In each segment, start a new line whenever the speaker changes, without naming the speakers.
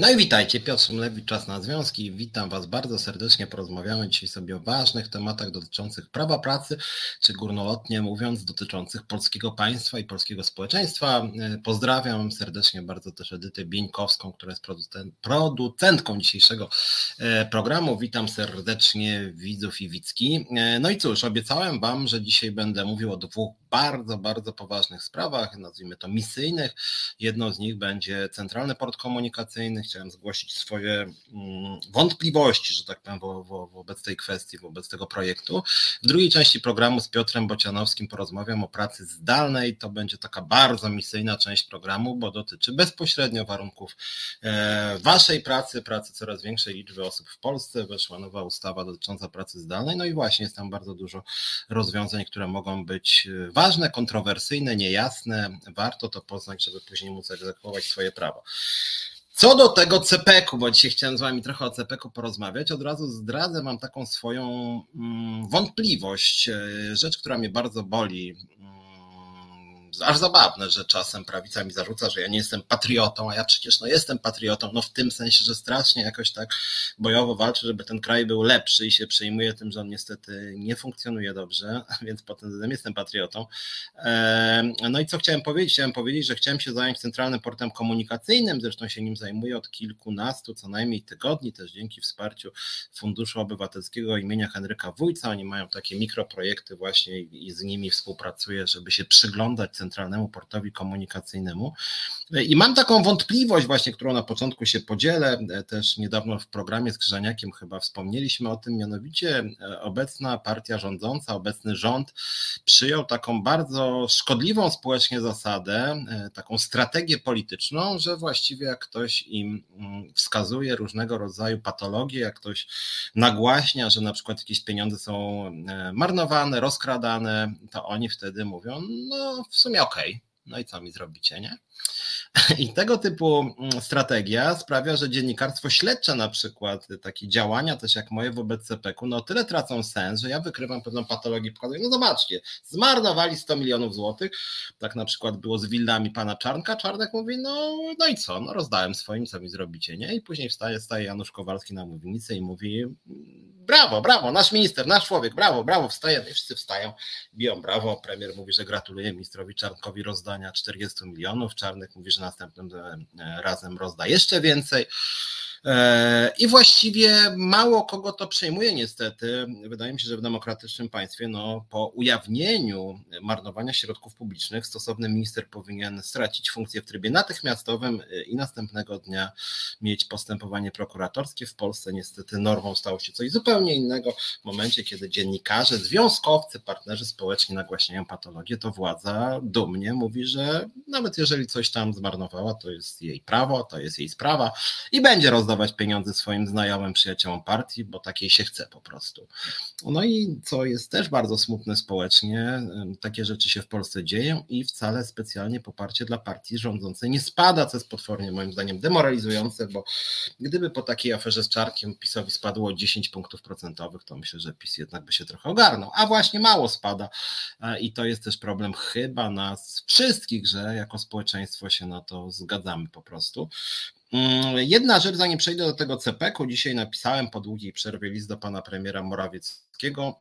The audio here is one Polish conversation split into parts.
No i witajcie, Piotr Szymlewicz, Czas na Związki. Witam Was bardzo serdecznie. Porozmawiamy dzisiaj sobie o ważnych tematach dotyczących prawa pracy, czy górnolotnie mówiąc, dotyczących polskiego państwa i polskiego społeczeństwa. Pozdrawiam serdecznie bardzo też Edytę Bieńkowską, która jest producentką dzisiejszego e, programu. Witam serdecznie widzów i widzki. E, no i cóż, obiecałem Wam, że dzisiaj będę mówił o dwóch bardzo, bardzo poważnych sprawach, nazwijmy to misyjnych. Jedną z nich będzie Centralny Port Komunikacyjny. Chciałem zgłosić swoje mm, wątpliwości, że tak powiem, wo, wo, wobec tej kwestii, wobec tego projektu. W drugiej części programu z Piotrem Bocianowskim porozmawiam o pracy zdalnej. To będzie taka bardzo misyjna część programu, bo dotyczy bezpośrednio warunków e, Waszej pracy, pracy coraz większej liczby osób w Polsce. Weszła nowa ustawa dotycząca pracy zdalnej. No i właśnie jest tam bardzo dużo rozwiązań, które mogą być ważne ważne, kontrowersyjne, niejasne. Warto to poznać, żeby później móc egzekwować swoje prawo. Co do tego CPK-u, bo dzisiaj chciałem z Wami trochę o CPK-u porozmawiać, od razu zdradzę, mam taką swoją mm, wątpliwość, e, rzecz, która mnie bardzo boli aż zabawne, że czasem prawica mi zarzuca, że ja nie jestem patriotą, a ja przecież no jestem patriotą, no w tym sensie, że strasznie jakoś tak bojowo walczę, żeby ten kraj był lepszy i się przejmuję tym, że on niestety nie funkcjonuje dobrze, więc pod tym względem jestem patriotą. No i co chciałem powiedzieć? Chciałem powiedzieć, że chciałem się zająć Centralnym Portem Komunikacyjnym, zresztą się nim zajmuję od kilkunastu co najmniej tygodni, też dzięki wsparciu Funduszu Obywatelskiego imienia Henryka Wójca. Oni mają takie mikroprojekty właśnie i z nimi współpracuję, żeby się przyglądać Centralnemu Portowi Komunikacyjnemu. I mam taką wątpliwość właśnie, którą na początku się podzielę, też niedawno w programie z Krzyżaniakiem chyba wspomnieliśmy o tym, mianowicie obecna partia rządząca, obecny rząd przyjął taką bardzo szkodliwą społecznie zasadę, taką strategię polityczną, że właściwie jak ktoś im mm, wskazuje różnego rodzaju patologie, jak ktoś nagłaśnia, że na przykład jakieś pieniądze są e, marnowane, rozkradane, to oni wtedy mówią, no w sumie sumie okej. No i co mi zrobicie, nie? I tego typu mm, strategia sprawia, że dziennikarstwo śledcze na przykład, takie działania też jak moje wobec CPK-u, no tyle tracą sens, że ja wykrywam pewną patologię, pokazuję, no zobaczcie, zmarnowali 100 milionów złotych, tak na przykład było z wildami pana Czarnka, Czarnek mówi, no, no i co, no rozdałem swoim, co mi zrobicie, nie? I później wstaje, staje Janusz Kowalski na mównicy i mówi, brawo, brawo, nasz minister, nasz człowiek, brawo, brawo, wstaje, i wszyscy wstają, biją brawo, premier mówi, że gratuluje ministrowi Czarnkowi rozdania 40 milionów, Czarnek mówi, że następnym razem rozda jeszcze więcej. E, I właściwie mało kogo to przejmuje niestety. Wydaje mi się, że w demokratycznym państwie no, po ujawnieniu marnowania środków publicznych stosowny minister powinien stracić funkcję w trybie natychmiastowym i następnego dnia mieć postępowanie prokuratorskie. W Polsce niestety normą stało się coś zupełnie innego. W momencie, kiedy dziennikarze, związkowcy, partnerzy społeczni nagłaśniają patologię, to władza dumnie mówi, że nawet jeżeli coś tam zmarnowała, to jest jej prawo, to jest jej sprawa i będzie rozdawana rozdawać pieniądze swoim znajomym, przyjaciołom partii, bo takiej się chce po prostu. No i co jest też bardzo smutne społecznie, takie rzeczy się w Polsce dzieją i wcale specjalnie poparcie dla partii rządzącej nie spada, co jest potwornie moim zdaniem demoralizujące, bo gdyby po takiej aferze z Czarkiem PiSowi spadło 10 punktów procentowych, to myślę, że PiS jednak by się trochę ogarnął, a właśnie mało spada i to jest też problem chyba nas wszystkich, że jako społeczeństwo się na to zgadzamy po prostu. Mm, jedna rzecz, zanim przejdę do tego CPK-u, dzisiaj napisałem po długiej przerwie list do pana premiera Morawieckiego.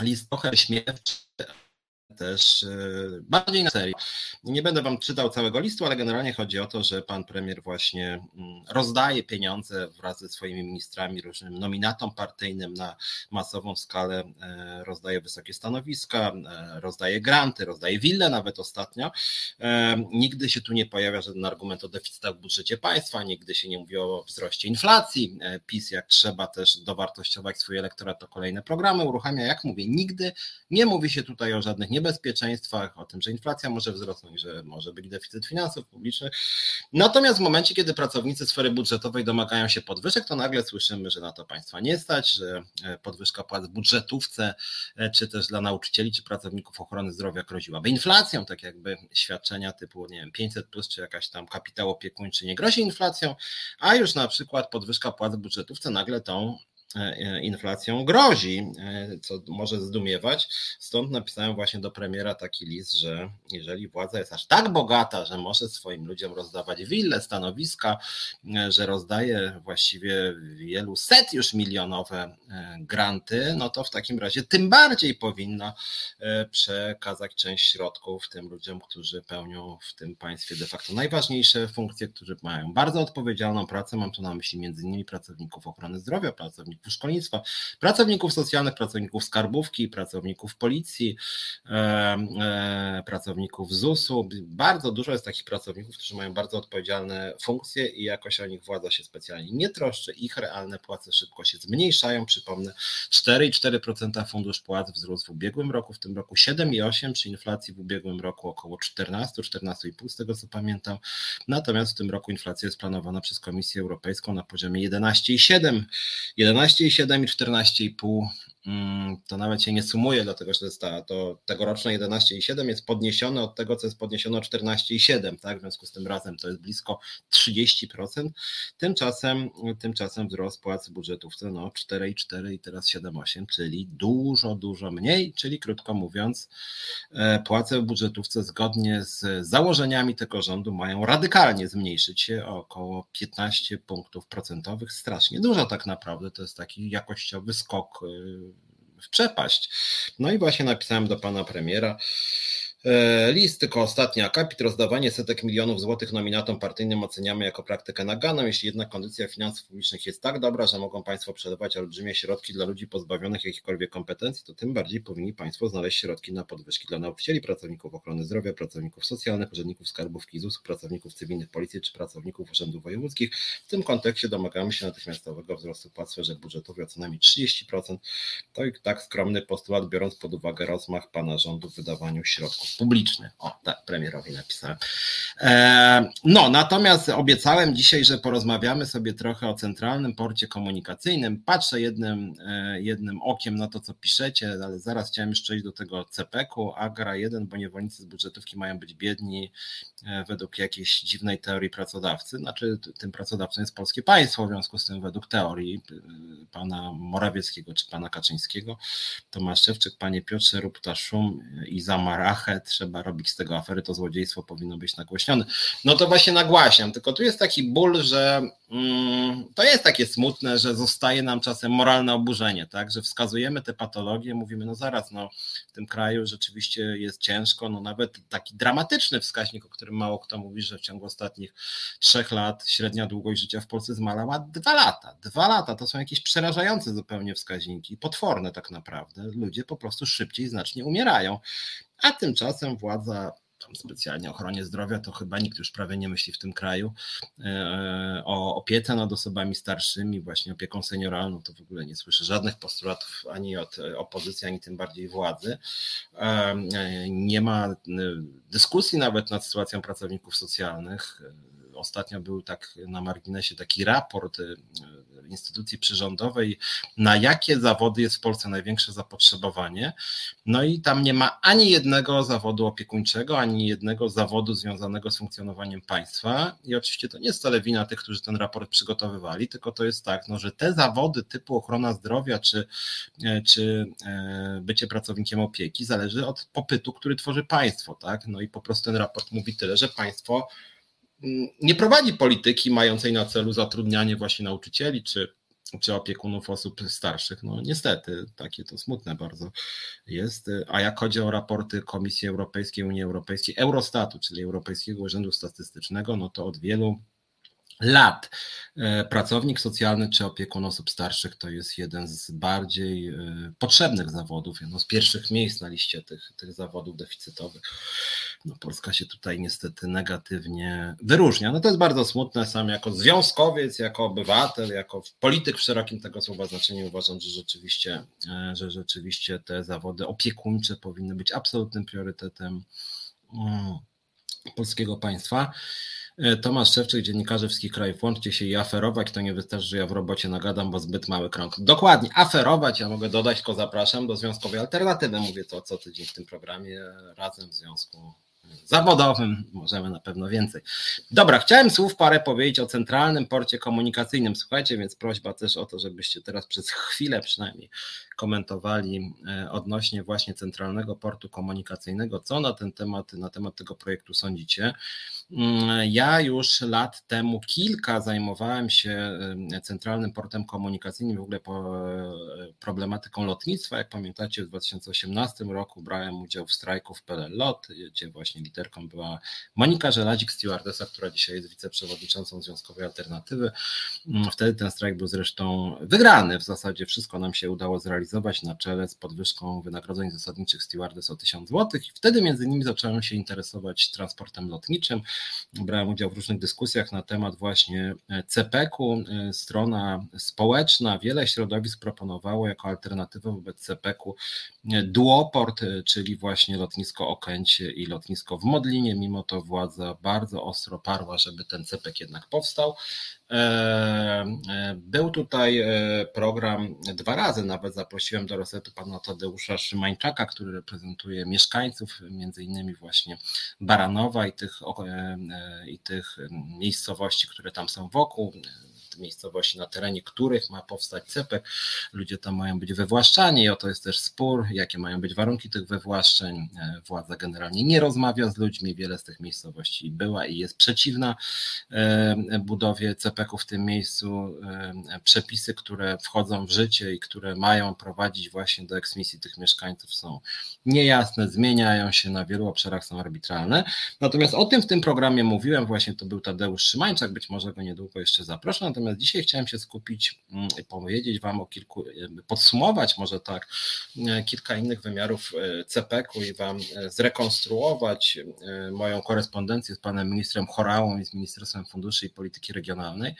List trochę śmiewczy, też e, bardziej na serio. Nie będę Wam czytał całego listu, ale generalnie chodzi o to, że Pan Premier właśnie mm, rozdaje pieniądze wraz ze swoimi ministrami, różnym nominatom partyjnym na masową skalę, e, rozdaje wysokie stanowiska, e, rozdaje granty, rozdaje wille nawet ostatnio. Nigdy się tu nie pojawia żaden argument o deficytach w budżecie państwa, nigdy się nie mówi o wzroście inflacji. PiS jak trzeba też dowartościować swój elektorat, to kolejne programy uruchamia. Jak mówię, nigdy nie mówi się tutaj o żadnych niebezpieczeństwach, niebezpieczeństwach, o tym, że inflacja może wzrosnąć, że może być deficyt finansów publicznych. Natomiast w momencie, kiedy pracownicy sfery budżetowej domagają się podwyżek, to nagle słyszymy, że na to państwa nie stać, że e, podwyżka płac w budżetówce, e, czy też dla nauczycieli, czy pracowników ochrony zdrowia groziłaby inflacją, tak jakby świadczenia typu, nie wiem, 500 plus, czy jakaś tam kapitał opiekuńczy nie grozi inflacją, a już na przykład podwyżka płac w budżetówce nagle tą inflacją grozi, co może zdumiewać. Stąd napisałem właśnie do premiera taki list, że jeżeli władza jest aż tak bogata, że może swoim ludziom rozdawać wille, stanowiska, że rozdaje właściwie wielu set już milionowe granty, no to w takim razie tym bardziej powinna przekazać część środków tym ludziom, którzy pełnią w tym państwie de facto najważniejsze funkcje, którzy mają bardzo odpowiedzialną pracę. Mam tu na myśli między innymi pracowników ochrony zdrowia, pracowników szkolnictwa, pracowników socjalnych, pracowników skarbówki, pracowników policji, e, pracowników ZUS-u. Bardzo dużo jest takich pracowników, którzy mają bardzo odpowiedzialne funkcje i jakoś o nich władza się specjalnie nie troszczy. Ich realne płace szybko się zmniejszają. Przypomnę, 4,4% fundusz płac wzrósł w ubiegłym roku, w tym roku 7,8% przy inflacji w ubiegłym roku około 14, 14,5 z tego co pamiętam. Natomiast w tym roku inflacja jest planowana przez Komisję Europejską na poziomie 11,7, 11,7 i 14,5 Mm, to nawet się nie sumuje, dlatego że ta, to tegoroczne 11,7 jest podniesione od tego, co jest podniesione o 14,7, tak? W związku z tym razem to jest blisko 30%. Tymczasem, tymczasem wzrost płac w budżetówce no 4,4 i teraz 7,8, czyli dużo, dużo mniej, czyli krótko mówiąc, e, płace w budżetówce zgodnie z założeniami tego rządu mają radykalnie zmniejszyć się o około 15 punktów procentowych. Strasznie dużo tak naprawdę, to jest taki jakościowy skok e, w przepaść. No i właśnie napisałem do pana premiera, list, tylko ostatni akapit, rozdawanie setek milionów złotych nominatom partyjnym oceniamy jako praktykę naganą. Jeśli jednak kondycja finansów publicznych jest tak dobra, że mogą Państwo przelewać olbrzymie środki dla ludzi pozbawionych jakichkolwiek kompetencji, to tym bardziej powinni Państwo znaleźć środki na podwyżki dla nauczycieli, pracowników ochrony zdrowia, pracowników socjalnych, urzędników skarbówki ZUS, pracowników cywilnych policji czy pracowników urzędów wojewódzkich. W tym kontekście domagamy się natychmiastowego wzrostu płac sferze budżetowej o co najmniej 30%. To i tak skromny postulat, biorąc pod uwagę rozmach Pana rządu w wydawaniu środków publiczny. O, tak, premierowi napisałem. E, no, natomiast obiecałem dzisiaj, że porozmawiamy sobie trochę o centralnym porcie komunikacyjnym. Patrzę jednym, e, jednym okiem na to, co piszecie, ale zaraz chciałem już przejść do tego CPK-u, Agra 1, bo niewolnicy z budżetówki mają być biedni e, według jakiejś dziwnej teorii pracodawcy. Znaczy, tym pracodawcą jest polskie państwo, w związku z tym według teorii pana Morawieckiego czy pana Kaczyńskiego, Tomasz Szewczyk, panie Piotrze, rób ta szum i zamarachę, trzeba robić z tego afery, to złodziejstwo powinno być nagłośnione. No to właśnie nagłaśniam, tylko tu jest taki ból, że mm, to jest takie smutne, że zostaje nam czasem moralne oburzenie, tak, że wskazujemy te patologie, mówimy, no zaraz, no w tym kraju rzeczywiście jest ciężko, no nawet taki dramatyczny wskaźnik, o którym mało kto mówi, że w ciągu ostatnich trzech lat średnia długość życia w Polsce zmalała dwa lata. Dwa lata to są jakieś przerażające zupełnie wskaźniki, potworne tak naprawdę. Ludzie po prostu szybciej znacznie umierają. A tymczasem władza tam specjalnie ochronie zdrowia, to chyba nikt już prawie nie myśli w tym kraju. E, o opiece nad osobami starszymi, właśnie opieką senioralną, to w ogóle nie słyszę żadnych postulatów ani od opozycji, ani tym bardziej władzy. E, nie ma dyskusji nawet nad sytuacją pracowników socjalnych. Ostatnio był tak na marginesie taki raport instytucji przyrządowej, na jakie zawody jest w Polsce największe zapotrzebowanie. No i tam nie ma ani jednego zawodu opiekuńczego, ani jednego zawodu związanego z funkcjonowaniem państwa. I oczywiście to nie jest wcale wina tych, którzy ten raport przygotowywali, tylko to jest tak, no, że te zawody typu ochrona zdrowia czy, e, czy bycie pracownikiem opieki zależy od popytu, który tworzy państwo. Tak? No i po prostu ten raport mówi tyle, że państwo nie prowadzi polityki mającej na celu zatrudnianie właśnie nauczycieli czy, czy opiekunów osób starszych. No niestety, takie to smutne bardzo jest. A jak chodzi o raporty Komisji Europejskiej, Unii Europejskiej, Eurostatu, czyli Europejskiego Urzędu Statystycznego, no to od wielu lat. E, pracownik socjalny czy opiekun osób starszych to jest jeden z bardziej e, potrzebnych zawodów, jedno z pierwszych miejsc na liście tych, tych zawodów deficytowych. No, Polska się tutaj niestety negatywnie wyróżnia. No to jest bardzo smutne. Sam jako związkowiec, jako obywatel, jako polityk w szerokim tego słowa znaczeniu uważam, że rzeczywiście, e, że rzeczywiście te zawody opiekuńcze powinny być absolutnym priorytetem mm, polskiego państwa. E, Tomasz Szewczyk, dziennikarze wszystkich krajów, łączcie się i aferować, to nie wystarczy, że ja w robocie nagadam, bo zbyt mały krąg. Dokładnie, aferować, ja mogę dodać, tylko zapraszam do Związkowej Alternatywy, mówię to co tydzień w tym programie, razem w związku zawodowym, możemy na pewno więcej. Dobra, chciałem słów parę powiedzieć o Centralnym Porcie Komunikacyjnym. Słuchajcie, więc prośba też o to, żebyście teraz przez chwilę przynajmniej komentowali e, odnośnie właśnie Centralnego Portu Komunikacyjnego. Co na ten temat, na temat tego projektu sądzicie? Mm, ja już lat temu kilka zajmowałem się Centralnym Portem Komunikacyjnym, w ogóle e, problematyką lotnictwa. Jak pamiętacie, w 2018 roku brałem udział w strajku w PLL LOT, gdzie właśnie liderką była Monika Żeladzik, stewardesa, która dzisiaj jest wiceprzewodniczącą Związkowej Alternatywy. Mm, wtedy ten strajk był zresztą wygrany. W zasadzie wszystko nam się udało zrealizować na czele z podwyżką wynagrodzeń zasadniczych stewardes o 1000 zł. I wtedy między innymi zacząłem się interesować transportem lotniczym. Brałem udział w różnych dyskusjach na temat właśnie CPK-u. Strona społeczna, wiele środowisk proponowało jako alternatywę wobec CPK-u duoport, czyli właśnie lotnisko Okęcie i lotnisko w Modlinie. Mimo to władza bardzo ostro parła, żeby ten CPK jednak powstał. E, e, był tutaj e, program dwa razy, nawet zaprosiłem do resetu pana Tadeusza Szymańczaka, który reprezentuje mieszkańców, między innymi właśnie Baranowa i tych, i tych miejscowości, które tam są wokół miejscowości, na terenie których ma powstać CEPEK. Ludzie tam mają być wywłaszczani i oto jest też spór, jakie mają być warunki tych wywłaszczeń. E, władza generalnie nie rozmawia z ludźmi, wiele z tych miejscowości była i jest przeciwna e, budowie CEPEK-u w tym miejscu. E, przepisy, które wchodzą w życie i które mają prowadzić właśnie do eksmisji tych mieszkańców są niejasne, zmieniają się na wielu obszarach, są arbitralne. Natomiast o tym w tym programie mówiłem, właśnie to był Tadeusz Szymańczak, być może go niedługo jeszcze zaproszę, natomiast dzisiaj chciałem się skupić mm, i powiedzieć Wam o kilku, podsumować może tak e, kilka innych wymiarów e, CPK-u i Wam e, zrekonstruować moją korespondencję z panem ministrem Chorałą i z Ministerstwem Funduszy i Polityki Regionalnej.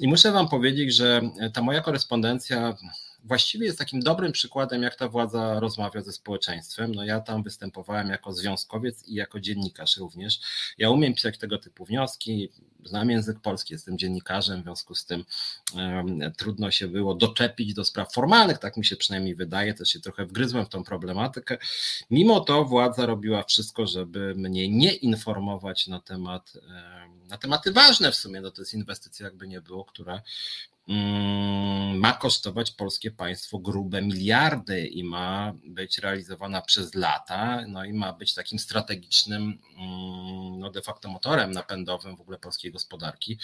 I muszę Wam powiedzieć, że ta moja korespondencja właściwie jest takim dobrym przykładem, jak ta władza rozmawia ze społeczeństwem. No ja tam występowałem jako związkowiec i jako dziennikarz również. Ja umiem pisać tego typu wnioski, znam język polski, jestem dziennikarzem, w związku z tym um, trudno się było doczepić do spraw formalnych, tak mi się przynajmniej wydaje, też się trochę wgryzłem w tą problematykę. Mimo to władza robiła wszystko, żeby mnie nie informować na temat, na tematy ważne w sumie, no to jest inwestycja jakby nie było, która ma kosztować polskie państwo grube miliardy i ma być realizowana przez lata, no i ma być takim strategicznym, mm, no de facto motorem napędowym w ogóle polskiej gospodarki.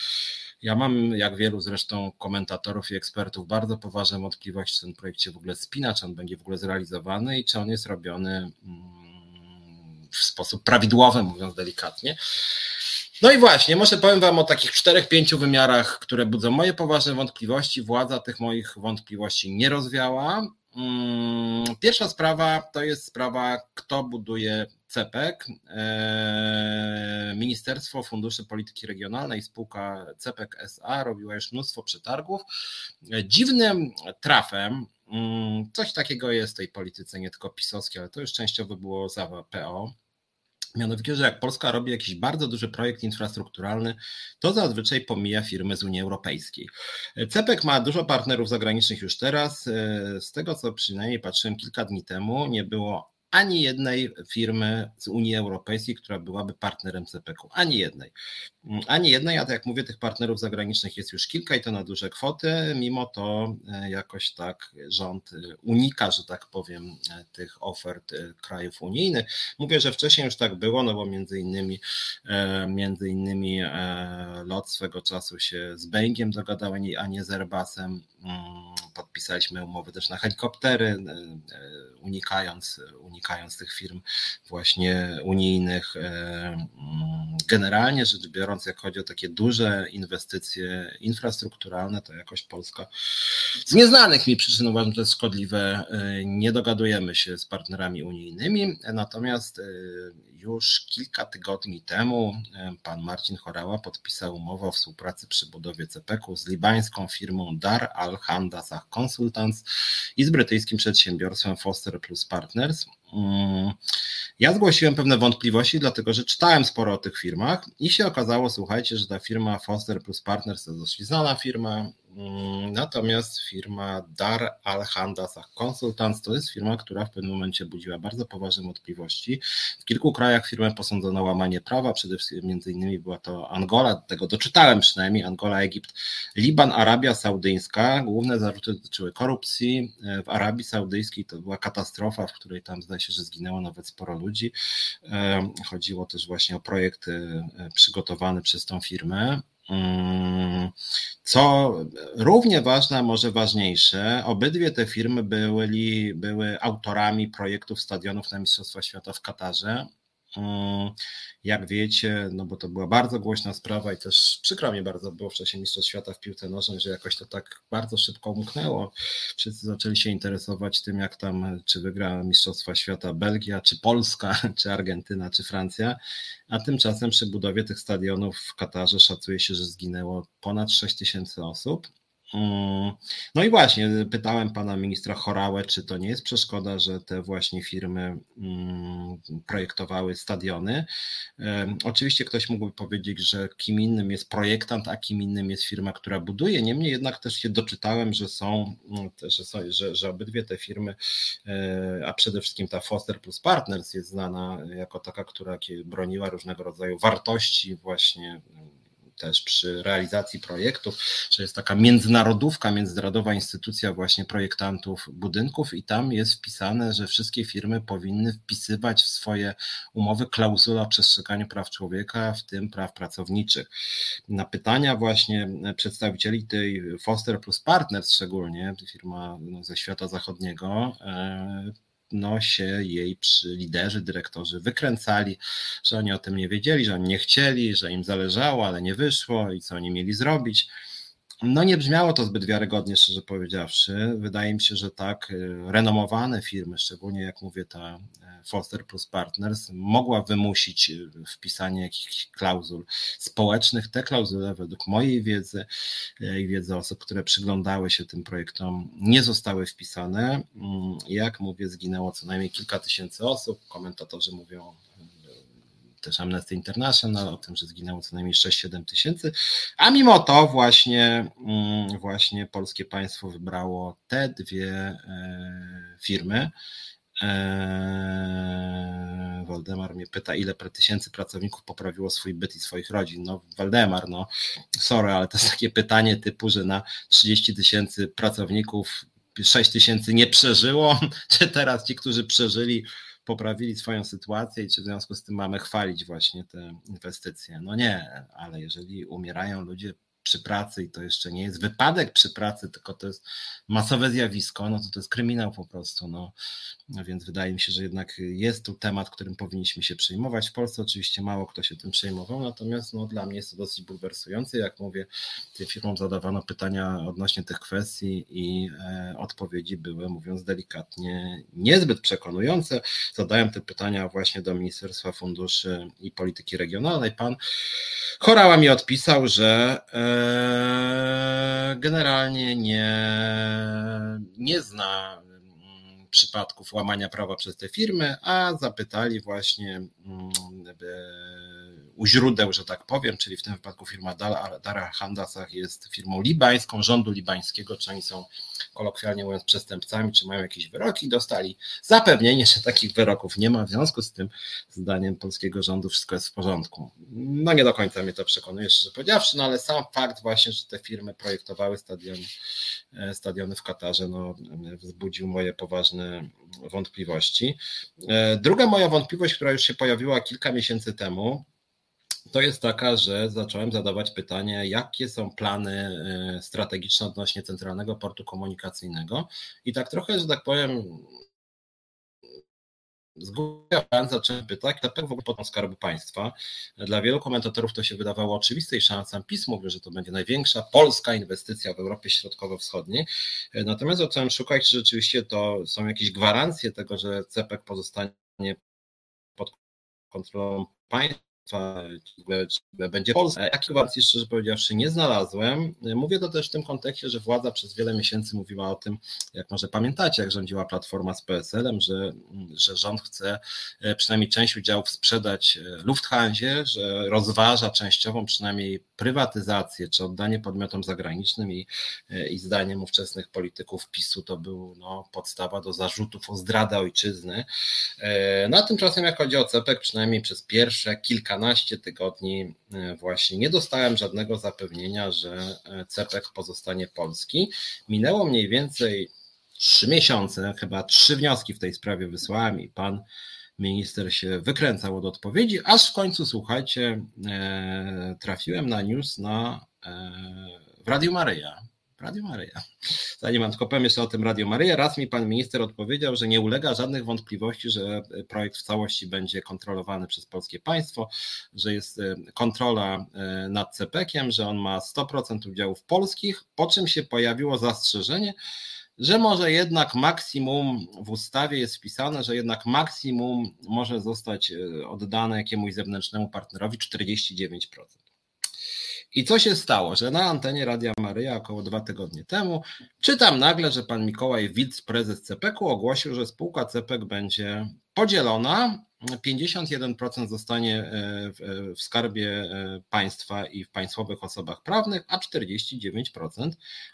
Ja mam, jak wielu zresztą komentatorów i ekspertów, bardzo poważne wątpliwości, czy ten projekt się w ogóle spina, czy on będzie w ogóle zrealizowany i czy on jest robiony mm, w sposób prawidłowy, mówiąc delikatnie. No i właśnie, może powiem Wam o takich czterech, pięciu wymiarach, które budzą moje poważne wątpliwości. Władza tych moich wątpliwości nie rozwiała. Mm, pierwsza sprawa to jest sprawa, kto buduje CEPEK. E, Ministerstwo Funduszy Polityki Regionalnej, spółka CEPEK SA robiła już mnóstwo przetargów. Dziwnym trafem, mm, coś takiego jest w tej polityce, nie tylko pisowskiej, ale to już częściowo było za PO Mianowicie, że jak Polska robi jakiś bardzo duży projekt infrastrukturalny, to zazwyczaj pomija firmy z Unii Europejskiej. CEPEK ma dużo partnerów zagranicznych już teraz. Z tego, co przynajmniej patrzyłem kilka dni temu, nie było ani jednej firmy z Unii Europejskiej, która byłaby partnerem CPK-u. Ani jednej. Ani jednej, a tak jak mówię, tych partnerów zagranicznych jest już kilka i to na duże kwoty. Mimo to e, jakoś tak rząd e, unika, że tak powiem, e, tych ofert krajów unijnych. Mówię, że wcześniej już tak było, no bo między innymi, między innymi LOT swego czasu się z Boeingiem dogadał, a nie z Airbusem. Mm, podpisaliśmy umowy też na helikoptery, unikając, unikając tych firm właśnie unijnych. Generalnie rzecz biorąc, jak chodzi o takie duże inwestycje infrastrukturalne, to jakoś Polska z nieznanych mi przyczyn uważam, że to jest szkodliwe. Nie dogadujemy się z partnerami unijnymi, natomiast już kilka tygodni temu pan Marcin Chorała podpisał umowę o współpracy przy budowie CPK-u z libańską firmą Dar Al Handasah Consultants i z brytyjskim przedsiębiorstwem Foster Plus Partners. Mm, ja zgłosiłem pewne wątpliwości, dlatego że czytałem sporo o tych firmach i się okazało, słuchajcie, że ta firma Foster Plus Partners to dość znana firma, natomiast firma Dar Al Handasah Consultants to jest firma, która w pewnym momencie budziła bardzo poważne wątpliwości. W kilku krajach firmę posądzono o łamanie prawa, przede wszystkim między innymi była to Angola, tego doczytałem przynajmniej, Angola, Egipt, Liban, Arabia Saudyjska. Główne zarzuty dotyczyły korupcji. E, w Arabii Saudyjskiej to była katastrofa, w której tam zdaje się, że zginęło nawet sporo ludzi. E, chodziło też właśnie o projekt e, przygotowany przez tą firmę. Co równie ważne, a może ważniejsze, obydwie te firmy były, były autorami projektów stadionów na Mistrzostwa Świata w Katarze. Jak wiecie, no bo to była bardzo głośna sprawa i też przykro mi bardzo było w czasie Mistrzostw Świata w piłce nożnej, że jakoś to tak bardzo szybko umknęło. Wszyscy zaczęli się interesować tym, jak tam, czy wygra Mistrzostwa Świata Belgia, czy Polska, czy Argentyna, czy Francja, a tymczasem przy budowie tych stadionów w Katarze szacuje się, że zginęło ponad 6 tysięcy osób. Mm. No i właśnie, pytałem pana ministra Chorałę, czy to nie jest przeszkoda, że te właśnie firmy mm, projektowały stadiony. Oczywiście ktoś mógłby powiedzieć, że kim innym jest projektant, a kim innym jest firma, która buduje. Niemniej jednak też się doczytałem, że są, mm, że, są, że, że obydwie te firmy, e, a przede wszystkim ta Foster Plus Partners jest znana jako taka, która broniła różnego rodzaju wartości właśnie też przy realizacji projektów, że jest taka międzynarodówka, międzynarodowa instytucja właśnie projektantów budynków i tam jest wpisane, że wszystkie firmy powinny wpisywać w swoje umowy klauzulę o przestrzeganiu praw człowieka, w tym praw pracowniczych. Na pytania właśnie przedstawicieli tej Foster Plus Partners szczególnie, firma ze świata zachodniego, e, no, się jej przy liderzy, dyrektorzy wykręcali, że oni o tym nie wiedzieli, że oni nie chcieli, że im zależało, ale nie wyszło i co oni mieli zrobić. No nie brzmiało to zbyt wiarygodnie, szczerze powiedziawszy. Wydaje mi się, że tak y, renomowane firmy, szczególnie jak mówię ta y, Foster Plus Partners, mogła wymusić y, wpisanie jakichś klauzul społecznych. Te klauzule według mojej wiedzy i wiedzy osób, które przyglądały się tym projektom, nie zostały wpisane. Mm, jak mówię, zginęło co najmniej kilka tysięcy osób. Komentatorzy mówią też Amnesty International, o tym, że zginęło co najmniej 6-7 tysięcy, a mimo to właśnie, mm, właśnie polskie państwo wybrało te dwie e, firmy. E, Waldemar mnie pyta, ile tysięcy pracowników poprawiło swój byt i swoich rodzin. No, Waldemar, no, sorry, ale to jest takie pytanie typu, że na 30 tysięcy pracowników 6 tysięcy nie przeżyło, czy teraz ci, którzy przeżyli, poprawili swoją sytuację i czy w związku z tym mamy chwalić właśnie te inwestycje. No nie, ale jeżeli umierają ludzie przy pracy i to jeszcze nie jest wypadek przy pracy, tylko to jest masowe zjawisko, no to to jest kryminał po prostu. No. no więc wydaje mi się, że jednak jest tu temat, którym powinniśmy się przejmować. W Polsce oczywiście mało kto się tym przejmował, natomiast no, dla mnie jest to dosyć bulwersujące. Jak mówię, tym firmom zadawano pytania odnośnie tych kwestii i e, odpowiedzi były, mówiąc delikatnie, niezbyt przekonujące. Zadałem te pytania właśnie do Ministerstwa Funduszy i Polityki Regionalnej. Pan Chorała mi odpisał, że e, generalnie nie, nie zna mm, przypadków łamania prawa przez te firmy, a zapytali właśnie mm, u źródeł, że tak powiem, czyli w tym wypadku firma Dara Handasach jest firmą libańską, rządu libańskiego, czy oni są kolokwialnie mówiąc przestępcami, czy mają jakieś wyroki, dostali zapewnienie, że takich wyroków nie ma, w związku z tym zdaniem polskiego rządu wszystko jest w porządku. No nie do końca mnie to przekonuje, szczerze powiedziawszy, no ale sam fakt właśnie, że te firmy projektowały stadiony, e, stadiony w Katarze, no wzbudził moje poważne wątpliwości. E, druga moja wątpliwość, która już się pojawiła kilka miesięcy temu, to jest taka, że zacząłem zadawać pytanie, jakie są plany e, strategiczne odnośnie centralnego portu komunikacyjnego. I tak trochę, że tak powiem, z góry zacząłem pytać, dlaczego w ogóle potem Skarbu Państwa. Dla wielu komentatorów to się wydawało oczywiste i sam PiS mówił, że to będzie największa polska inwestycja w Europie Środkowo-Wschodniej. E, natomiast zacząłem szukać, czy rzeczywiście to są jakieś gwarancje tego, że CPEK pozostanie pod kontrolą państwa będzie Polska. Jakiej gwarancji szczerze powiedziawszy nie znalazłem. Mówię to też w tym kontekście, że władza przez wiele miesięcy mówiła o tym, jak może pamiętacie, jak rządziła Platforma z PSL-em, że, że rząd chce e, przynajmniej część udziałów sprzedać e, Lufthansie, że rozważa częściową przynajmniej prywatyzację czy oddanie podmiotom zagranicznym i, e, i zdaniem ówczesnych polityków PiSu to był no, podstawa do zarzutów o zdradę ojczyzny. No a tymczasem jak chodzi o CEPEK, przynajmniej przez pierwsze kilkanaście tygodni e, właśnie nie dostałem żadnego zapewnienia, że e, CEPEK pozostanie polski. Minęło mniej więcej trzy miesiące, chyba trzy wnioski w tej sprawie wysłałem i pan minister się wykręcał od odpowiedzi, aż w końcu, słuchajcie, e, trafiłem na news na, w Radiu Maryja. Radio Maryja. Zanim powiem jeszcze o tym Radio Maryja, raz mi pan minister odpowiedział, że nie ulega żadnych wątpliwości, że projekt w całości będzie kontrolowany przez polskie państwo, że jest e, kontrola e, nad CPK-iem, że on ma 100% udziałów polskich, po czym się pojawiło zastrzeżenie, że może jednak maksimum w ustawie jest wpisane, że jednak maksimum może zostać e, oddane jakiemuś zewnętrznemu partnerowi 49%. I co się stało, że na antenie Radia Maryja około dwa tygodnie temu czytam nagle, że pan Mikołaj Wilc, prezes CPK-u, ogłosił, że spółka CPK będzie podzielona 51% zostanie e, w skarbie e, państwa i w państwowych osobach prawnych, a 49%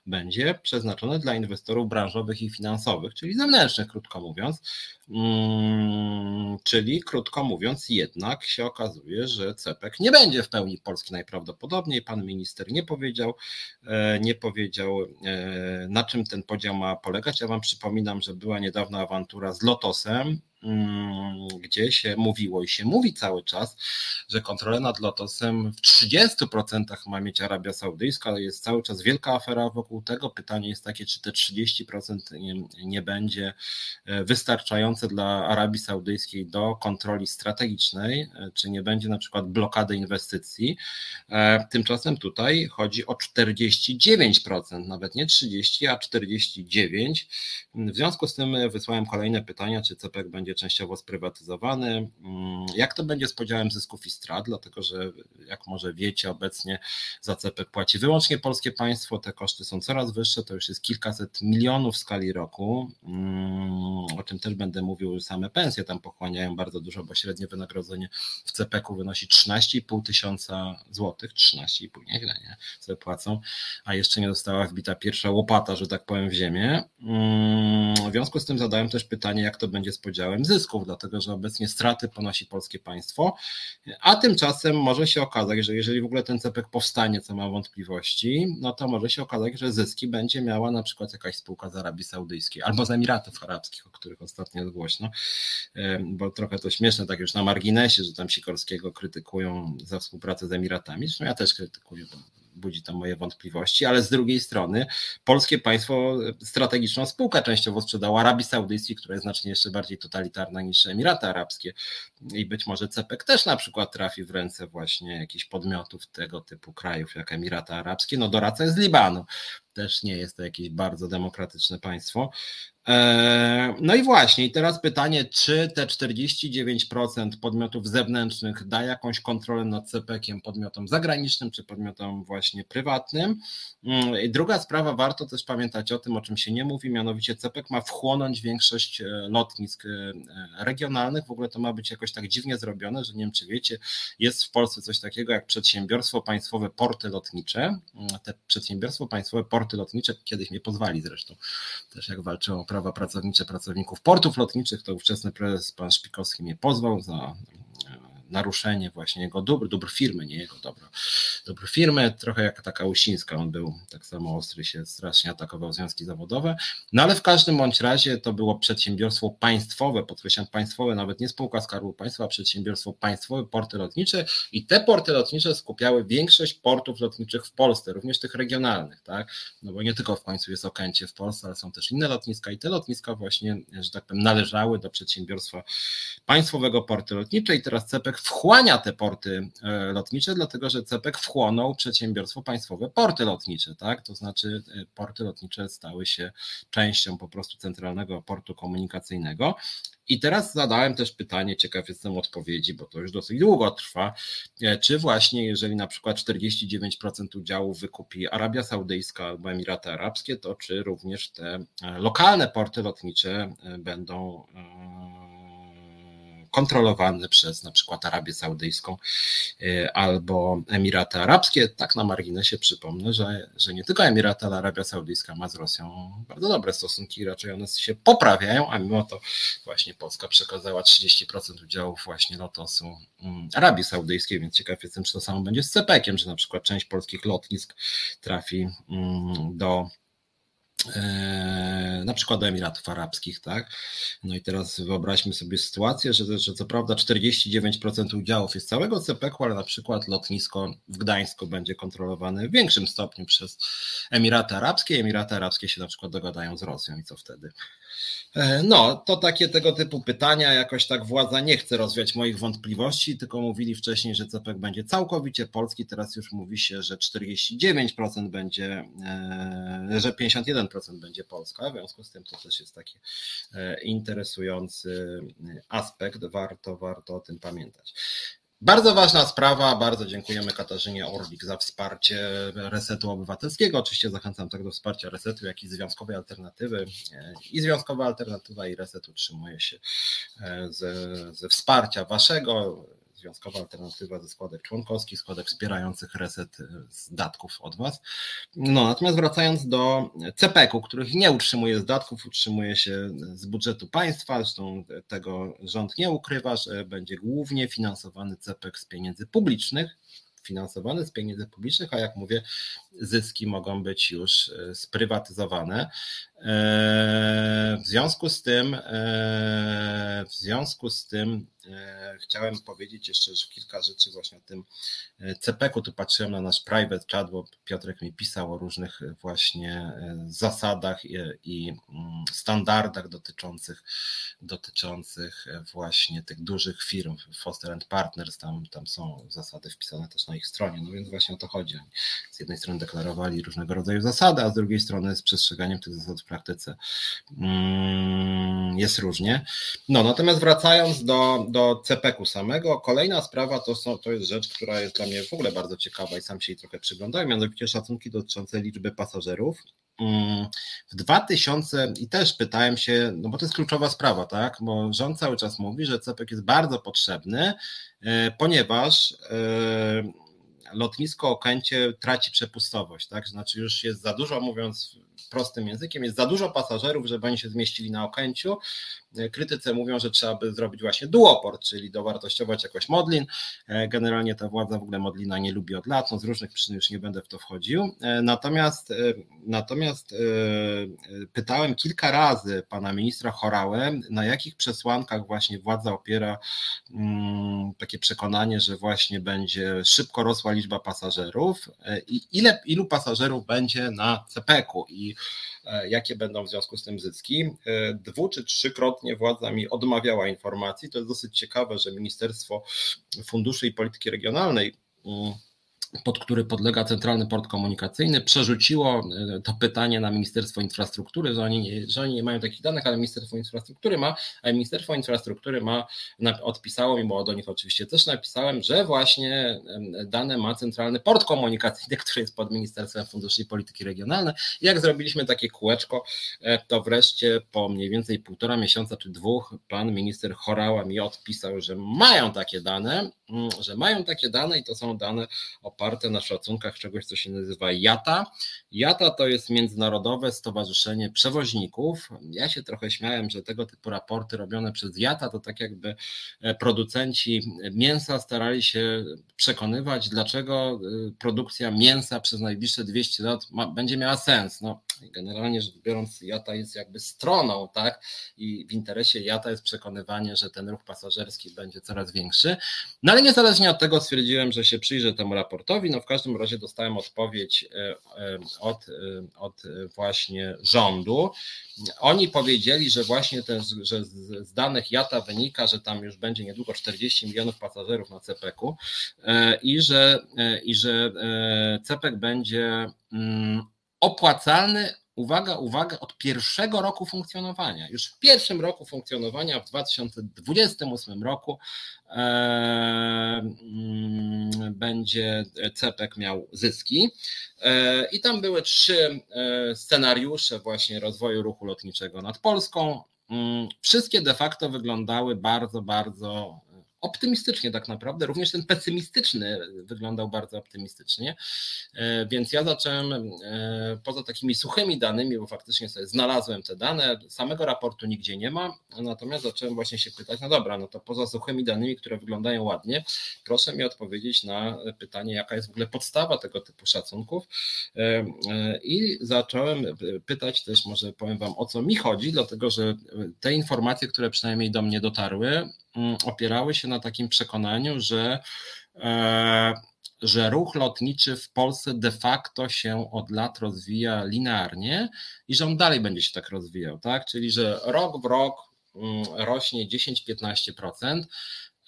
będzie przeznaczone dla inwestorów branżowych i finansowych, czyli zewnętrznych, krótko mówiąc. Mm, czyli krótko mówiąc, jednak się okazuje, że CEPEK nie będzie w pełni polski najprawdopodobniej. Pan minister nie powiedział, e, nie powiedział, na czym ten podział ma polegać. Ja Wam przypominam, że była niedawna awantura z Lotosem, gdzie się mówiło i się mówi cały czas, że kontrolę nad Lotosem w 30% ma mieć Arabia Saudyjska, ale jest cały czas wielka afera wokół tego. Pytanie jest takie, czy te 30% nie, nie będzie e, wystarczające dla Arabii Saudyjskiej do kontroli strategicznej, e, czy nie będzie na przykład blokady inwestycji. E, tymczasem tutaj chodzi o 49%, nawet nie 30, a 49. W związku z tym wysłałem kolejne pytania, czy CPEK będzie częściowo sprywatyzowany. Mm, jak to będzie z podziałem zysków i strat? Dlatego, że jak może wiecie, obecnie za CPK płaci wyłącznie polskie państwo, te koszty są coraz wyższe, to już jest kilkaset milionów w skali roku, mm, o czym też będę mówił, same pensje tam pochłaniają bardzo dużo, bo średnie wynagrodzenie w CPK wynosi 13,5 tysiąca złotych, 13,5, nieźle, nie, sobie płacą, a jeszcze nie została wbita pierwsza łopata, że tak powiem, w ziemię. Mm, w związku z tym zadałem też pytanie, jak to będzie z podziałem zysków, dlatego że obecnie straty ponosi polskie państwo, a tymczasem może się okazać, że jeżeli w ogóle ten CPK powstanie, co ma wątpliwości, no to może się okazać, że zyski będzie miała na przykład jakaś spółka z Arabii Saudyjskiej albo z Emiratów Arabskich, o których ostatnio jest głośno, bo trochę to śmieszne, tak już na marginesie, że tam Sikorskiego krytykują za współpracę z Emiratami, zresztą ja też krytykuję, bo budzi to moje wątpliwości, ale z drugiej strony polskie państwo strategiczną spółkę częściowo sprzedało Arabii Saudyjskiej, która jest znacznie jeszcze bardziej totalitarna niż Emiraty Arabskie i być może CPEK też na przykład trafi w ręce właśnie jakichś podmiotów tego typu krajów jak Emiraty Arabskie, no doradca jest z Libanu, też nie jest to jakieś bardzo demokratyczne państwo. E, no i właśnie, i teraz pytanie, czy te 49% podmiotów zewnętrznych da jakąś kontrolę nad CPK-iem podmiotom zagranicznym, czy podmiotom właśnie prywatnym? Mm, I druga sprawa, warto też pamiętać o tym, o czym się nie mówi, mianowicie CPK ma wchłonąć większość e, lotnisk e, regionalnych. W ogóle to ma być jakoś tak dziwnie zrobione, że nie wiem, czy wiecie, jest w Polsce coś takiego jak przedsiębiorstwo państwowe porty lotnicze. Mm, te przedsiębiorstwo państwowe porty lotnicze kiedyś mnie pozwali zresztą, też jak walczyłem o prawa pracownicze pracowników portów lotniczych, to ówczesny prezes pan Szpikowski mnie pozwał za naruszenie właśnie jego dóbr, dóbr firmy, nie jego dobro, dóbr firmy, trochę jak taka Usińska, on był tak samo ostry, się strasznie atakował związki zawodowe, no ale w każdym bądź razie to było przedsiębiorstwo państwowe, podkreślam państwowe, nawet nie spółka Skarbu Państwa, przedsiębiorstwo państwowe, porty lotnicze i te porty lotnicze skupiały większość portów lotniczych w Polsce, również tych regionalnych, tak, no bo nie tylko w końcu jest Okęcie w Polsce, ale są też inne lotniska i te lotniska właśnie, że tak powiem, należały do przedsiębiorstwa państwowego porty lotnicze i teraz CPK Wchłania te porty e, lotnicze, dlatego że CEPEK wchłonął przedsiębiorstwo państwowe porty lotnicze, tak? To znaczy e, porty lotnicze stały się częścią po prostu centralnego portu komunikacyjnego. I teraz zadałem też pytanie, ciekaw jestem odpowiedzi, bo to już dosyć długo trwa, e, czy właśnie jeżeli na przykład 49% udziału wykupi Arabia Saudyjska albo Emiraty Arabskie, to czy również te lokalne porty lotnicze będą kontrolowany przez na przykład Arabię Saudyjską y, albo Emiraty Arabskie. Tak na marginesie przypomnę, że, że nie tylko Emiraty, ale Arabia Saudyjska ma z Rosją bardzo dobre stosunki, raczej one się poprawiają, a mimo to właśnie Polska przekazała 30% udziałów właśnie Lotosu mm, Arabii Saudyjskiej, więc ciekaw jestem, czy to samo będzie z CPK-iem, że na przykład część polskich lotnisk trafi mm, do E, na przykład do Emiratów Arabskich, tak? No i teraz wyobraźmy sobie sytuację, że, że co prawda 49% udziałów jest całego CPK, ale na przykład lotnisko w Gdańsku będzie kontrolowane w większym stopniu przez Emiraty Arabskie. Emiraty Arabskie się na przykład dogadają z Rosją i co wtedy? E, no, to takie tego typu pytania. Jakoś tak władza nie chce rozwiać moich wątpliwości, tylko mówili wcześniej, że CPK będzie całkowicie polski. Teraz już mówi się, że 49% będzie, e, że 51% będzie Polska. W związku z tym to też jest taki e, interesujący aspekt. Warto, warto o tym pamiętać. Bardzo ważna sprawa, bardzo dziękujemy Katarzynie Orlik za wsparcie Resetu Obywatelskiego. Oczywiście zachęcam tak do wsparcia Resetu, jak i Związkowej Alternatywy. I Związkowa Alternatywa i Reset utrzymuje się e, ze, ze wsparcia Waszego. Związkowa Alternatywa ze składek członkowskich, składek wspierających reset e, z datków od Was. No, natomiast wracając do CPK-u, których nie utrzymuje z datków, utrzymuje się z budżetu państwa, zresztą tego rząd nie ukrywa, że będzie głównie finansowany CPK z pieniędzy publicznych, finansowany z pieniędzy publicznych, a jak mówię, zyski mogą być już e, sprywatyzowane. E, w związku z tym, w związku z tym E, chciałem powiedzieć jeszcze kilka rzeczy właśnie o tym e, CPK-u. Tu patrzyłem na nasz private chat, bo Piotrek mi pisał o różnych właśnie e, zasadach i, mm, standardach dotyczących, dotyczących właśnie tych dużych firm, Foster and Partners, tam, tam są zasady wpisane też na ich stronie, no więc właśnie o to chodzi. Z jednej strony deklarowali różnego rodzaju zasady, a z drugiej strony z przestrzeganiem tych zasad w praktyce mm, jest różnie. No natomiast wracając do, do CPK-u samego. Kolejna sprawa to, są, to jest rzecz, która jest dla mnie w ogóle bardzo ciekawa i sam się jej trochę przyglądałem, mianowicie szacunki dotyczące liczby pasażerów. Mm, w 2000 i też pytałem się, no bo to jest kluczowa sprawa, tak? Bo rząd cały czas mówi, że CPK jest bardzo potrzebny, e, ponieważ e, lotnisko Okęcie traci przepustowość, tak? Znaczy już jest za dużo, mówiąc prostym językiem, jest za dużo pasażerów, żeby oni się zmieścili na Okęciu. Krytycy mówią, że trzeba by zrobić właśnie duoport, czyli dowartościować jakoś Modlin. Generalnie ta władza w ogóle Modlina nie lubi od lat, no z różnych przyczyn już nie będę w to wchodził. Natomiast, natomiast pytałem kilka razy pana ministra Chorałę, na jakich przesłankach właśnie władza opiera mm, takie przekonanie, że właśnie będzie szybko rosła liczba pasażerów i ile, ilu pasażerów będzie na CPK-u. I E, jakie będą w związku z tym zyski. E, dwu czy trzykrotnie władza mi odmawiała informacji. To jest dosyć ciekawe, że Ministerstwo Funduszy i Polityki Regionalnej mm, pod który podlega Centralny Port Komunikacyjny, przerzuciło e, to pytanie na Ministerstwo Infrastruktury, że oni, nie, że oni nie mają takich danych, ale Ministerstwo Infrastruktury ma, a Ministerstwo Infrastruktury ma, odpisało mi, bo do nich oczywiście też napisałem, że właśnie dane ma Centralny Port Komunikacyjny, który jest pod Ministerstwem Funduszy i Polityki Regionalnej. Jak zrobiliśmy takie kółeczko, e, to wreszcie po mniej więcej półtora miesiąca czy dwóch pan minister Chorała mi odpisał, że mają takie dane, mm, że mają takie dane i to są dane oparte oparte na szacunkach czegoś, co się nazywa JATA. JATA to jest Międzynarodowe Stowarzyszenie Przewoźników. Ja się trochę śmiałem, że tego typu raporty robione przez JATA to tak jakby e, producenci mięsa starali się przekonywać, dlaczego e, produkcja mięsa przez najbliższe 200 lat ma, będzie miała sens. No. Generalnie rzecz biorąc, JATA jest jakby stroną, tak? I w interesie JATA jest przekonywanie, że ten ruch pasażerski będzie coraz większy. No ale niezależnie od tego stwierdziłem, że się przyjrzę temu raportowi. No w każdym razie dostałem odpowiedź e, e, od, od właśnie rządu. Oni powiedzieli, że właśnie ten, że z danych JATA wynika, że tam już będzie niedługo 40 milionów pasażerów na CPK-u i że, i że CPK będzie mm, opłacalny, uwaga, uwaga, od pierwszego roku funkcjonowania. Już w pierwszym roku funkcjonowania, w 2028 roku, e, mm, będzie CPEK miał zyski. E, I tam były trzy e, scenariusze właśnie rozwoju ruchu lotniczego nad Polską. Mm, wszystkie de facto wyglądały bardzo, bardzo optymistycznie tak naprawdę, również ten pesymistyczny wyglądał bardzo optymistycznie, e, więc ja zacząłem e, poza takimi suchymi danymi, bo faktycznie sobie znalazłem te dane, samego raportu nigdzie nie ma, natomiast zacząłem właśnie się pytać, no dobra, no to poza suchymi danymi, które wyglądają ładnie, proszę mi odpowiedzieć na pytanie, jaka jest w ogóle podstawa tego typu szacunków. E, i zacząłem pytać też, może powiem Wam o co mi chodzi, dlatego że te informacje, które przynajmniej do mnie dotarły, opierały się na takim przekonaniu, że, e, że ruch lotniczy w Polsce de facto się od lat rozwija linearnie i że on dalej będzie się tak rozwijał, tak? Czyli że rok w rok mm, rośnie 10-15%.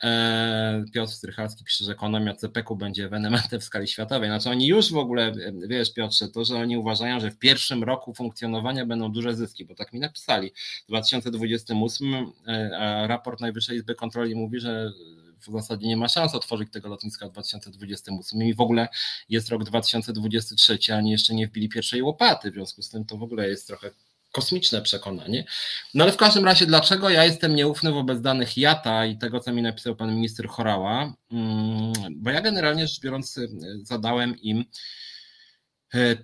E, Piotr Strychalski pisze, że ekonomia CPK będzie ewenementem w skali światowej. Znaczy oni już w ogóle, wiesz Piotrze, to, że oni uważają, że w pierwszym roku funkcjonowania będą duże zyski, bo tak mi napisali. W 2028 e, raport Najwyższej Izby Kontroli mówi, że w zasadzie nie ma szans otworzyć tego lotniska w 2028 i w ogóle jest rok 2023, a oni jeszcze nie wbili pierwszej łopaty, w związku z tym to w ogóle jest trochę kosmiczne przekonanie. No ale w każdym razie, dlaczego ja jestem nieufny wobec danych JATA i tego, co mi napisał pan minister Chorała? Mm, bo ja generalnie rzecz biorąc zadałem im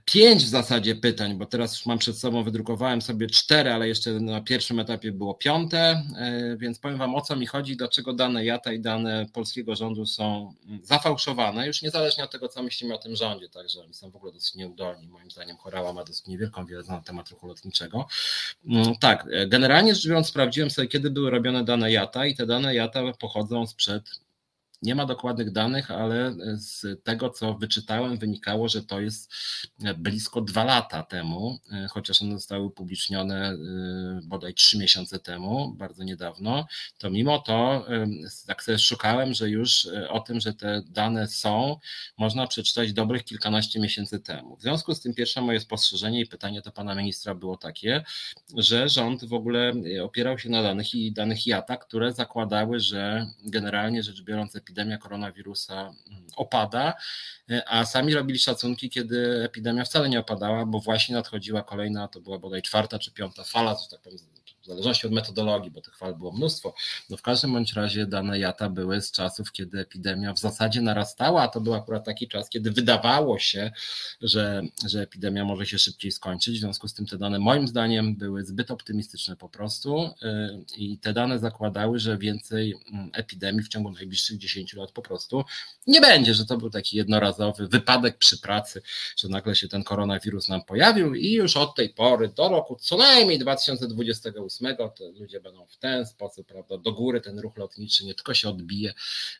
pięć w zasadzie pytań, bo teraz już mam przed sobą, wydrukowałem sobie cztery, ale jeszcze na pierwszym etapie było piąte, e, więc powiem Wam o co mi chodzi, dlaczego dane JATA i dane polskiego rządu są mm, zafałszowane, już niezależnie od tego, co myślimy o tym rządzie, także oni są w ogóle dosyć nieudolni. Moim zdaniem Chorała ma dosyć niewielką wiedzę na temat ruchu lotniczego. Mm, tak, e, generalnie rzecz biorąc, sprawdziłem sobie, kiedy były robione dane JATA i te dane JATA pochodzą sprzed nie ma dokładnych danych, ale z tego, co wyczytałem, wynikało, że to jest blisko dwa lata temu, chociaż one zostały upublicznione bodaj trzy miesiące temu, bardzo niedawno. To mimo to, tak sobie szukałem, że już o tym, że te dane są, można przeczytać dobrych kilkanaście miesięcy temu. W związku z tym, pierwsze moje spostrzeżenie i pytanie do pana ministra było takie, że rząd w ogóle opierał się na danych i danych IATA, które zakładały, że generalnie rzecz biorąc, epidemia epidemia koronawirusa mm, opada, e, a sami robili szacunki, kiedy epidemia wcale nie opadała, bo właśnie nadchodziła kolejna, to była bodaj czwarta czy piąta fala, że tak powiem, w zależności od metodologii, bo tych fal było mnóstwo. No w każdym bądź razie dane JATA były z czasów, kiedy epidemia w zasadzie narastała, a to był akurat taki czas, kiedy wydawało się, że, że epidemia może się szybciej skończyć. W związku z tym te dane moim zdaniem były zbyt optymistyczne po prostu y, i te dane zakładały, że więcej mm, epidemii w ciągu najbliższych 10 lat po prostu nie będzie, że to był taki jednorazowy wypadek przy pracy, że nagle się ten koronawirus nam pojawił i już od tej pory do roku co najmniej 2028 to ludzie będą w ten sposób, prawda, do góry ten ruch lotniczy nie tylko się odbije,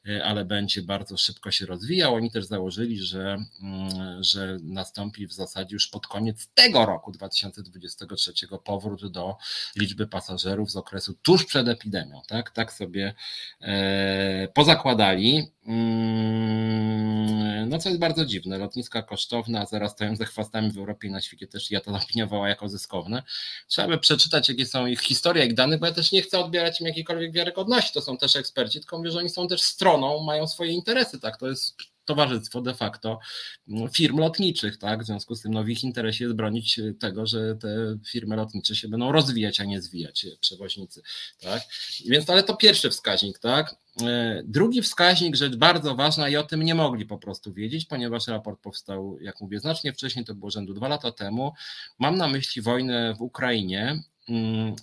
e, ale będzie bardzo szybko się rozwijał. Oni też założyli, że, mm, że nastąpi w zasadzie już pod koniec tego roku 2023 powrót do liczby pasażerów z okresu tuż przed epidemią. Tak, tak sobie e, pozakładali. Mm, no co jest bardzo dziwne, lotniska kosztowne, a zaraz stoją ze chwastami w Europie i na świecie też ja to opiniowała jako zyskowne. Trzeba by przeczytać, jakie są ich historie, jak danych, bo ja też nie chcę odbierać im jakiejkolwiek wiarygodności. To są też eksperci, tylko mówię, że oni są też stroną, mają swoje interesy, tak? To jest towarzystwo de facto mm, firm lotniczych, tak? W związku z tym no, w ich interesie jest bronić tego, że te firmy lotnicze się będą rozwijać, a nie zwijać przewoźnicy, tak? Więc ale to pierwszy wskaźnik, tak? E, drugi wskaźnik, rzecz bardzo ważna i o tym nie mogli po prostu wiedzieć, ponieważ raport powstał, jak mówię, znacznie wcześniej, to było rzędu dwa lata temu. Mam na myśli wojnę w Ukrainie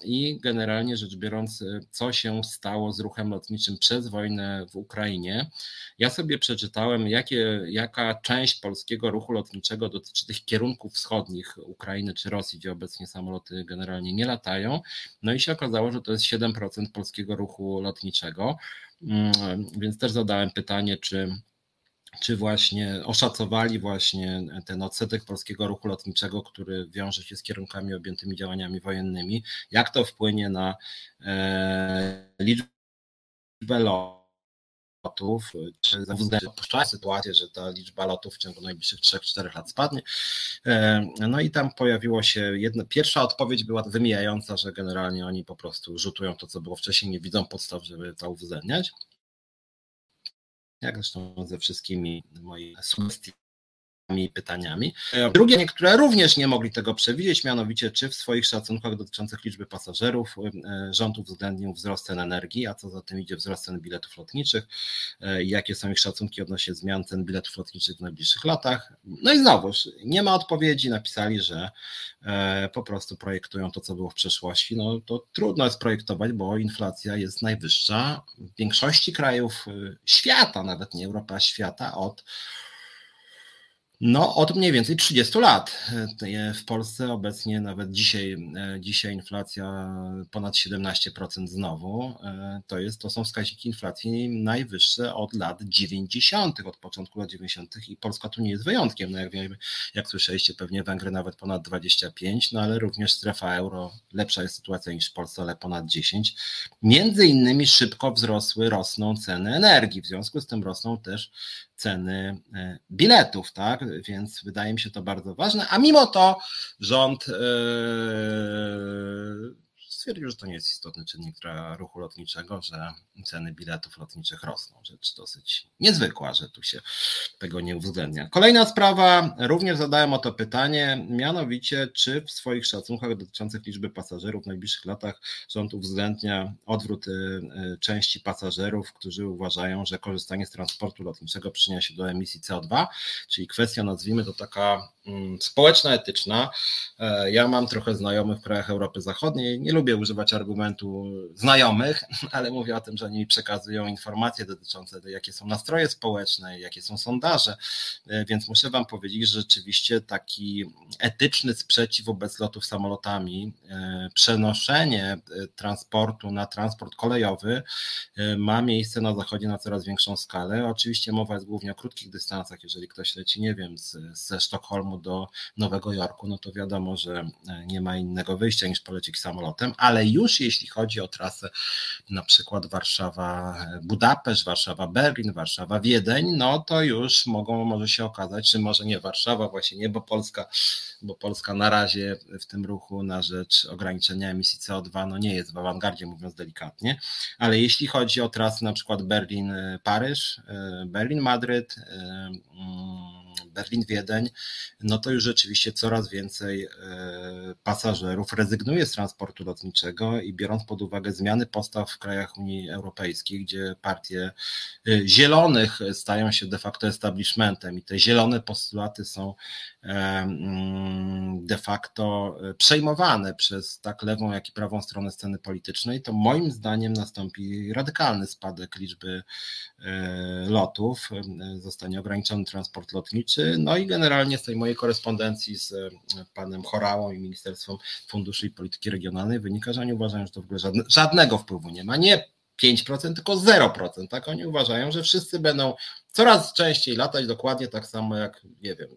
i generalnie rzecz biorąc, co się stało z ruchem lotniczym przez wojnę w Ukrainie. Ja sobie przeczytałem, jakie, jaka część polskiego ruchu lotniczego dotyczy tych kierunków wschodnich Ukrainy czy Rosji, gdzie obecnie samoloty generalnie nie latają. No i się okazało, że to jest 7% polskiego ruchu lotniczego. Mm, więc też zadałem pytanie, czy czy właśnie oszacowali właśnie ten odsetek polskiego ruchu lotniczego, który wiąże się z kierunkami objętymi działaniami wojennymi, jak to wpłynie na e, liczbę lotów, czy uwzględnia sytuację, że ta liczba lotów w ciągu najbliższych 3-4 lat spadnie. E, no i tam pojawiło się jedna, pierwsza odpowiedź była wymijająca, że generalnie oni po prostu rzutują to, co było wcześniej, nie widzą podstaw, żeby to uwzględniać jak zresztą ze wszystkimi moimi sugestiami i pytaniami. Drugie, które również nie mogli tego przewidzieć, mianowicie czy w swoich szacunkach dotyczących liczby pasażerów e, rząd uwzględnił wzrost cen energii, a co za tym idzie wzrost cen biletów lotniczych e, i jakie są ich szacunki odnośnie zmian cen biletów lotniczych w najbliższych latach. No i znowuż nie ma odpowiedzi, napisali, że e, po prostu projektują to, co było w przeszłości. No to trudno jest projektować, bo inflacja jest najwyższa w większości krajów świata, nawet nie Europy, a świata od no, od mniej więcej 30 lat. W Polsce obecnie nawet dzisiaj, e, dzisiaj inflacja ponad 17% znowu. E, to, jest, to są wskaźniki inflacji najwyższe od lat 90., od początku lat 90. i Polska tu nie jest wyjątkiem. No jak wiemy, jak słyszeliście, pewnie Węgry nawet ponad 25, no ale również strefa euro, lepsza jest sytuacja niż w Polsce, ale ponad 10. Między innymi szybko wzrosły, rosną ceny energii, w związku z tym rosną też ceny e, biletów, tak? Więc wydaje mi się to bardzo ważne. A mimo to rząd e, stwierdził, że to nie jest istotny czynnik dla ruchu lotniczego, że ceny biletów lotniczych rosną. Rzecz dosyć niezwykła, że tu się tego nie uwzględnia. Kolejna sprawa, również zadałem o to pytanie, mianowicie czy w swoich szacunkach dotyczących liczby pasażerów w najbliższych latach rząd uwzględnia odwrót y, y, części pasażerów, którzy uważają, że korzystanie z transportu lotniczego przyczynia się do emisji CO2, czyli kwestia nazwijmy to taka mm, społeczna, etyczna. E, ja mam trochę znajomych w krajach Europy Zachodniej, nie lubię używać argumentu znajomych, ale mówię o tym, że oni przekazują informacje dotyczące tego, jakie są nastroje społeczne, jakie są sondaże, e, więc muszę Wam powiedzieć, że rzeczywiście taki etyczny sprzeciw wobec lotów samolotami, e, przenoszenie e, transportu na transport kolejowy ma miejsce na zachodzie na coraz większą skalę. Oczywiście mowa jest głównie o krótkich dystansach, jeżeli ktoś leci, nie wiem, z, ze Sztokholmu do Nowego Jorku, no to wiadomo, że nie ma innego wyjścia niż polecieć samolotem, ale już jeśli chodzi o trasę na przykład Warszawa-Budapeszt, Warszawa-Berlin, Warszawa-Wiedeń, no to już mogą, może się okazać, czy może nie Warszawa, właśnie nie, bo Polska, bo Polska na razie w tym ruchu na rzecz ograniczenia emisji CO2 no nie jest w awangardzie, mówiąc delikatnie, ale jeśli chodzi o trasy na przykład Berlin-Paryż, e, Berlin-Madryd, e, mm, Berlin-Wiedeń, no to już rzeczywiście coraz więcej e, pasażerów rezygnuje z transportu lotniczego i biorąc pod uwagę zmiany postaw w krajach Unii Europejskiej, gdzie partie zielonych stają się de facto establishmentem i te zielone postulaty są mm, de facto przejmowane przez tak lewą, jak i prawą stronę sceny politycznej, to moim zdaniem nastąpi radykalny spadek liczby lotów, zostanie ograniczony transport lotniczy, no i generalnie z tej mojej korespondencji z e, panem Chorałą i Ministerstwem Funduszy i Polityki Regionalnej wynika, że oni uważają, że to w ogóle żadne, żadnego wpływu nie ma. Nie 5%, tylko 0%. Tak oni uważają, że wszyscy będą coraz częściej latać dokładnie tak samo jak, nie wiem,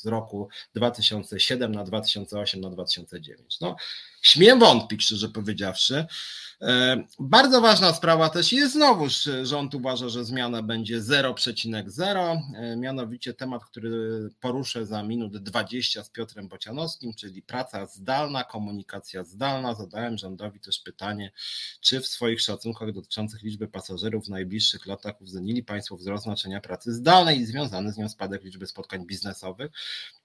z roku 2007 na 2008 na 2009. No, śmiem wątpić, szczerze powiedziawszy. E, bardzo ważna sprawa też jest znowuż, rząd uważa, że zmiana będzie 0,0, e, mianowicie temat, który poruszę za minut 20 z Piotrem Bocianowskim, czyli praca zdalna, komunikacja zdalna. Zadałem rządowi też pytanie, czy w swoich szacunkach dotyczących liczby pasażerów w najbliższych latach uwzględnili Państwo wzrost znaczenia pracy zdalnej i związany z nią spadek liczby spotkań biznesowych.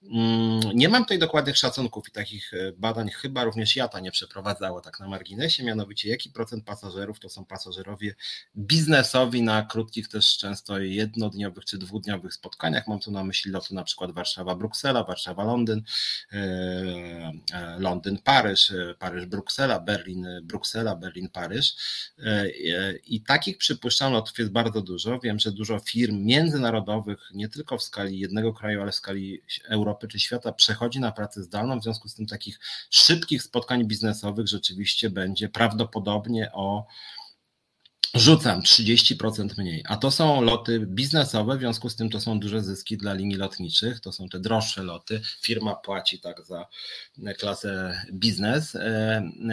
Mm, nie mam tutaj dokładnych szacunków i takich e, badań chyba również JATA nie przeprowadzało tak na marginesie, mianowicie jaki procent pasażerów to są pasażerowie biznesowi na krótkich też często jednodniowych czy dwudniowych spotkaniach. Mam tu na myśli loty na przykład Warszawa-Bruksela, Warszawa-Londyn, e, e, Londyn-Paryż, Paryż-Bruksela, Berlin-Bruksela, Berlin-Paryż i takich przypuszczam lotów jest bardzo dużo. Wiem, że dużo firm międzynarodowych, nie tylko w skali jednego kraju, ale w skali Europy czy świata przechodzi na pracę zdalną, w związku z tym takich szybkich spotkań biznesowych rzeczywiście będzie prawdopodobnie o rzucam 30% mniej. A to są loty biznesowe, w związku z tym to są duże zyski dla linii lotniczych, to są te droższe loty. Firma płaci tak za klasę biznes.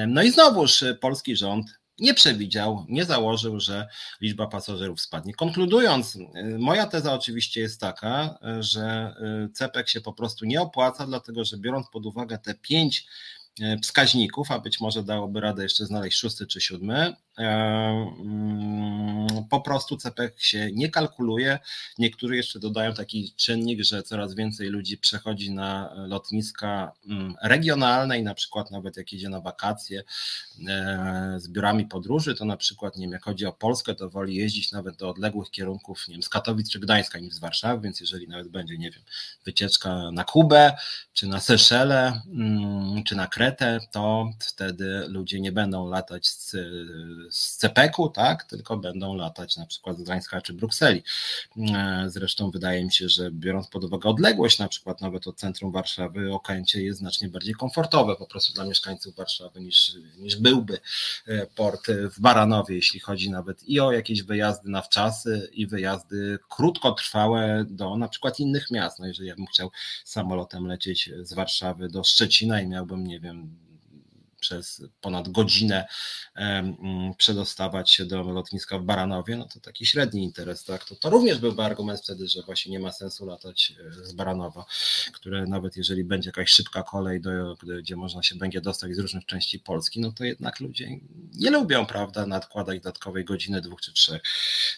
No i znowuż polski rząd nie przewidział, nie założył, że liczba pasażerów spadnie. Konkludując, y, moja teza oczywiście jest taka, że y, CEPEK się po prostu nie opłaca, dlatego że biorąc pod uwagę te pięć wskaźników, a być może dałoby radę jeszcze znaleźć szósty czy siódmy, po prostu CPK się nie kalkuluje. Niektórzy jeszcze dodają taki czynnik, że coraz więcej ludzi przechodzi na lotniska mm, regionalne i na przykład nawet jak idzie na wakacje e, z biurami podróży, to na przykład nie wiem, jak chodzi o Polskę, to woli jeździć nawet do odległych kierunków, nie wiem, z Katowic czy Gdańska niż z Warszawy, więc jeżeli nawet będzie, nie wiem, wycieczka na Kubę, czy na Seszele, mm, czy na Kretę, to wtedy ludzie nie będą latać z, z CPK-u, tak, tylko będą latać na przykład z Gdańska czy Brukseli. E, zresztą wydaje mi się, że biorąc pod uwagę odległość na przykład nawet od centrum Warszawy, Okęcie jest znacznie bardziej komfortowe po prostu dla mieszkańców Warszawy niż, niż byłby e, port w Baranowie, jeśli chodzi nawet i o jakieś wyjazdy na wczasy i wyjazdy krótkotrwałe do na przykład innych miast. No jeżeli ja bym chciał samolotem lecieć z Warszawy do Szczecina i miałbym, nie wiem, przez ponad godzinę mm, przedostawać się do lotniska w Baranowie, no to taki średni interes, tak? To, to również byłby argument wtedy, że właśnie nie ma sensu latać e, z Baranowa, które nawet jeżeli będzie jakaś szybka kolej, do, gdzie można się będzie dostać z różnych części Polski, no to jednak ludzie nie lubią, prawda, nadkładać dodatkowej godziny, dwóch czy trzech.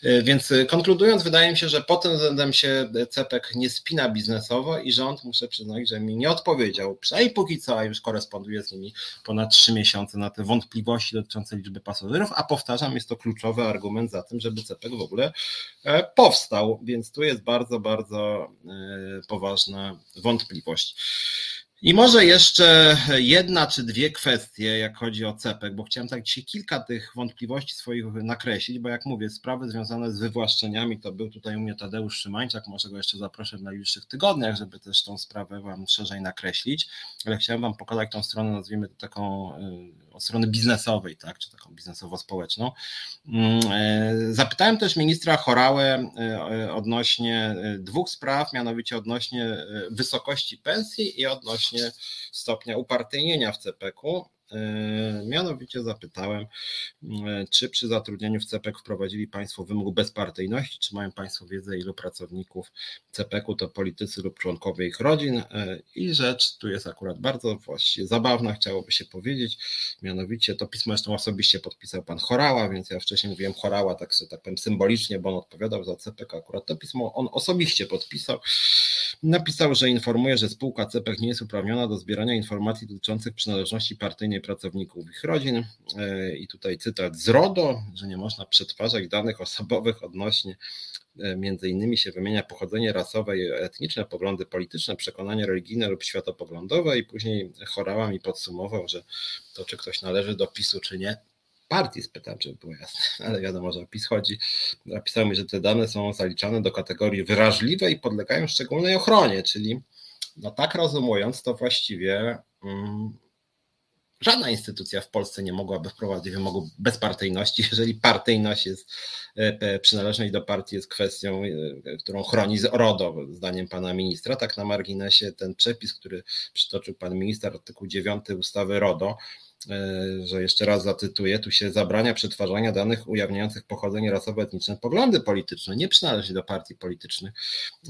E, więc e, konkludując, wydaje mi się, że pod tym względem się CEPEK nie spina biznesowo i rząd, muszę przyznać, że mi nie odpowiedział, przynajmniej póki co, a już koresponduję z nimi ponad trzy miesiące na te wątpliwości dotyczące liczby pasażerów, a powtarzam, jest to kluczowy argument za tym, żeby CEPEK w ogóle e, powstał, więc tu jest bardzo, bardzo e, poważna wątpliwość. I może jeszcze jedna czy dwie kwestie, jak chodzi o CEPEK, bo chciałem tak dzisiaj kilka tych wątpliwości swoich nakreślić, bo jak mówię, sprawy związane z wywłaszczeniami, to był tutaj u mnie Tadeusz Szymańczak, może go jeszcze zaproszę w najbliższych tygodniach, żeby też tą sprawę Wam szerzej nakreślić, ale chciałem Wam pokazać tą stronę, nazwijmy to taką y, od strony biznesowej, tak, czy taką biznesowo-społeczną. Mm, e, zapytałem też ministra Chorałę e, odnośnie e, dwóch spraw, mianowicie odnośnie wysokości pensji i odnośnie stopnia upartyjnienia w CPK-u. E, mianowicie zapytałem, e, czy przy zatrudnieniu w CPK wprowadzili Państwo wymóg bezpartyjności, czy mają Państwo wiedzę, ilu pracowników CPK-u to politycy lub członkowie ich rodzin. E, I rzecz tu jest akurat bardzo właściwie zabawna, chciałoby się powiedzieć. Mianowicie to pismo zresztą osobiście podpisał Pan Chorała, więc ja wcześniej mówiłem Chorała, tak, tak powiem symbolicznie, bo on odpowiadał za CPK. Akurat to pismo on osobiście podpisał. Napisał, że informuje, że spółka CPK nie jest uprawniona do zbierania informacji dotyczących przynależności partyjnej pracowników ich rodzin. E, I tutaj cytat z RODO, że nie można przetwarzać danych osobowych odnośnie e, między innymi się wymienia pochodzenie rasowe i etniczne, poglądy polityczne, przekonania religijne lub światopoglądowe i później Chorała mi podsumował, że to czy ktoś należy do PiSu czy nie, partii spytałem, żeby było jasne, ale wiadomo, że o PiS chodzi. Napisał mi, że te dane są zaliczane do kategorii wrażliwej i podlegają szczególnej ochronie, czyli no tak rozumując, to właściwie mm, żadna instytucja w Polsce nie mogłaby wprowadzić wymogu bezpartyjności, jeżeli partyjność jest, e, przynależność do partii jest kwestią, e, którą chroni RODO, zdaniem pana ministra. Tak na marginesie ten przepis, który przytoczył pan minister, artykuł 9 ustawy RODO, E, że jeszcze raz zacytuję, tu się zabrania przetwarzania danych ujawniających pochodzenie rasowo-etniczne, poglądy polityczne, nie przynależy do partii politycznych.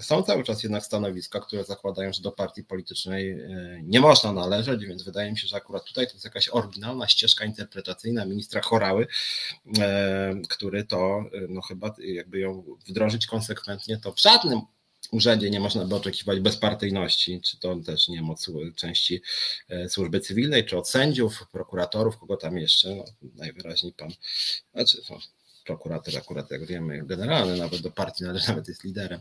Są cały czas jednak stanowiska, które zakładają, że do partii politycznej e, nie można należeć, więc wydaje mi się, że akurat tutaj to jest jakaś oryginalna ścieżka interpretacyjna ministra Chorały, e, który to, no chyba jakby ją wdrożyć konsekwentnie, to w żadnym urzędzie nie można by oczekiwać bezpartyjności, czy to też nie wiem, od części e, służby cywilnej, czy od sędziów, prokuratorów, kogo tam jeszcze, no, najwyraźniej pan, znaczy no, prokurator akurat, jak wiemy, generalny, nawet do partii należy, nawet jest liderem.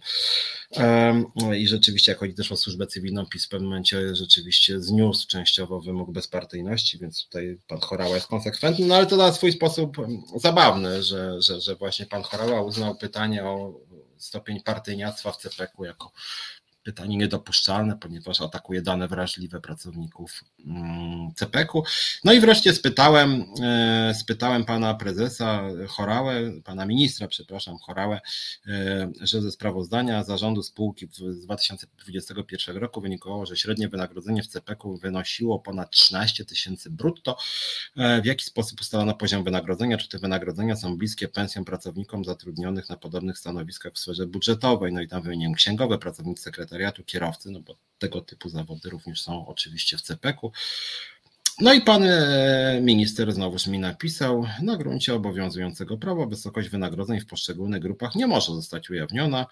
I rzeczywiście, jak chodzi też o służbę cywilną, PiS w pewnym momencie rzeczywiście zniósł częściowo wymóg bezpartyjności, więc tutaj pan Chorała jest konsekwentny, no ale to na swój sposób zabawny, że, że, że właśnie pan Chorała uznał pytanie o stopień partyjniactwa w CPK jako pytanie niedopuszczalne, ponieważ atakuje dane wrażliwe pracowników mm, CPK-u. No i wreszcie spytałem, e, spytałem pana prezesa Chorałę, pana ministra, przepraszam, Chorałę, e, że ze sprawozdania zarządu spółki z 2021 roku wynikało, że średnie wynagrodzenie w CPK-u wynosiło ponad 13 tysięcy brutto. E, w jaki sposób ustalono poziom wynagrodzenia? Czy te wynagrodzenia są bliskie pensjom pracownikom zatrudnionych na podobnych stanowiskach w sferze budżetowej? No i tam wymieniłem księgowe, pracownicy sekretarza sekretariatu kierowcy, no bo tego typu zawody również są oczywiście w CPK-u. No i pan e, minister znowuż mi napisał, na gruncie obowiązującego prawa wysokość wynagrodzeń w poszczególnych grupach nie może zostać ujawniona.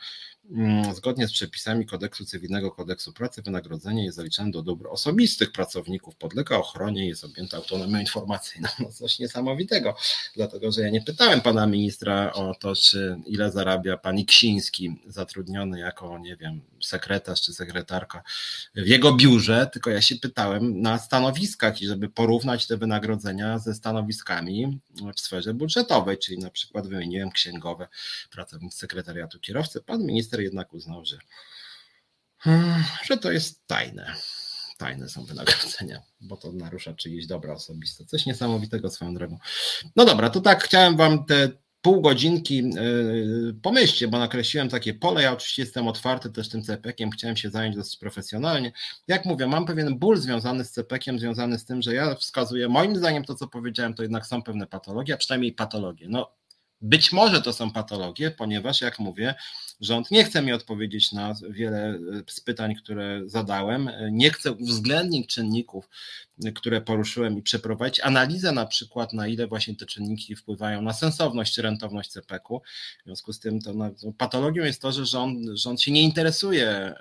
Mm, zgodnie z przepisami kodeksu cywilnego, kodeksu pracy, wynagrodzenie jest zaliczane do dóbr osobistych pracowników, podlega ochronie i jest objęte autonomią informacyjną. No coś niesamowitego, dlatego że ja nie pytałem pana ministra o to, czy ile zarabia pan Iksiński, zatrudniony jako, nie wiem, sekretarz czy sekretarka w jego biurze, tylko ja się pytałem na stanowiskach i żeby porównać te wynagrodzenia ze stanowiskami w sferze budżetowej, czyli na przykład wymieniłem księgowe, pracownik sekretariatu kierowcy. Pan minister jednak uznał, że, że to jest tajne. Tajne są wynagrodzenia, bo to narusza czyjeś dobra osobiste. Coś niesamowitego swoją drogą. No dobra, to tak chciałem Wam te pół godzinki yy, pomyślcie, bo nakreśliłem takie pole. Ja oczywiście jestem otwarty też tym CPK-iem, chciałem się zająć dosyć profesjonalnie. Jak mówię, mam pewien ból związany z CPK-iem, związany z tym, że ja wskazuję, moim zdaniem to, co powiedziałem, to jednak są pewne patologie, a przynajmniej patologie. No, być może to są patologie, ponieważ, jak mówię, rząd nie chce mi odpowiedzieć na wiele e, z pytań, które zadałem. Nie chce uwzględnić czynników, które poruszyłem i przeprowadzić analizę na przykład, na ile właśnie te czynniki wpływają na sensowność rentowność CPK-u. W związku z tym to, no, patologią jest to, że rząd, rząd się nie interesuje e,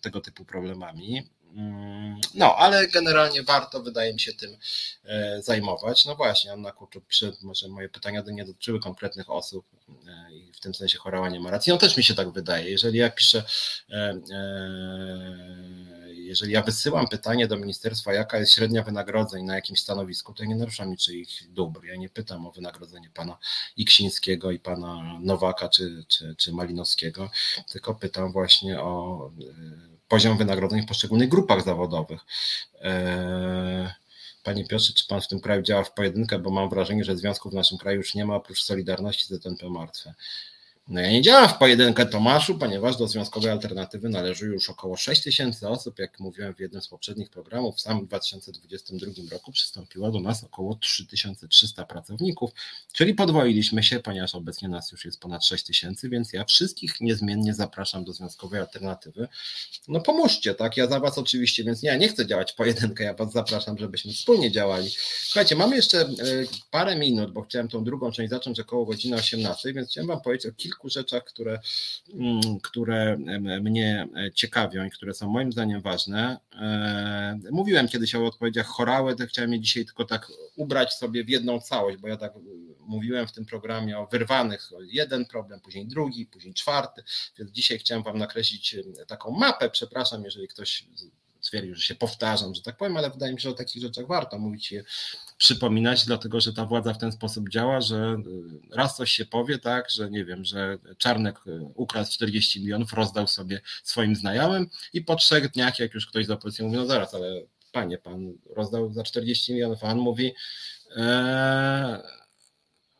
tego typu problemami. Mm, no, ale generalnie warto, wydaje mi się, tym e, zajmować. No właśnie, Anna Kurczuk pisze, może moje pytania nie dotyczyły konkretnych osób e, i w tym sensie chorała nie ma racji. No też mi się tak wydaje. Jeżeli ja piszę, e, jeżeli ja wysyłam pytanie do ministerstwa, jaka jest średnia wynagrodzeń na jakimś stanowisku, to ja nie naruszam niczyich dóbr. Ja nie pytam o wynagrodzenie pana Iksińskiego i pana Nowaka czy, czy, czy Malinowskiego, tylko pytam właśnie o poziom wynagrodzeń w poszczególnych grupach zawodowych. E, panie Piotrze, czy Pan w tym kraju działa w pojedynkę, bo mam wrażenie, że związków w naszym kraju już nie ma, oprócz Solidarności ZNP Martwe. No ja nie działam w pojedynkę Tomaszu, ponieważ do Związkowej Alternatywy należy już około 6 tysięcy osób, jak mówiłem w jednym z poprzednich programów, w samym 2022 roku przystąpiło do nas około 3300 pracowników, czyli podwoiliśmy się, ponieważ obecnie nas już jest ponad 6 tysięcy, więc ja wszystkich niezmiennie zapraszam do Związkowej Alternatywy. No pomóżcie, tak? Ja za Was oczywiście, więc ja nie chcę działać pojedynkę, ja Was zapraszam, żebyśmy wspólnie działali. Słuchajcie, mamy jeszcze e, parę minut, bo chciałem tą drugą część zacząć około godziny 18, więc chciałem Wam powiedzieć o kilku kilku rzeczach, które, mm, które mnie ciekawią i które są moim zdaniem ważne. E, mówiłem kiedyś o odpowiedziach chorały, to chciałem je dzisiaj tylko tak ubrać sobie w jedną całość, bo ja tak mówiłem w tym programie o wyrwanych, jeden problem, później drugi, później czwarty, więc dzisiaj chciałem Wam nakreślić taką mapę, przepraszam, jeżeli ktoś stwierdził, że się powtarzam, że tak powiem, ale wydaje mi się, że o takich rzeczach warto mówić i przypominać, dlatego że ta władza w ten sposób działa, że y, raz coś się powie, tak, że nie wiem, że Czarnek y, ukradł 40 milionów, rozdał sobie swoim znajomym i po trzech dniach, jak już ktoś z opozycji mówi, no zaraz, ale panie, pan rozdał za 40 milionów, a on mówi, eee,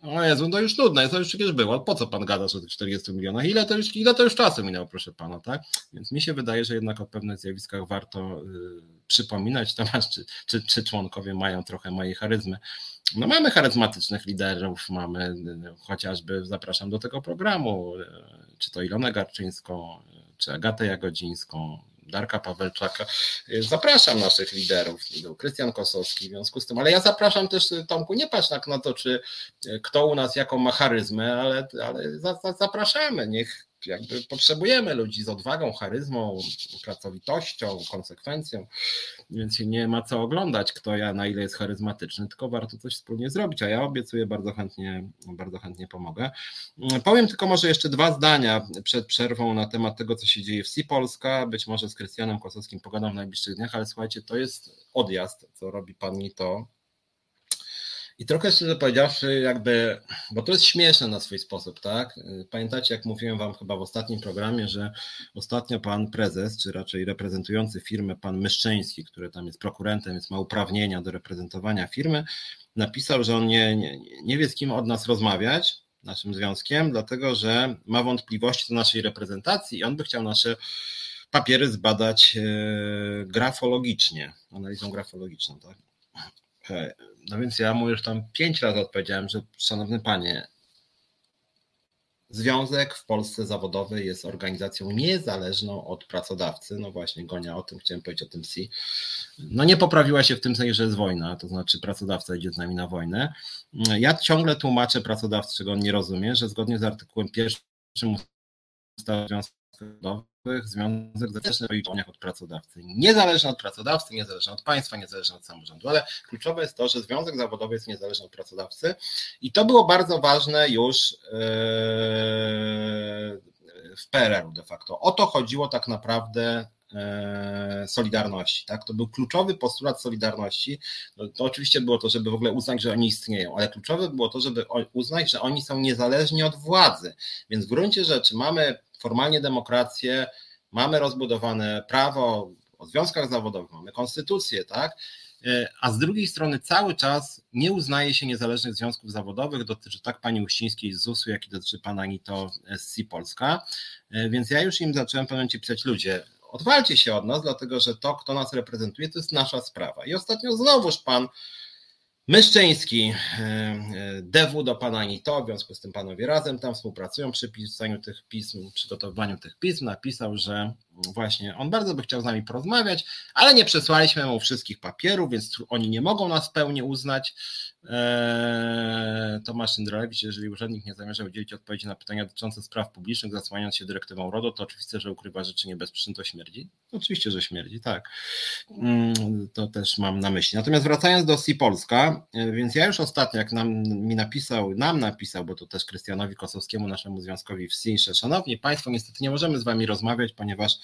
o Jezu, to już nudne, to już przecież było. Po co pan gada o tych 40 milionach? Ile to, już, ile to już czasu minęło, proszę pana, tak? Więc mi się wydaje, że jednak o pewnych zjawiskach warto y, przypominać. Tomasz, czy, czy, czy członkowie mają trochę mojej charyzmy? No mamy charyzmatycznych liderów, mamy y, chociażby, zapraszam do tego programu, y, czy to Ilonę Garczyńską, czy Agatę Jagodzińską, Darka Pawelczaka. Zapraszam naszych liderów, był Krystian Kosowski w związku z tym, ale ja zapraszam też Tomku, nie patrz tak na to, czy kto u nas jaką ma charyzmę, ale, ale za, za, zapraszamy, niech jakby potrzebujemy ludzi z odwagą, charyzmą, pracowitością, konsekwencją, więc nie ma co oglądać, kto ja, na ile jest charyzmatyczny, tylko warto coś wspólnie zrobić, a ja obiecuję bardzo chętnie, bardzo chętnie pomogę. Powiem tylko może jeszcze dwa zdania przed przerwą na temat tego, co się dzieje w SI Polska, być może z Krystianem Kosowskim pogadam w najbliższych dniach, ale słuchajcie, to jest odjazd, co robi pan to i trochę szczerze powiedziawszy, jakby, bo to jest śmieszne na swój sposób, tak? Pamiętacie, jak mówiłem Wam chyba w ostatnim programie, że ostatnio pan prezes, czy raczej reprezentujący firmę, pan Myszczyński, który tam jest prokurentem, więc ma uprawnienia do reprezentowania firmy, napisał, że on nie, nie, nie wie z kim od nas rozmawiać, naszym związkiem, dlatego że ma wątpliwości do naszej reprezentacji i on by chciał nasze papiery zbadać e, grafologicznie, analizą grafologiczną, tak? No więc ja mu już tam pięć razy odpowiedziałem, że szanowny panie, Związek w Polsce zawodowy jest organizacją niezależną od pracodawcy. No właśnie, Gonia, o tym chciałem powiedzieć, o tym SI. No nie poprawiła się w tym sensie, że jest wojna, to znaczy pracodawca idzie z nami na wojnę. Ja ciągle tłumaczę pracodawcy, czego on nie rozumie, że zgodnie z artykułem pierwszym ustawy zawodowych związek swoich działaniach od pracodawcy. Niezależny od pracodawcy, niezależny od państwa, niezależny od samorządu, ale kluczowe jest to, że związek zawodowy jest niezależny od pracodawcy i to było bardzo ważne już yy, w PRL-u de facto. O to chodziło tak naprawdę yy, Solidarności. Tak? To był kluczowy postulat Solidarności. No, to oczywiście było to, żeby w ogóle uznać, że oni istnieją, ale kluczowe było to, żeby uznać, że oni są niezależni od władzy. Więc w gruncie rzeczy mamy formalnie demokrację, mamy rozbudowane prawo o związkach zawodowych, mamy konstytucję, tak? E, a z drugiej strony cały czas nie uznaje się niezależnych związków zawodowych, dotyczy tak pani Uścińskiej z ZUS-u, jak i dotyczy pana Nito z SI Polska, e, więc ja już im zacząłem w pisać, ludzie, odwalcie się od nas, dlatego że to, kto nas reprezentuje, to jest nasza sprawa. I ostatnio znowuż pan Myszczyński, e, e, DW do pana Nito, w związku z tym panowie razem tam współpracują przy pisaniu tych pism, przygotowywaniu tych pism, napisał, że właśnie on bardzo by chciał z nami porozmawiać, ale nie przesłaliśmy mu wszystkich papierów, więc oni nie mogą nas pełni uznać. Eee, Tomasz Syndrolewicz, jeżeli urzędnik nie zamierza udzielić odpowiedzi na pytania dotyczące spraw publicznych, zasłaniając się dyrektywą RODO, to oczywiste, że ukrywa rzeczy niebezpieczne, to śmierdzi. Oczywiście, że śmierdzi, tak. Mm, to też mam na myśli. Natomiast wracając do SI Polska, e, więc ja już ostatnio, jak nam mi napisał, nam napisał, bo to też Krystianowi Kosowskiemu, naszemu związkowi w SI, że szanowni Państwo, niestety nie możemy z Wami rozmawiać, ponieważ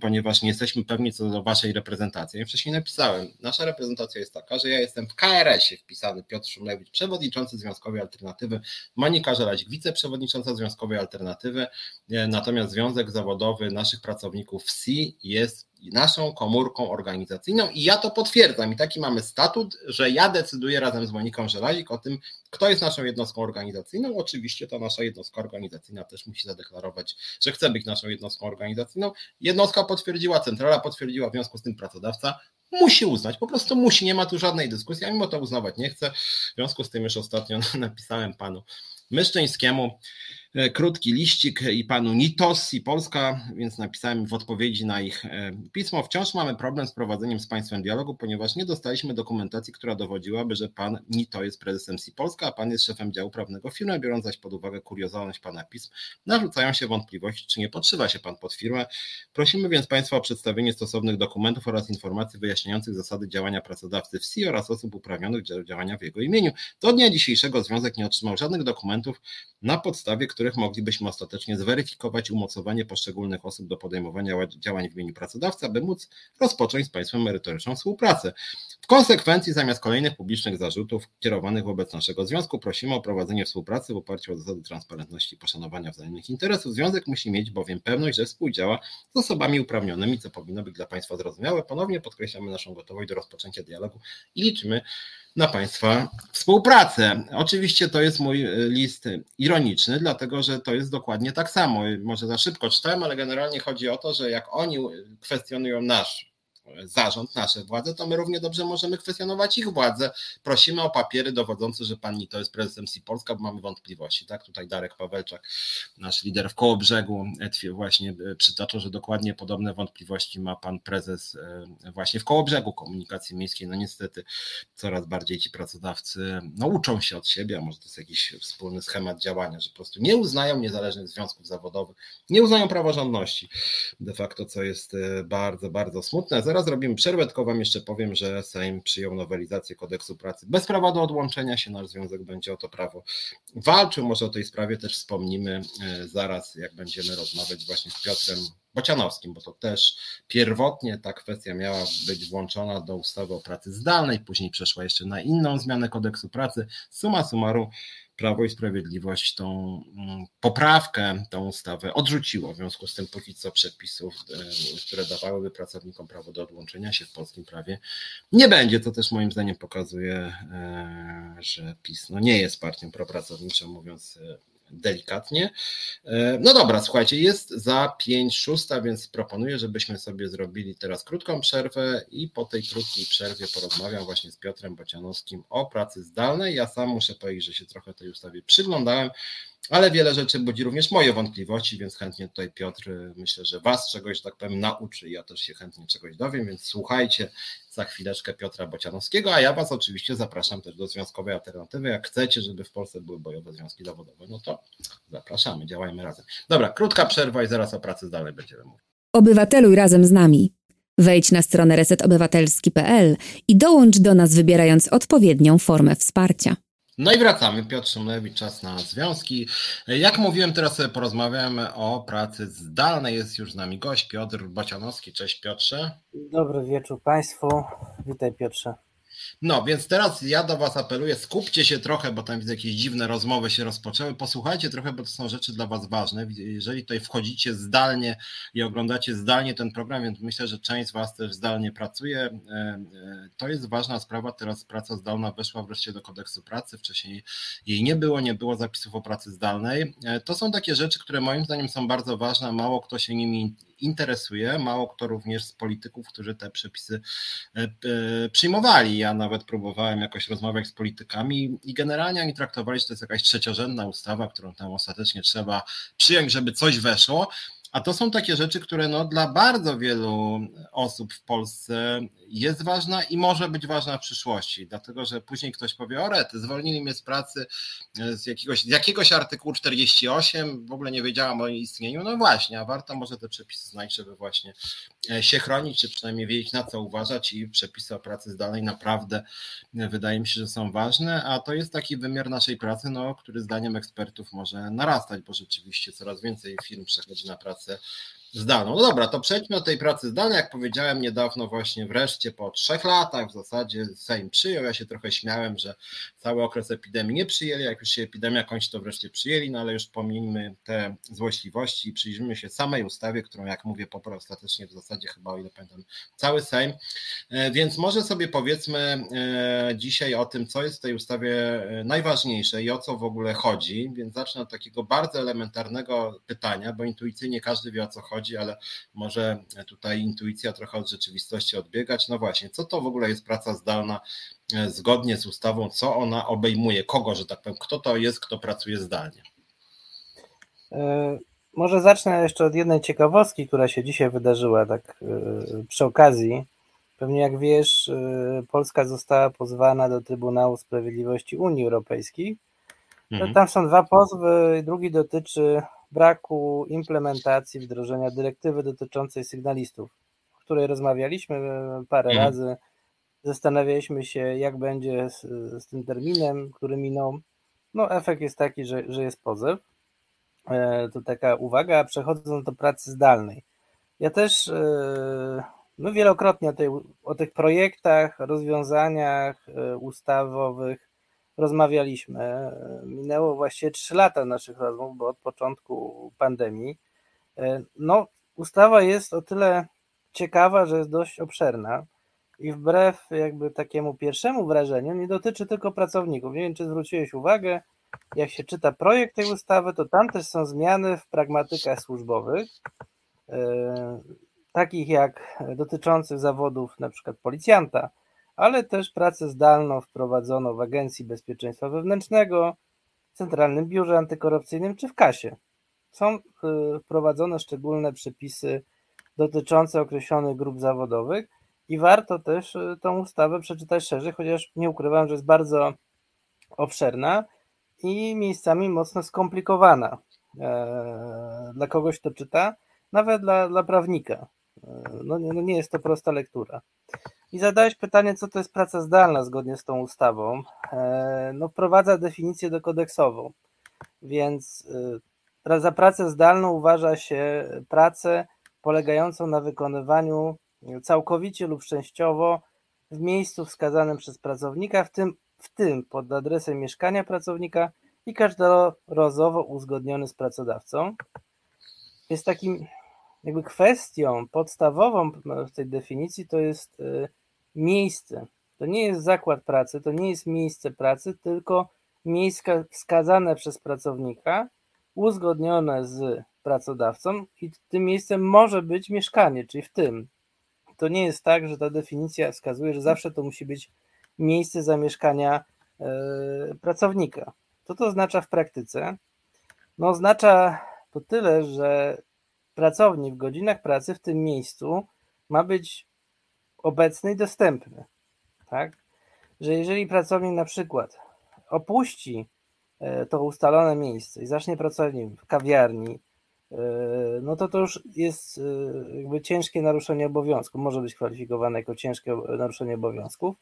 ponieważ nie jesteśmy pewni co do waszej reprezentacji. Ja wcześniej napisałem, nasza reprezentacja jest taka, że ja jestem w KRS-ie wpisany Piotr Szumlewicz, przewodniczący Związkowej Alternatywy, Monika Żelaś, wiceprzewodnicząca Związkowej Alternatywy, e, natomiast Związek Zawodowy naszych pracowników WSI jest naszą komórką organizacyjną i ja to potwierdzam. I taki mamy statut, że ja decyduję razem z Moniką Żelazik o tym, kto jest naszą jednostką organizacyjną. Oczywiście ta nasza jednostka organizacyjna też musi zadeklarować, że chce być naszą jednostką organizacyjną. Jednostka potwierdziła, centrala potwierdziła, w związku z tym pracodawca musi uznać, po prostu musi, nie ma tu żadnej dyskusji, a mimo to uznawać nie chce. W związku z tym już ostatnio napisałem panu Myszczyńskiemu, krótki liścik i panu Nitos i Polska, więc napisałem w odpowiedzi na ich e, pismo. Wciąż mamy problem z prowadzeniem z państwem dialogu, ponieważ nie dostaliśmy dokumentacji, która dowodziłaby, że pan Nito jest prezesem SI Polska, a pan jest szefem działu prawnego firmy, biorąc zaś pod uwagę kuriozalność pana pism, narzucają się wątpliwości, czy nie podszywa się pan pod firmę. Prosimy więc państwa o przedstawienie stosownych dokumentów oraz informacji wyjaśniających zasady działania pracodawcy w SI oraz osób uprawnionych do działania w jego imieniu. Do dnia dzisiejszego związek nie otrzymał żadnych dokumentów, na podstawie których których moglibyśmy ostatecznie zweryfikować umocowanie poszczególnych osób do podejmowania działań w imieniu pracodawcy, aby móc rozpocząć z państwem merytoryczną współpracę. W konsekwencji, zamiast kolejnych publicznych zarzutów kierowanych wobec naszego związku, prosimy o prowadzenie współpracy w oparciu o zasady transparentności i poszanowania wzajemnych interesów. Związek musi mieć bowiem pewność, że współdziała z osobami uprawnionymi, co powinno być dla Państwa zrozumiałe. Ponownie podkreślamy naszą gotowość do rozpoczęcia dialogu i liczymy na Państwa współpracę. Oczywiście to jest mój e, list ironiczny, dlatego że to jest dokładnie tak samo. Może za szybko czytałem, ale generalnie chodzi o to, że jak oni kwestionują nasz zarząd, nasze władze, to my równie dobrze możemy kwestionować ich władzę. Prosimy o papiery dowodzące, że pan to jest prezesem Si Polska, bo mamy wątpliwości. Tak, tutaj Darek Pawelczak, nasz lider w Kołobrzegu, właśnie przytaczał, że dokładnie podobne wątpliwości ma pan prezes właśnie w Kołobrzegu Komunikacji Miejskiej. No niestety coraz bardziej ci pracodawcy no, uczą się od siebie, a może to jest jakiś wspólny schemat działania, że po prostu nie uznają niezależnych związków zawodowych, nie uznają praworządności de facto, co jest e, bardzo, bardzo smutne. Zaraz robimy przerwę, tylko Wam jeszcze powiem, że Sejm przyjął nowelizację kodeksu pracy bez prawa do odłączenia się. Nasz związek będzie o to prawo walczył. Może o tej sprawie też wspomnimy e, zaraz, jak będziemy rozmawiać właśnie z Piotrem Bocianowskim, bo to też pierwotnie ta kwestia miała być włączona do ustawy o pracy zdalnej, później przeszła jeszcze na inną zmianę kodeksu pracy. Suma summarum Prawo i Sprawiedliwość tą mm, poprawkę, tą ustawę odrzuciło. W związku z tym póki co przepisów, e, które dawałyby pracownikom prawo do odłączenia się w polskim prawie nie będzie. To też moim zdaniem pokazuje, e, że PiS no nie jest partią propracowniczą, mówiąc e, delikatnie. E, no dobra, słuchajcie, jest za 5 szósta, więc proponuję, żebyśmy sobie zrobili teraz krótką przerwę i po tej krótkiej przerwie porozmawiam właśnie z Piotrem Bocianowskim o pracy zdalnej. Ja sam muszę powiedzieć, że się trochę tej ustawie przyglądałem ale wiele rzeczy budzi również moje wątpliwości, więc chętnie tutaj Piotr, myślę, że Was czegoś, tak powiem, nauczy. Ja też się chętnie czegoś dowiem, więc słuchajcie za chwileczkę Piotra Bocianowskiego, a ja Was oczywiście zapraszam też do Związkowej Alternatywy. Jak chcecie, żeby w Polsce były bojowe związki zawodowe, no to zapraszamy, działajmy razem. Dobra, krótka przerwa i zaraz o pracy zdalnej będziemy mówić.
Obywateluj razem z nami. Wejdź na stronę resetobywatelski.pl i dołącz do nas wybierając odpowiednią formę wsparcia.
No i wracamy. Piotr Szymlewicz, czas na związki. Jak mówiłem, teraz porozmawiamy o pracy zdalnej. Jest już z nami gość Piotr Bocianowski. Cześć Piotrze.
Dobry wieczór Państwu. Witaj Piotrze.
No, więc teraz ja do Was apeluję, skupcie się trochę, bo tam widzę jakieś dziwne rozmowy się rozpoczęły. Posłuchajcie trochę, bo to są rzeczy dla Was ważne. Jeżeli tutaj wchodzicie zdalnie i oglądacie zdalnie ten program, więc myślę, że część z Was też zdalnie pracuje. E, e, to jest ważna sprawa. Teraz praca zdalna weszła wreszcie do kodeksu pracy. Wcześniej jej nie było, nie było zapisów o pracy zdalnej. E, to są takie rzeczy, które moim zdaniem są bardzo ważne. Mało kto się nimi interesuje. Mało kto również z polityków, którzy te przepisy e, e, przyjmowali. Ja nawet próbowałem jakoś rozmawiać z politykami i generalnie oni traktowali, że to jest jakaś trzeciorzędna ustawa, którą tam ostatecznie trzeba przyjąć, żeby coś weszło. A to są takie rzeczy, które no, dla bardzo wielu osób w Polsce jest ważna i może być ważna w przyszłości, dlatego że później ktoś powie, o rety, zwolnili mnie z pracy z jakiegoś, z jakiegoś artykułu 48, w ogóle nie wiedziałam o istnieniu. No właśnie, a warto może te przepisy znać, żeby właśnie e, się chronić, czy przynajmniej wiedzieć na co uważać i przepisy o pracy zdalnej naprawdę e, wydaje mi się, że są ważne, a to jest taki wymiar naszej pracy, no, który zdaniem ekspertów może narastać, bo rzeczywiście coraz więcej firm przechodzi na pracę The. Zdalną. No dobra, to przejdźmy do tej pracy zdalnej. Jak powiedziałem niedawno, właśnie wreszcie po trzech latach w zasadzie Sejm przyjął. Ja się trochę śmiałem, że cały okres epidemii nie przyjęli. Jak już się epidemia kończy, to wreszcie przyjęli, no ale już pomijmy te złośliwości i przyjrzyjmy się samej ustawie, którą, jak mówię, poparł ostatecznie w zasadzie chyba, o ile pamiętam, cały Sejm. E, więc może sobie powiedzmy e, dzisiaj o tym, co jest w tej ustawie e, najważniejsze i o co w ogóle chodzi. Więc zacznę od takiego bardzo elementarnego pytania, bo intuicyjnie każdy wie o co chodzi chodzi, ale może tutaj intuicja trochę od rzeczywistości odbiegać. No właśnie, co to w ogóle jest praca zdalna e, zgodnie z ustawą, co ona obejmuje, kogo, że tak powiem, kto to jest, kto pracuje zdalnie?
E, może zacznę jeszcze od jednej ciekawostki, która się dzisiaj wydarzyła, tak e, przy okazji. Pewnie jak wiesz, Polska została pozwana do Trybunału Sprawiedliwości Unii Europejskiej. Mhm. Tam są dwa pozwy. Drugi dotyczy braku implementacji wdrożenia dyrektywy dotyczącej sygnalistów, o której rozmawialiśmy e, parę mhm. razy. Zastanawialiśmy się, jak będzie z, z, tym terminem, który minął. No, efekt jest taki, że, że jest pozew. E, to taka uwaga, przechodząc do pracy zdalnej. Ja też e, my wielokrotnie o, tej, o tych projektach, rozwiązaniach ustawowych rozmawialiśmy. Minęło właściwie 3 lata naszych rozmów, bo od początku pandemii. No, ustawa jest o tyle ciekawa, że jest dość obszerna i wbrew jakby takiemu pierwszemu wrażeniu nie dotyczy tylko pracowników. Nie wiem, czy zwróciłeś uwagę, jak się czyta projekt tej ustawy, to tam też są zmiany w pragmatykach służbowych. takich jak dotyczących zawodów na przykład policjanta, ale też pracę zdalną wprowadzono w Agencji Bezpieczeństwa Wewnętrznego, Centralnym Biurze Antykorupcyjnym czy w KASie. Są y, wprowadzone szczególne przepisy dotyczące określonych grup zawodowych i warto też y, tą ustawę przeczytać szerzej, chociaż nie ukrywam, że jest bardzo obszerna i miejscami mocno skomplikowana e, dla kogoś, kto czyta, nawet dla, dla prawnika. E, no, no nie jest to prosta lektura. I zadałeś pytanie, co to jest praca zdalna zgodnie z tą ustawą. E, no, wprowadza definicję dokodeksową, więc za pracę zdalną uważa się pracę polegającą na wykonywaniu całkowicie lub częściowo w miejscu wskazanym przez pracownika, w tym, w tym pod adresem mieszkania pracownika i każdorazowo uzgodniony z pracodawcą. Jest takim jakby kwestią podstawową w tej definicji to jest miejsce. To nie jest zakład pracy, to nie jest miejsce pracy, tylko miejsce wskazane przez pracownika, uzgodnione z pracodawcą i tym miejscem może być mieszkanie, czyli w tym. To nie jest tak, że ta definicja wskazuje, że zawsze to musi być miejsce zamieszkania yy, pracownika. Co to oznacza w praktyce? No oznacza to tyle, że pracownik w godzinach pracy w tym miejscu ma być obecny i dostępny. Tak? Że jeżeli pracownik na przykład opuści e, to ustalone miejsce i zacznie pracować w kawiarni, e, no to to już jest e, jakby ciężkie naruszenie obowiązku, może być kwalifikowane jako ciężkie naruszenie obowiązków,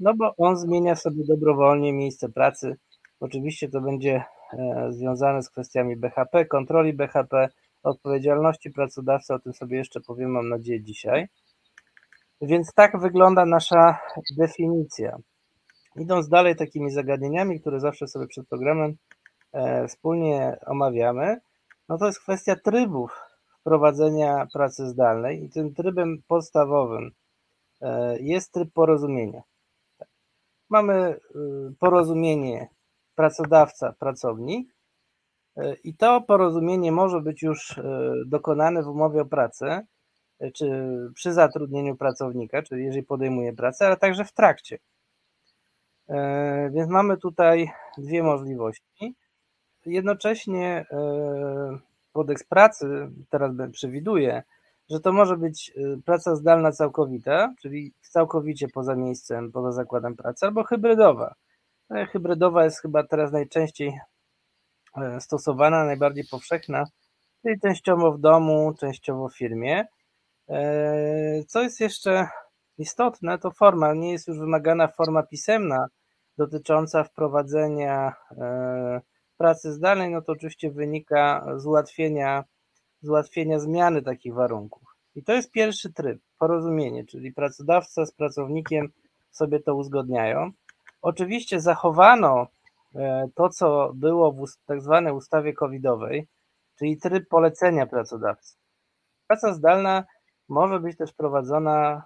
no bo on zmienia sobie dobrowolnie miejsce pracy. Oczywiście to będzie związane z kwestiami BHP, kontroli BHP, odpowiedzialności pracodawcy, o tym sobie jeszcze powiem, mam nadzieję, dzisiaj. Więc tak wygląda nasza definicja. Idąc dalej takimi zagadnieniami, które zawsze sobie przed programem e, wspólnie omawiamy, no to jest kwestia trybów wprowadzenia pracy zdalnej i tym trybem podstawowym e, jest tryb porozumienia. Mamy y, porozumienie pracodawca-pracownik e, i to porozumienie może być już dokonane w umowie o pracę, czy przy zatrudnieniu pracownika, czyli jeżeli podejmuje pracę, ale także w trakcie. E, więc mamy tutaj dwie możliwości. Jednocześnie e, kodeks pracy teraz przewiduje, że to może być e, praca zdalna całkowita, czyli całkowicie poza miejscem, poza zakładem pracy, albo hybrydowa. Hybrydowa jest chyba teraz najczęściej stosowana, najbardziej powszechna, czyli częściowo w domu, częściowo w firmie. E, co jest jeszcze istotne, to forma. Nie jest już wymagana forma pisemna dotycząca wprowadzenia e, pracy zdalnej, no to oczywiście wynika z ułatwienia, z ułatwienia zmiany takich warunków. I to jest pierwszy tryb, porozumienie, czyli pracodawca z pracownikiem sobie to uzgodniają. Oczywiście zachowano e, to, co było w tak zwanej ustawie covidowej, czyli tryb polecenia pracodawcy. Praca zdalna może być też prowadzona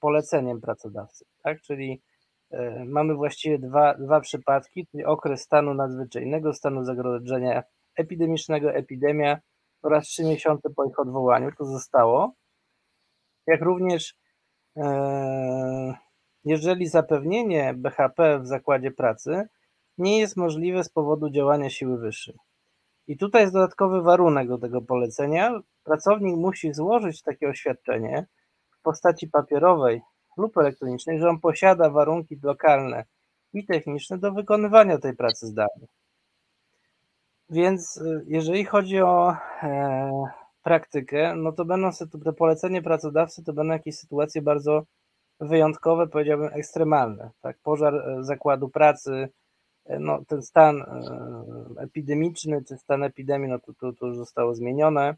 poleceniem pracodawcy, tak? Czyli e, mamy właściwie dwa, dwa przypadki, czyli okres stanu nadzwyczajnego, stanu zagrożenia epidemicznego, epidemia oraz trzy miesiące po ich odwołaniu, to zostało. Jak również e, jeżeli zapewnienie BHP w zakładzie pracy nie jest możliwe z powodu działania siły wyższej. I tutaj jest dodatkowy warunek do tego polecenia. Pracownik musi złożyć takie oświadczenie w postaci papierowej lub elektronicznej, że on posiada warunki lokalne i techniczne do wykonywania tej pracy zdalnej. Więc y, jeżeli chodzi o e, praktykę, no to będą te polecenie pracodawcy, to będą jakieś sytuacje bardzo wyjątkowe, powiedziałbym ekstremalne. Tak? Pożar e, zakładu pracy, no, ten stan e, epidemiczny, czy stan epidemii, no to, to, to już zostało zmienione, e,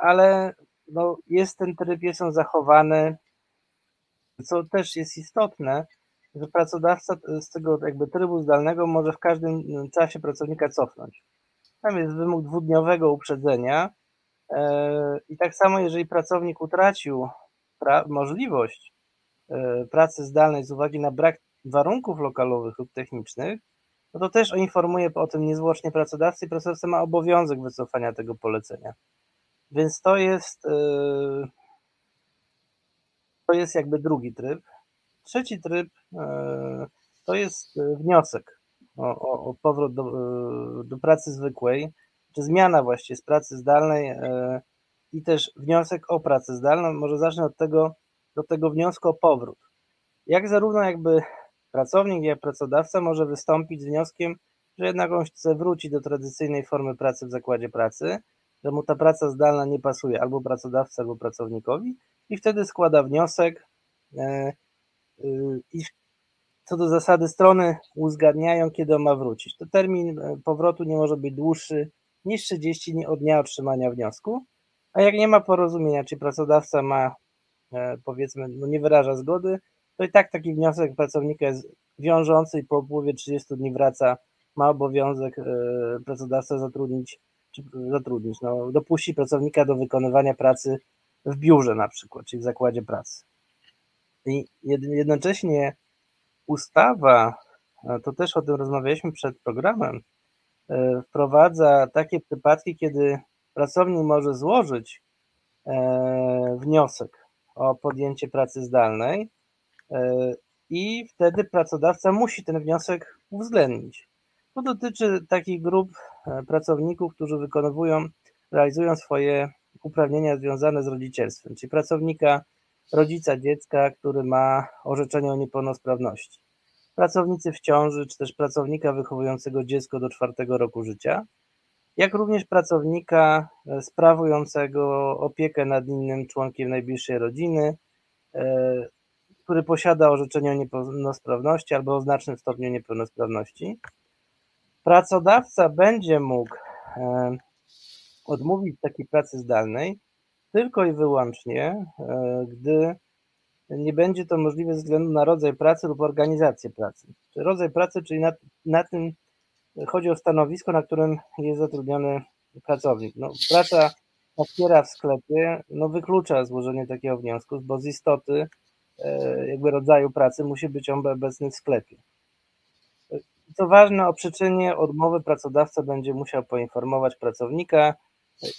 ale no, jest ten tryb, jest on zachowany, co też jest istotne, że pracodawca z tego jakby trybu zdalnego może w każdym czasie pracownika cofnąć. Tam jest wymóg dwudniowego uprzedzenia e, i tak samo jeżeli pracownik utracił możliwość pracy zdalnej z uwagi na brak warunków lokalowych lub technicznych, no to też informuje o tym niezwłocznie pracodawcy i pracodawca ma obowiązek wycofania tego polecenia. Więc to jest, yy, To jest jakby drugi tryb. Trzeci tryb to jest wniosek o, o, o powrót do, do pracy zwykłej, czy zmiana właściwie z pracy zdalnej i też wniosek o pracę zdalną. Może zacznę od tego, do tego wniosku o powrót. Jak zarówno jakby pracownik, jak pracodawca może wystąpić z wnioskiem, że jednak on chce wrócić do tradycyjnej formy pracy w zakładzie pracy, że mu ta praca zdalna nie pasuje albo pracodawcy, albo pracownikowi i wtedy składa wniosek e, e, i co do zasady strony uzgadniają, kiedy on ma wrócić. To termin e, powrotu nie może być dłuższy niż 30 dni od dnia otrzymania wniosku, a jak nie ma porozumienia, czy pracodawca ma powiedzmy, no nie wyraża zgody, to i tak taki wniosek pracownika jest wiążący i po upływie 30 dni wraca, ma obowiązek pracodawca zatrudnić zatrudnić, no, dopuści pracownika do wykonywania pracy w biurze na przykład, czyli w zakładzie pracy. I jednocześnie ustawa, to też o tym rozmawialiśmy przed programem, e, wprowadza takie przypadki, kiedy pracownik może złożyć e, wniosek o podjęcie pracy zdalnej e, i wtedy pracodawca musi ten wniosek uwzględnić. To dotyczy takich grup pracowników, którzy wykonują, realizują swoje uprawnienia związane z rodzicielstwem, czyli pracownika, rodzica dziecka, który ma orzeczenie o niepełnosprawności. Pracownicy w ciąży, czy też pracownika wychowującego dziecko do czwartego roku życia, jak również pracownika e, sprawującego opiekę nad innym członkiem najbliższej rodziny, e, który posiada orzeczenie o niepełnosprawności albo o znacznym stopniu niepełnosprawności. Pracodawca będzie mógł odmówić takiej pracy zdalnej tylko i wyłącznie, e, gdy nie będzie to możliwe ze względu na rodzaj pracy lub organizację pracy. Rodzaj pracy, czyli na, na tym chodzi o stanowisko, na którym jest zatrudniony pracownik. No, praca otwiera w sklepie no, wyklucza złożenie takiego wniosku, bo z istoty e, jakby rodzaju pracy musi być on obecny w sklepie. Co ważne, o przyczynie odmowy pracodawca będzie musiał poinformować pracownika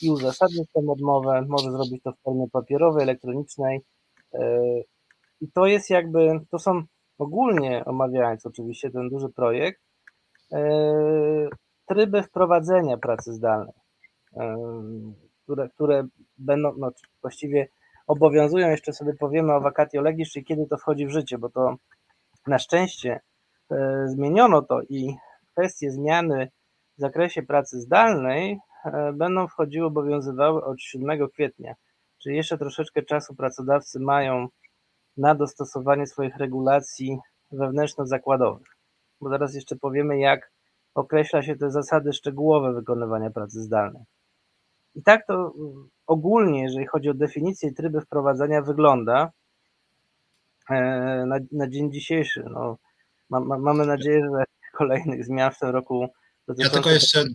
i uzasadnić tę odmowę. Może zrobić to w formie papierowej, elektronicznej. E, I to jest jakby, to są ogólnie omawiając oczywiście ten duży projekt, e, tryby wprowadzenia pracy zdalnej, e, które, które będą, no właściwie obowiązują, jeszcze sobie powiemy o vacatio legis, czyli kiedy to wchodzi w życie, bo to na szczęście zmieniono to i kwestie zmiany w zakresie pracy zdalnej e, będą wchodziły, obowiązywały od 7 kwietnia. Czyli jeszcze troszeczkę czasu pracodawcy mają na dostosowanie swoich regulacji wewnętrzno-zakładowych. Bo zaraz jeszcze powiemy, jak określa się te zasady szczegółowe wykonywania pracy zdalnej. I tak to mm, ogólnie, jeżeli chodzi o definicję i tryby wprowadzenia, wygląda e, na, na dzień dzisiejszy. No, mamy nadzieję, że kolejnych zmian w tym roku.
Ja tylko jeszcze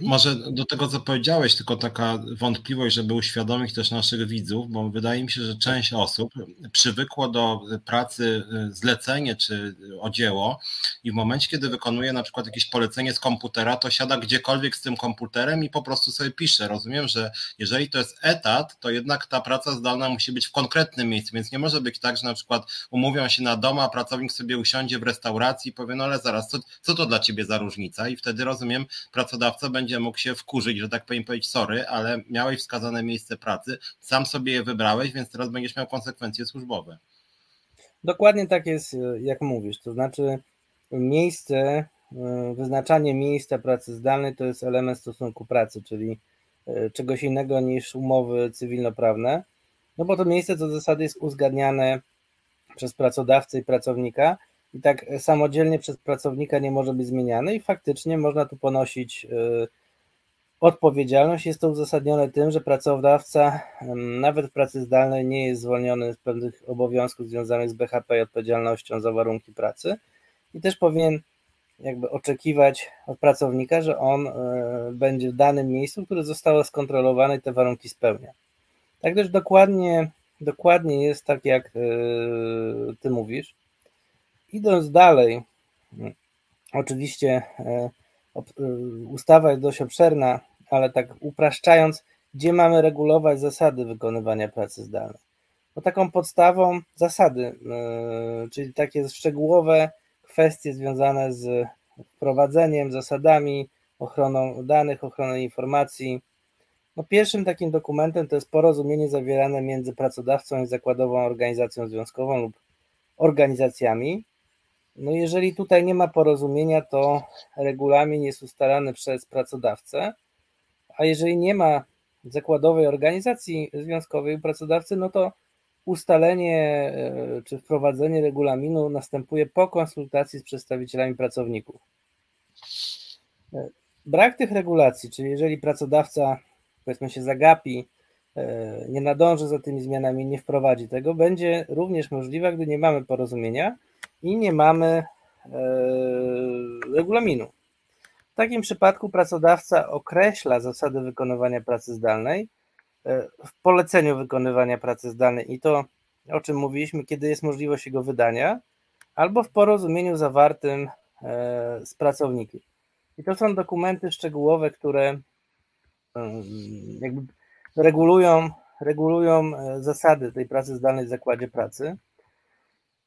może do tego, co powiedziałeś, tylko taka wątpliwość, żeby uświadomić też naszych widzów, bo wydaje mi się, że część osób przywykło do pracy y, zlecenie czy o dzieło i w momencie, kiedy wykonuje na przykład jakieś polecenie z komputera, to siada gdziekolwiek z tym komputerem i po prostu sobie pisze. Rozumiem, że jeżeli to jest etat, to jednak ta praca zdalna musi być w konkretnym miejscu, więc nie może być tak, że na przykład umówią się na dom, a pracownik sobie usiądzie w restauracji i powie, no ale zaraz, co, co to dla ciebie za różnica? I wtedy rozumiem, pracodawca będzie mógł się wkurzyć, że tak powiem, powiedzieć sorry, ale miałeś wskazane miejsce pracy, sam sobie je wybrałeś, więc teraz będziesz miał konsekwencje służbowe.
Dokładnie tak jest, jak mówisz, to znaczy miejsce, wyznaczanie miejsca pracy zdalnej to jest element stosunku pracy, czyli e, czegoś innego niż umowy cywilnoprawne, no bo to miejsce co zasady jest uzgadniane przez pracodawcę i pracownika, i tak samodzielnie przez pracownika nie może być zmieniane i faktycznie można tu ponosić e, Odpowiedzialność jest to uzasadnione tym, że pracodawca nawet w pracy zdalnej nie jest zwolniony z pewnych obowiązków związanych z BHP i odpowiedzialnością za warunki pracy i też powinien jakby oczekiwać od pracownika, że on e, będzie w danym miejscu, które zostało skontrolowane i te warunki spełnia. Tak też dokładnie, dokładnie jest tak, jak e, ty mówisz. Idąc dalej, oczywiście e, ustawa jest dość obszerna, ale tak upraszczając, gdzie mamy regulować zasady wykonywania pracy zdalnej. no taką podstawą zasady, czyli takie szczegółowe kwestie związane z wprowadzeniem, zasadami, ochroną danych, ochroną informacji. No pierwszym takim dokumentem to jest porozumienie zawierane między pracodawcą i zakładową organizacją związkową lub organizacjami. No jeżeli tutaj nie ma porozumienia, to regulamin jest ustalany przez pracodawcę, a jeżeli nie ma zakładowej organizacji związkowej u pracodawcy, no to ustalenie e, czy wprowadzenie regulaminu następuje po konsultacji z przedstawicielami pracowników. E, brak tych regulacji, czyli jeżeli pracodawca powiedzmy się zagapi, nie nadąży za tymi zmianami, nie wprowadzi tego, będzie również możliwe, gdy nie mamy porozumienia i nie mamy regulaminu. W takim przypadku pracodawca określa zasady wykonywania pracy zdalnej, E, w poleceniu wykonywania pracy zdalnej i to, o czym mówiliśmy, kiedy jest możliwość jego wydania, albo w porozumieniu zawartym e, z pracownikiem. I to są dokumenty szczegółowe, które jakby regulują, regulują e, zasady tej pracy zdalnej w zakładzie pracy.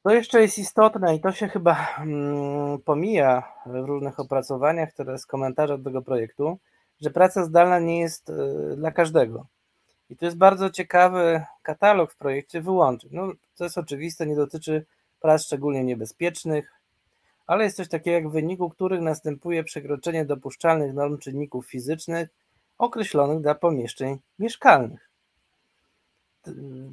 To jeszcze jest istotne i to się chyba mm, pomija w różnych opracowaniach, które z komentarzy do tego projektu, że praca zdalna nie jest dla każdego. I to jest bardzo ciekawy katalog w projekcie wyłączeń. No, to jest oczywiste, nie dotyczy prac szczególnie niebezpiecznych, ale jest coś takiego jak w wyniku których następuje przekroczenie dopuszczalnych norm czynników fizycznych określonych dla pomieszczeń mieszkalnych.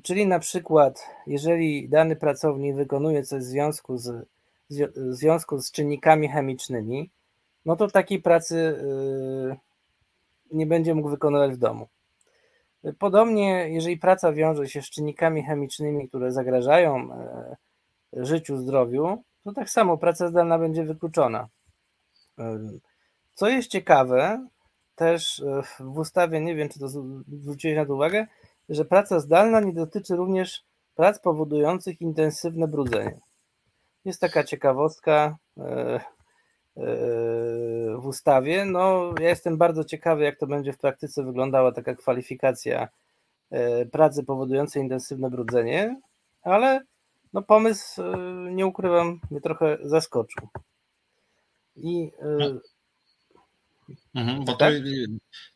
Czyli na przykład, jeżeli dany pracownik wykonuje coś w związku z, w związku z czynnikami chemicznymi, no to takiej pracy yy, nie będzie mógł wykonywać w domu. Podobnie, jeżeli praca wiąże się z czynnikami chemicznymi, które zagrażają e, życiu, zdrowiu, to tak samo praca zdalna będzie wykluczona. E, co jest ciekawe, też e, w ustawie, nie wiem czy to zwróciłeś na to uwagę, że praca zdalna nie dotyczy również prac powodujących intensywne brudzenie. Jest taka ciekawostka, w ustawie. No, ja jestem bardzo ciekawy, jak to będzie w praktyce wyglądała taka kwalifikacja e, pracy powodującej intensywne brudzenie, ale no, pomysł, e, nie ukrywam, mnie trochę zaskoczył. I e,
no, Mhm, bo tak?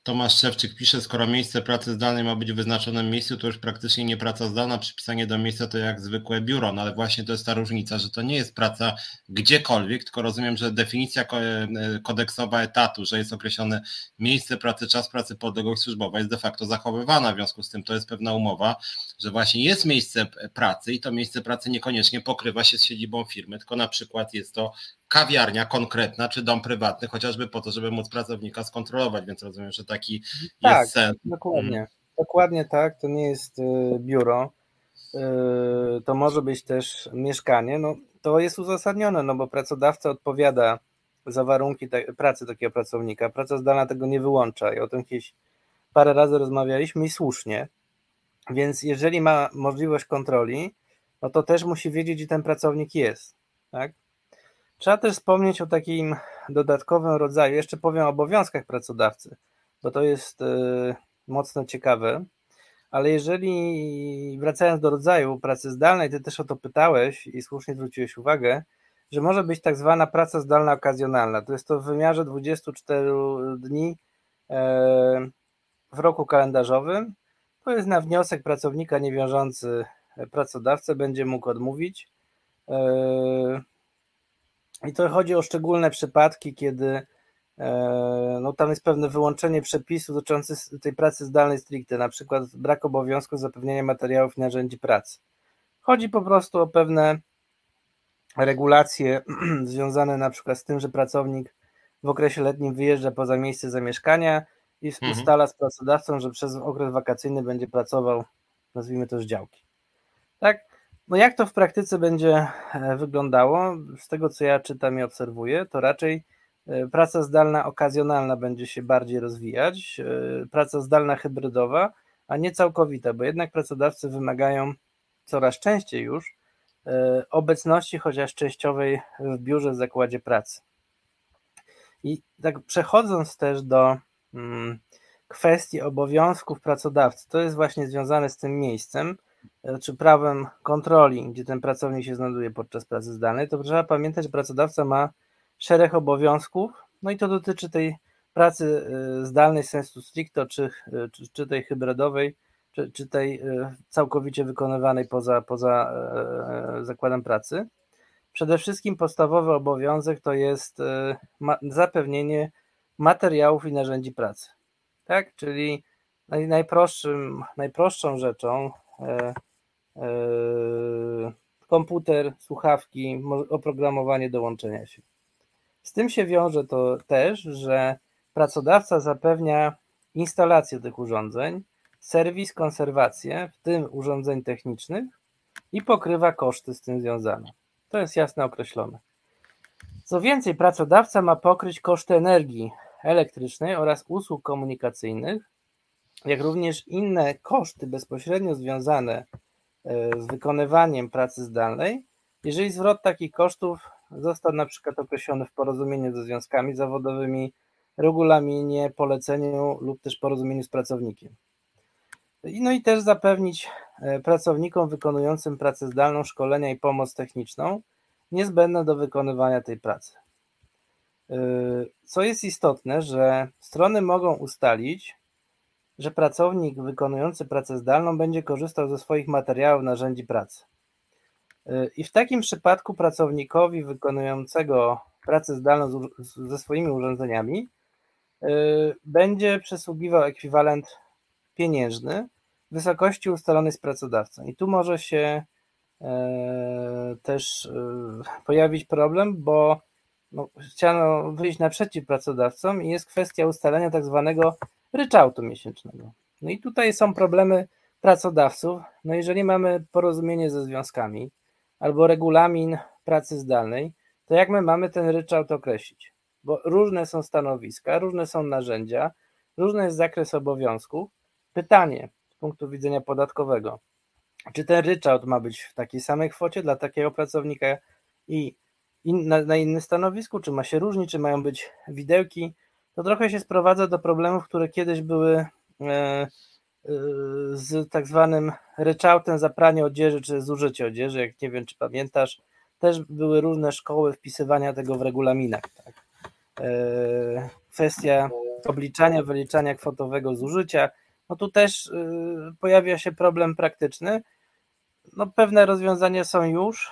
Tomasz Szewczyk pisze, skoro miejsce pracy zdalnej ma być w miejscu, to już praktycznie nie praca zdalna, przypisanie do miejsca to jak zwykłe biuro, no ale właśnie to jest ta różnica, że to nie jest praca gdziekolwiek, tylko rozumiem, że definicja e, kodeksowa etatu, że jest określone miejsce pracy, czas pracy, podległość służbowa jest de facto zachowywana, w związku z tym to jest pewna umowa, że właśnie jest miejsce pracy i to miejsce pracy niekoniecznie pokrywa się z siedzibą firmy, tylko na przykład jest to kawiarnia konkretna czy dom prywatny, chociażby po to, żeby móc pracownika skontrolować, więc rozumiem, że taki tak, jest sens.
Dokładnie, hmm. dokładnie tak, to nie jest y, biuro, y, to może być też mieszkanie, no to jest uzasadnione, no bo pracodawca odpowiada za warunki te, pracy takiego pracownika, praca zdalna tego nie wyłącza i o tym kiedyś parę razy rozmawialiśmy i słusznie, więc jeżeli ma możliwość kontroli, no to też musi wiedzieć, gdzie ten pracownik jest, tak? Trzeba też wspomnieć o takim dodatkowym rodzaju, jeszcze powiem o obowiązkach pracodawcy, bo to jest y, mocno ciekawe, ale jeżeli wracając do rodzaju pracy zdalnej, ty też o to pytałeś i słusznie zwróciłeś uwagę, że może być tak zwana praca zdalna okazjonalna. To jest to w wymiarze 24 dni e, w roku kalendarzowym. To jest na wniosek pracownika niewiążący pracodawcę będzie mógł odmówić. I to chodzi o szczególne przypadki, kiedy e, no, tam jest pewne wyłączenie przepisów dotyczących tej pracy zdalnej stricte, na przykład brak obowiązku zapewnienia materiałów i narzędzi pracy. Chodzi po prostu o pewne regulacje związane na przykład z tym, że pracownik w okresie letnim wyjeżdża poza miejsce zamieszkania i mhm. ustala z pracodawcą, że przez okres wakacyjny będzie pracował, nazwijmy to z działki. Tak? No jak to w praktyce będzie e, wyglądało? Z tego co ja czytam i obserwuję, to raczej e, praca zdalna okazjonalna będzie się bardziej rozwijać, e, praca zdalna hybrydowa, a nie całkowita, bo jednak pracodawcy wymagają coraz częściej już obecności chociaż częściowej w biurze w zakładzie pracy. I tak przechodząc też do mm, kwestii obowiązków pracodawcy, to jest właśnie związane z tym miejscem, czy prawem kontroli, gdzie ten pracownik się znajduje podczas pracy zdalnej, to trzeba pamiętać, że pracodawca ma szereg obowiązków, no i to dotyczy tej pracy zdalnej sensu stricto, czy, czy, czy tej hybrydowej, czy, czy tej całkowicie wykonywanej poza, poza zakładem pracy. Przede wszystkim podstawowy obowiązek to jest zapewnienie materiałów i narzędzi pracy. Tak? Czyli najprostszym, najprostszą rzeczą komputer, słuchawki, oprogramowanie do łączenia się. Z tym się wiąże to też, że pracodawca zapewnia instalację tych urządzeń, serwis, konserwację, w tym urządzeń technicznych i pokrywa koszty z tym związane. To jest jasno określone. Co więcej, pracodawca ma pokryć koszty energii elektrycznej oraz usług komunikacyjnych, jak również inne koszty bezpośrednio związane e, z wykonywaniem pracy zdalnej, jeżeli zwrot takich kosztów został na przykład określony w porozumieniu ze związkami zawodowymi, regulaminie, poleceniu lub też porozumieniu z pracownikiem. No i też zapewnić e, pracownikom wykonującym pracę zdalną szkolenia i pomoc techniczną niezbędne do wykonywania tej pracy. E, co jest istotne, że strony mogą ustalić, że pracownik wykonujący pracę zdalną będzie korzystał ze swoich materiałów, narzędzi pracy. Y, I w takim przypadku pracownikowi wykonującego pracę zdalną ze swoimi urządzeniami y, będzie przysługiwał ekwiwalent pieniężny w wysokości ustalonej z pracodawcą. I tu może się e, też y, pojawić problem, bo no, chciano wyjść naprzeciw pracodawcom i jest kwestia ustalenia tak zwanego ryczałtu miesięcznego. No i tutaj są problemy pracodawców. No jeżeli mamy porozumienie ze związkami albo regulamin pracy zdalnej, to jak my mamy ten ryczałt określić? Bo różne są stanowiska, różne są narzędzia, różny jest zakres obowiązków. Pytanie z punktu widzenia podatkowego, czy ten ryczałt ma być w takiej samej kwocie dla takiego pracownika i in, na, na innym stanowisku, czy ma się różnić, czy mają być widełki, to trochę się sprowadza do problemów, które kiedyś były e, e, z tak zwanym ryczałtem za pranie odzieży czy zużycie odzieży, jak nie wiem czy pamiętasz, też były różne szkoły wpisywania tego w regulaminach. Tak. E, kwestia obliczania, wyliczania kwotowego zużycia, no tu też pojawia się problem praktyczny. No pewne rozwiązania są już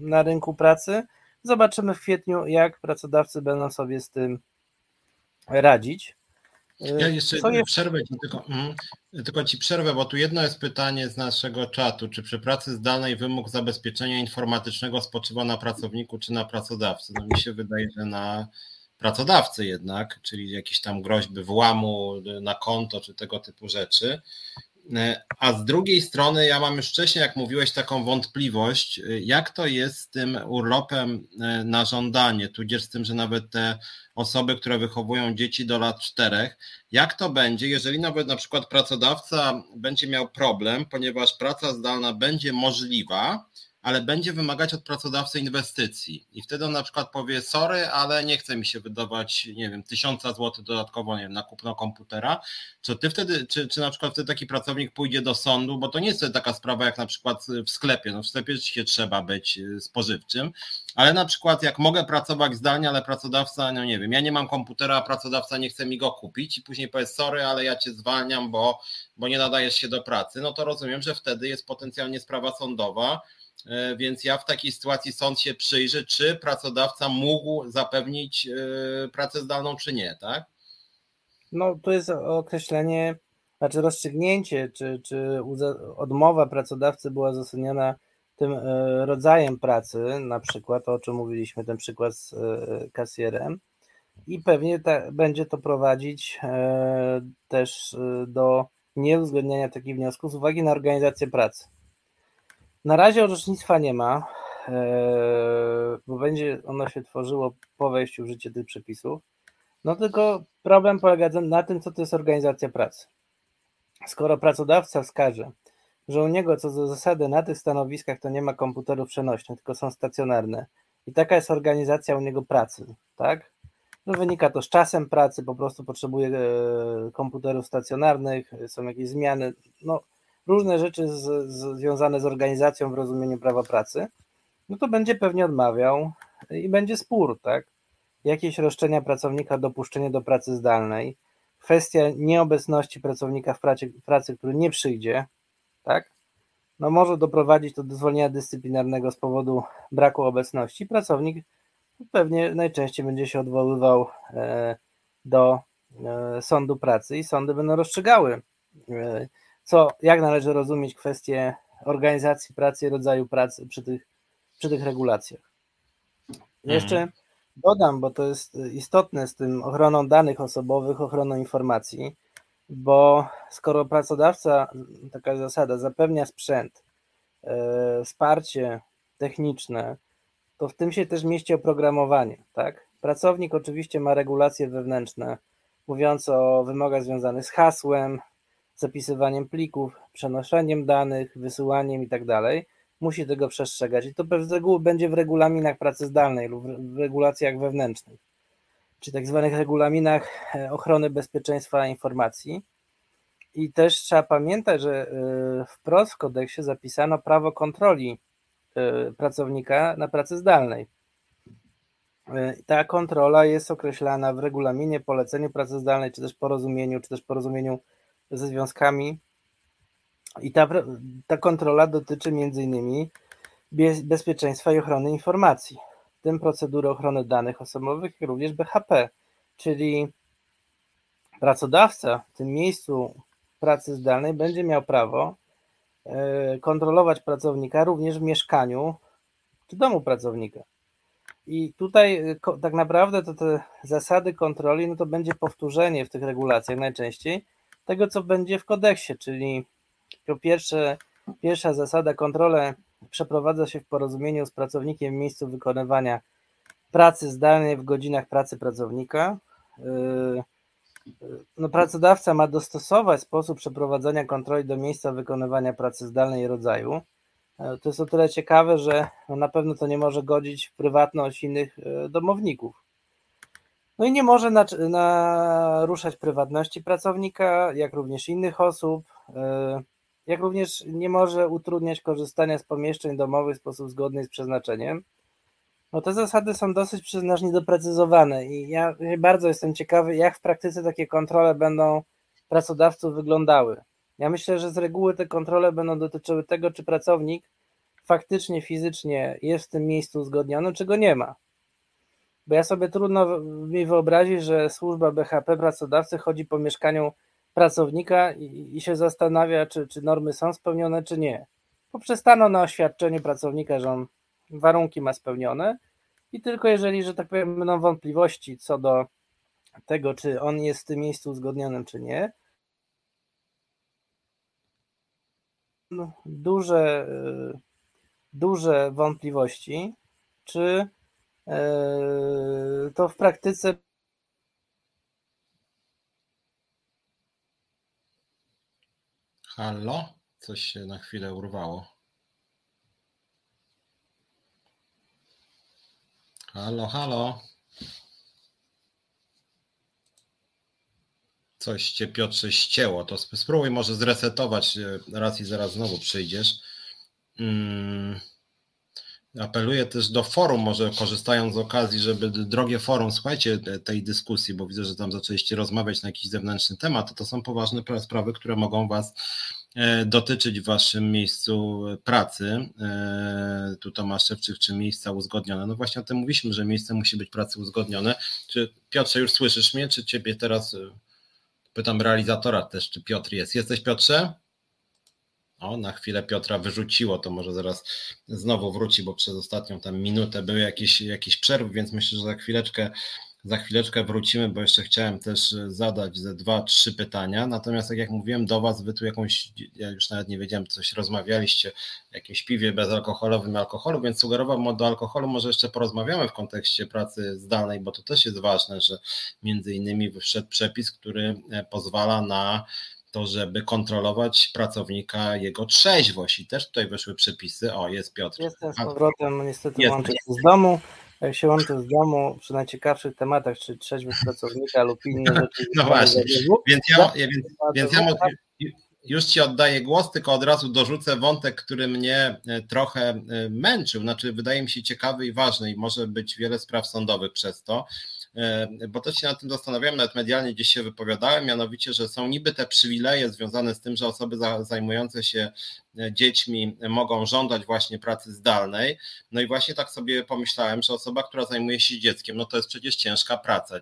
na rynku pracy, Zobaczymy w kwietniu, jak pracodawcy będą sobie z tym radzić.
Ja jeszcze jest... przerwę ci tylko, mm, tylko ci przerwę, bo tu jedno jest pytanie z naszego czatu. Czy przy pracy zdalnej wymóg zabezpieczenia informatycznego spoczywa na pracowniku czy na pracodawcy? No mi się wydaje, że na pracodawcy jednak, czyli jakieś tam groźby włamu na konto czy tego typu rzeczy. E, a z drugiej strony, ja mam już wcześniej, jak mówiłeś, taką wątpliwość, e, jak to jest z tym urlopem e, na żądanie, tudzież z tym, że nawet te osoby, które wychowują dzieci do lat czterech, jak to będzie, jeżeli nawet na przykład pracodawca będzie miał problem, ponieważ praca zdalna będzie możliwa, ale będzie wymagać od pracodawcy inwestycji. I wtedy on na przykład powie, sorry, ale nie chce mi się wydawać, nie wiem, tysiąca złotych dodatkowo, nie wiem, na kupno komputera. Czy ty wtedy, czy, czy na przykład wtedy taki pracownik pójdzie do sądu, bo to nie jest taka sprawa jak na przykład w sklepie. No w sklepie rzeczywiście trzeba być y, spożywczym, ale na przykład jak mogę pracować zdalnie, ale pracodawca, no nie wiem, ja nie mam komputera, a pracodawca nie chce mi go kupić i później powie, sorry, ale ja cię zwalniam, bo, bo nie nadajesz się do pracy, no to rozumiem, że wtedy jest potencjalnie sprawa sądowa więc ja w takiej sytuacji sąd się przyjrzy, czy pracodawca mógł zapewnić e, pracę zdalną, czy nie, tak?
No to jest określenie, znaczy rozstrzygnięcie, czy, czy odmowa pracodawcy była uzasadniona tym e, rodzajem pracy, na przykład o czym mówiliśmy, ten przykład z kasjerem i pewnie ta, będzie to prowadzić też do nieuwzględniania takich wniosków z uwagi na organizację pracy. Na razie orzecznictwa nie ma, e, bo będzie ono się tworzyło po wejściu w życie tych przepisów. No tylko problem polega na tym, co to jest organizacja pracy. Skoro pracodawca wskaże, że u niego co do zasady na tych stanowiskach to nie ma komputerów przenośnych, tylko są stacjonarne i taka jest organizacja u niego pracy, tak? No wynika to z czasem pracy, po prostu potrzebuje e, komputerów stacjonarnych, są jakieś zmiany, no różne rzeczy z, z, związane z organizacją w rozumieniu prawa pracy, no to będzie pewnie odmawiał i będzie spór, tak? Jakieś roszczenia pracownika, dopuszczenie do pracy zdalnej, kwestia nieobecności pracownika w pracy, pracy który nie przyjdzie, tak? No może doprowadzić to do zwolnienia dyscyplinarnego z powodu braku obecności. Pracownik pewnie najczęściej będzie się odwoływał e, do e, sądu pracy i sądy będą rozstrzygały, e, co, jak należy rozumieć kwestię organizacji pracy rodzaju pracy przy tych, przy tych regulacjach. Mhm. Jeszcze dodam, bo to jest istotne z tym ochroną danych osobowych, ochroną informacji, bo skoro pracodawca, taka zasada, zapewnia sprzęt, wsparcie techniczne, to w tym się też mieści oprogramowanie, tak? Pracownik oczywiście ma regulacje wewnętrzne, mówiące o wymogach związanych z hasłem, zapisywaniem plików, przenoszeniem danych, wysyłaniem i tak. Musi tego przestrzegać i to z reguły będzie w regulaminach pracy zdalnej lub w regulacjach wewnętrznych, czy tak zwanych regulaminach e, ochrony bezpieczeństwa informacji. I też trzeba pamiętać, że e, wprost w kodeksie zapisano prawo kontroli E, pracownika na pracy zdalnej. Ta kontrola jest określana w regulaminie, poleceniu pracy zdalnej, czy też porozumieniu, czy też porozumieniu ze związkami. I ta, ta kontrola dotyczy między innymi bezpieczeństwa i ochrony informacji, w tym procedury ochrony danych osobowych, jak również BHP, czyli pracodawca w tym miejscu pracy zdalnej będzie miał prawo E, kontrolować pracownika również w mieszkaniu czy domu pracownika. I tutaj e, tak naprawdę to te zasady kontroli, no to będzie powtórzenie w tych regulacjach najczęściej tego, co będzie w kodeksie, czyli po pierwsze, pierwsza zasada kontrolę przeprowadza się w porozumieniu z pracownikiem w miejscu wykonywania pracy zdalnej w godzinach pracy pracownika. E, no, pracodawca ma dostosować sposób przeprowadzania kontroli do miejsca wykonywania pracy zdalnej rodzaju. E, to jest o tyle ciekawe, że no na pewno to nie może godzić w prywatność innych e, domowników. No i nie może naruszać prywatności pracownika, jak również innych osób, e, jak również nie może utrudniać korzystania z pomieszczeń domowych w sposób zgodny z przeznaczeniem. No te zasady są dosyć, przyznasz, niedoprecyzowane i ja bardzo jestem ciekawy, jak w praktyce takie kontrole będą pracodawców wyglądały. Ja myślę, że z reguły te kontrole będą dotyczyły tego, czy pracownik faktycznie, fizycznie jest w tym miejscu uzgodniony, czy go nie ma. Bo ja sobie trudno mi wyobrazić, że służba BHP pracodawcy chodzi po mieszkaniu pracownika i, i się zastanawia, czy, czy normy są spełnione, czy nie. Poprzestano na oświadczeniu pracownika, że on warunki ma spełnione i tylko jeżeli, że tak powiem, będą wątpliwości co do tego, czy on jest w tym miejscu uzgodnionym, czy nie, no, duże, duże wątpliwości, czy to w praktyce
Halo? Coś się na chwilę urwało. Halo, halo. Coś cię Piotrze ścięło, to spróbuj może zresetować e, raz i zaraz znowu przyjdziesz. Hmm. Apeluję też do forum, może korzystając z okazji, żeby drogie forum, słuchajcie tej dyskusji, bo widzę, że tam zaczęliście rozmawiać na jakiś zewnętrzny temat, to, to są poważne sprawy, które mogą Was E, dotyczyć w waszym miejscu pracy. E, tu Tomasz Szewczyk, czy miejsca uzgodnione. No właśnie o tym mówiliśmy, że miejsce musi być pracy uzgodnione. Czy Piotrze już słyszysz mnie, czy ciebie teraz e, pytam realizatora też, czy Piotr jest. Jesteś Piotrze? O, na chwilę Piotra wyrzuciło, to może zaraz znowu wróci, bo przez ostatnią tam minutę były jakieś, jakieś przerwy, więc myślę, że za chwileczkę za chwileczkę wrócimy, bo jeszcze chciałem też e, zadać ze dwa, trzy pytania. Natomiast, tak jak mówiłem, do Was Wy tu jakąś, ja już nawet nie wiedziałem, coś rozmawialiście, jakimś piwie bezalkoholowym alkoholu, więc sugerowałbym do alkoholu może jeszcze porozmawiamy w kontekście pracy zdalnej, bo to też jest ważne, że między innymi wszedł przepis, który e, pozwala na to, żeby kontrolować pracownika, jego trzeźwość i też tutaj weszły przepisy. O, jest Piotr.
Jestem z powrotem, niestety łączę się z domu jak się łączy z domu przy najciekawszych tematach, czy trzeźwość pracownika lub inne rzeczy.
No właśnie, więc ja, ja, więc, więc ja już Ci oddaję głos, tylko od razu dorzucę wątek, który mnie e, trochę e, męczył, znaczy wydaje mi się ciekawy i ważny i może być wiele spraw sądowych przez to. E, bo też się nad tym zastanawiałem, nawet medialnie gdzieś się wypowiadałem, mianowicie, że są niby te przywileje związane z tym, że osoby zajmujące się e, dziećmi mogą żądać właśnie pracy zdalnej. No i właśnie tak sobie pomyślałem, że osoba, która zajmuje się dzieckiem, no to jest przecież ciężka praca,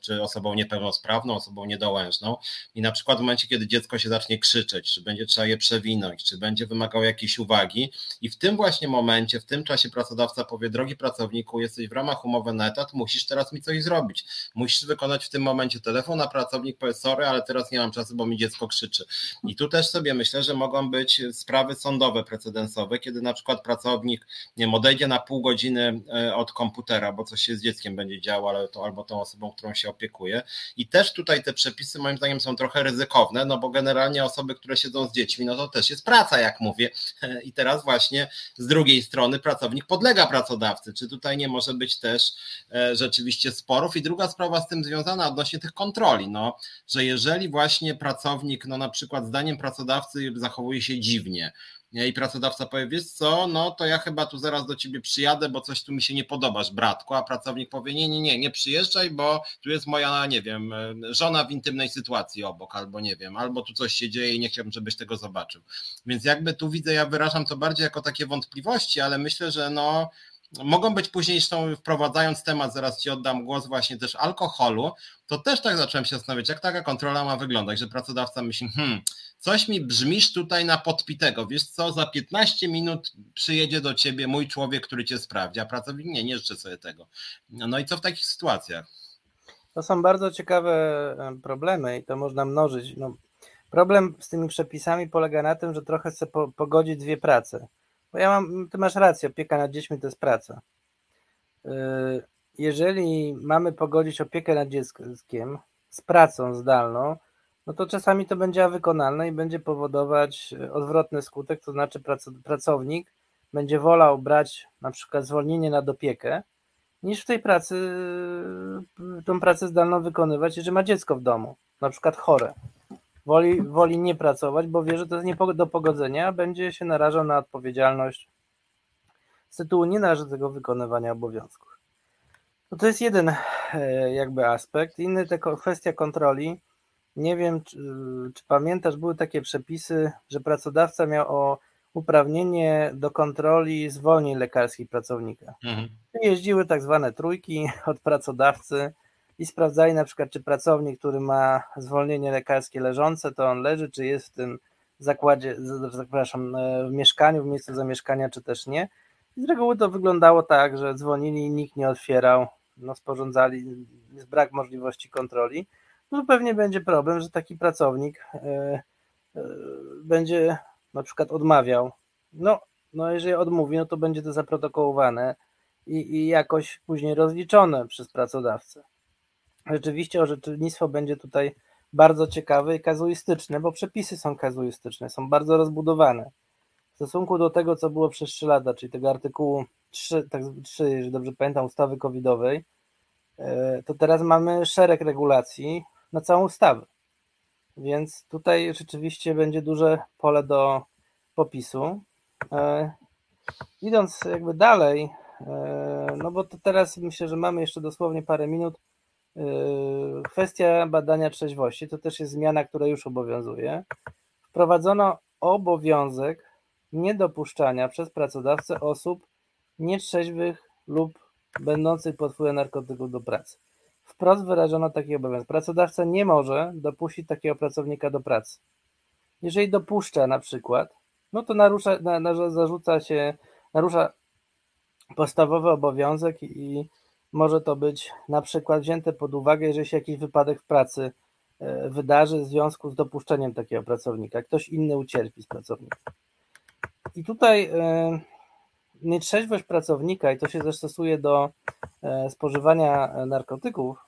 czy, osobą niepełnosprawną, osobą niedołężną. I na przykład w momencie, kiedy dziecko się zacznie krzyczeć, czy będzie trzeba je przewinąć, czy będzie wymagało jakiejś uwagi, i w tym właśnie momencie, w tym czasie pracodawca powie: Drogi pracowniku, jesteś w ramach umowy na etat, musisz teraz mi coś coś zrobić. Musisz wykonać w tym momencie telefon, a pracownik powie sorry, ale teraz nie mam czasu, bo mi dziecko krzyczy. I tu też sobie myślę, że mogą być sprawy sądowe precedensowe, kiedy na przykład pracownik nie wiem, odejdzie na pół godziny e, od komputera, bo coś się z dzieckiem będzie działo, ale to albo tą osobą, którą się opiekuje. I też tutaj te przepisy moim zdaniem są trochę ryzykowne, no bo generalnie osoby, które siedzą z dziećmi, no to też jest praca, jak mówię. I teraz właśnie z drugiej strony pracownik podlega pracodawcy. Czy tutaj nie może być też e, rzeczywiście sporów. I druga sprawa z tym związana odnośnie tych kontroli, no, że jeżeli właśnie pracownik, no na przykład zdaniem pracodawcy zachowuje się dziwnie, i pracodawca powie, wiesz co, no to ja chyba tu zaraz do ciebie przyjadę, bo coś tu mi się nie podobasz, bratku, a pracownik powie, nie, nie, nie, nie przyjeżdżaj, bo tu jest moja, nie wiem, żona w intymnej sytuacji obok, albo nie wiem, albo tu coś się dzieje i nie chciałbym, żebyś tego zobaczył. Więc jakby tu widzę, ja wyrażam to bardziej jako takie wątpliwości, ale myślę, że no mogą być później, zresztą wprowadzając temat, zaraz Ci oddam głos właśnie też alkoholu, to też tak zacząłem się zastanawiać, jak taka kontrola ma wyglądać, że pracodawca myśli, hmm, coś mi brzmisz tutaj na podpitego, wiesz co, za 15 minut przyjedzie do Ciebie mój człowiek, który Cię sprawdzi, a pracownik nie, nie życzę sobie tego. No i co w takich sytuacjach?
To są bardzo ciekawe problemy i to można mnożyć. No, problem z tymi przepisami polega na tym, że trochę chcę po, pogodzić dwie prace. Bo ja mam, ty masz rację, opieka nad dziećmi to jest praca. Y, jeżeli mamy pogodzić opiekę nad dzieckiem z pracą zdalną, no to czasami to będzie wykonalne i będzie powodować odwrotny skutek, to znaczy pracownik będzie wolał brać na przykład zwolnienie na opiekę, niż w tej pracy, tą pracę zdalną wykonywać, jeżeli ma dziecko w domu, na przykład chore. Woli, woli nie pracować, bo wie, że to jest nie do pogodzenia, będzie się narażał na odpowiedzialność z tytułu nienależytego wykonywania obowiązków. No to jest jeden e, jakby aspekt. Inny to kwestia kontroli. Nie wiem, czy, czy, pamiętasz, były takie przepisy, że pracodawca miał o uprawnienie do kontroli zwolnień lekarskich pracownika. Mhm. Jeździły tak zwane trójki od pracodawcy i sprawdzali na przykład, czy pracownik, który ma zwolnienie lekarskie leżące, to on leży, czy jest w tym zakładzie, zapraszam, e, w mieszkaniu, w miejscu zamieszkania, czy też nie. I z reguły to wyglądało tak, że dzwonili i nikt nie otwierał, no sporządzali, jest brak możliwości kontroli. No pewnie będzie problem, że taki pracownik e, e, będzie na przykład odmawiał. No, no jeżeli odmówi, no to będzie to zaprotokołowane i, i jakoś później rozliczone przez pracodawcę rzeczywiście orzecznictwo będzie tutaj bardzo ciekawe i kazuistyczne, bo przepisy są kazuistyczne, są bardzo rozbudowane. W stosunku do tego, co było przez 3 lata, czyli tego artykułu 3, tak, 3 jeżeli dobrze pamiętam, ustawy covidowej, e, to teraz mamy szereg regulacji na całą ustawę. Więc tutaj rzeczywiście będzie duże pole do popisu. E, idąc jakby dalej, e, no bo to teraz myślę, że mamy jeszcze dosłownie parę minut, kwestia badania trzeźwości to też jest zmiana, która już obowiązuje. Wprowadzono obowiązek niedopuszczania przez pracodawcę osób nietrzeźwych lub będących pod wpływem narkotyków do pracy. Wprost wyrażono taki obowiązek. Pracodawca nie może dopuścić takiego pracownika do pracy. Jeżeli dopuszcza na przykład, no to narusza, na, na, zarzuca się, narusza podstawowy obowiązek i może to być na przykład wzięte pod uwagę, jeżeli się jakiś wypadek w pracy e, wydarzy w związku z dopuszczeniem takiego pracownika. Ktoś inny ucierpi z pracownika. I tutaj e, nietrzeźwość pracownika, i to się zastosuje do e, spożywania narkotyków,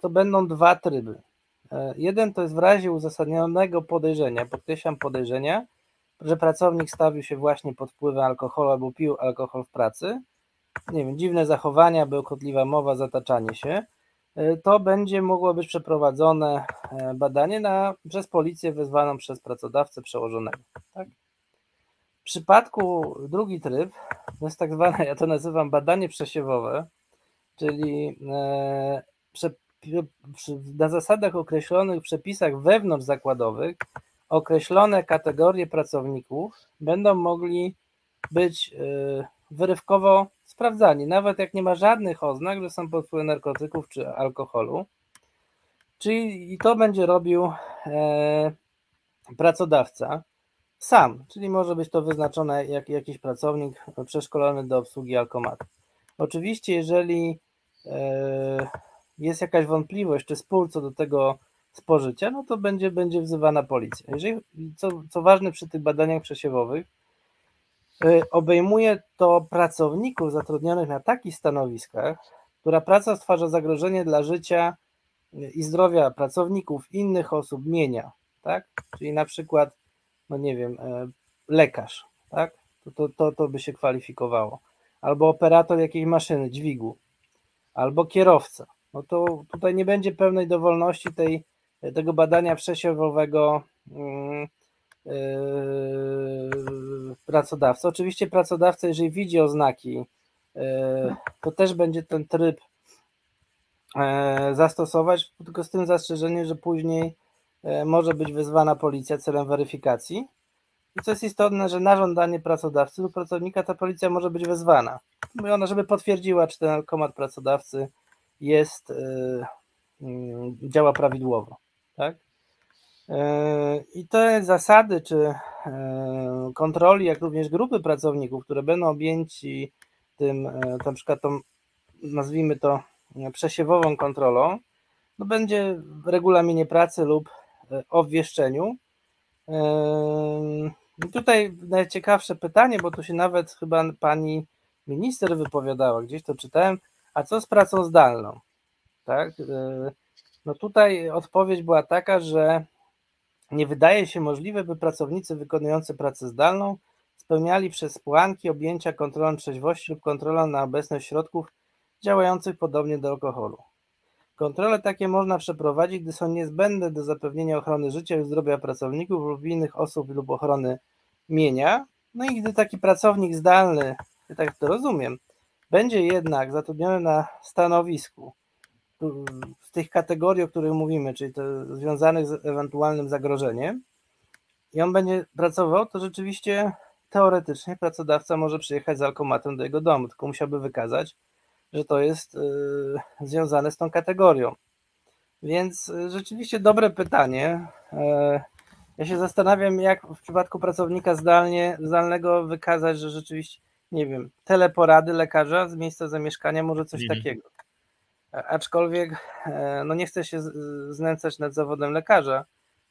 to będą dwa tryby. Jeden to jest w razie uzasadnionego podejrzenia, podkreślam podejrzenia, że pracownik stawił się właśnie pod wpływem alkoholu albo pił alkohol w pracy, nie wiem, dziwne zachowania, bełkotliwa mowa, zataczanie się, to będzie mogło być przeprowadzone badanie na, przez policję wezwaną przez pracodawcę przełożonego. Tak? W przypadku drugi tryb to jest tak zwane, ja to nazywam badanie przesiewowe, czyli na zasadach określonych w przepisach wewnątrz zakładowych określone kategorie pracowników będą mogli być wyrywkowo sprawdzani, nawet jak nie ma żadnych oznak, że są pod wpływem narkotyków czy alkoholu. Czyli i to będzie robił e, pracodawca sam, czyli może być to wyznaczone jak jakiś pracownik przeszkolony do obsługi alkomatu. Oczywiście, jeżeli e, jest jakaś wątpliwość czy spór co do tego spożycia, no to będzie, będzie wzywana policja. Jeżeli, co, co ważne przy tych badaniach przesiewowych, obejmuje to pracowników zatrudnionych na takich stanowiskach, która praca stwarza zagrożenie dla życia i zdrowia pracowników, innych osób, mienia, tak? Czyli na przykład, no nie wiem, e, lekarz, tak? To, to, to, to by się kwalifikowało. Albo operator jakiejś maszyny, dźwigu, albo kierowca, no to tutaj nie będzie pełnej dowolności tej, tego badania przesiewowego yy, pracodawcy. Oczywiście pracodawca, jeżeli widzi oznaki, yy, to też będzie ten tryb yy, zastosować, tylko z tym zastrzeżeniem, że później yy, może być wezwana policja celem weryfikacji. I co jest istotne, że na żądanie pracodawcy lub pracownika ta policja może być wezwana. Mówi ona, żeby potwierdziła, czy ten alkomat pracodawcy jest, działa prawidłowo. Tak? Y, I te zasady, czy y, kontroli, jak również grupy pracowników, które będą objęci tym, na przykład tą, nazwijmy to przesiewową kontrolą, no będzie w regulaminie pracy lub obwieszczeniu. I tutaj najciekawsze pytanie, bo tu się nawet chyba pani minister wypowiadała, gdzieś to czytałem, a co z pracą zdalną? Tak? E, no tutaj odpowiedź była taka, że nie wydaje się możliwe, by pracownicy wykonujący pracę zdalną spełniali przez płanki objęcia kontrolą trzeźwości lub kontrolą na obecność środków działających podobnie do alkoholu. Kontrole takie można przeprowadzić, gdy są niezbędne do zapewnienia ochrony życia i zdrowia pracowników lub innych osób lub ochrony mienia. No i gdy taki pracownik zdalny, tak to rozumiem, będzie jednak zatrudniony na stanowisku w tych kategorii, o których mówimy, czyli to związanych z ewentualnym zagrożeniem, i on będzie pracował, to rzeczywiście teoretycznie pracodawca może przyjechać z alkomatem do jego domu, tylko musiałby wykazać, że to jest yy, związane z tą kategorią. Więc yy, rzeczywiście dobre pytanie. Yy, ja się zastanawiam, jak w przypadku pracownika zdalnie, zdalnego wykazać, że rzeczywiście nie wiem, teleporady lekarza z miejsca zamieszkania, może coś mhm. takiego. Aczkolwiek e, no nie chcę się znęcać nad zawodem lekarza,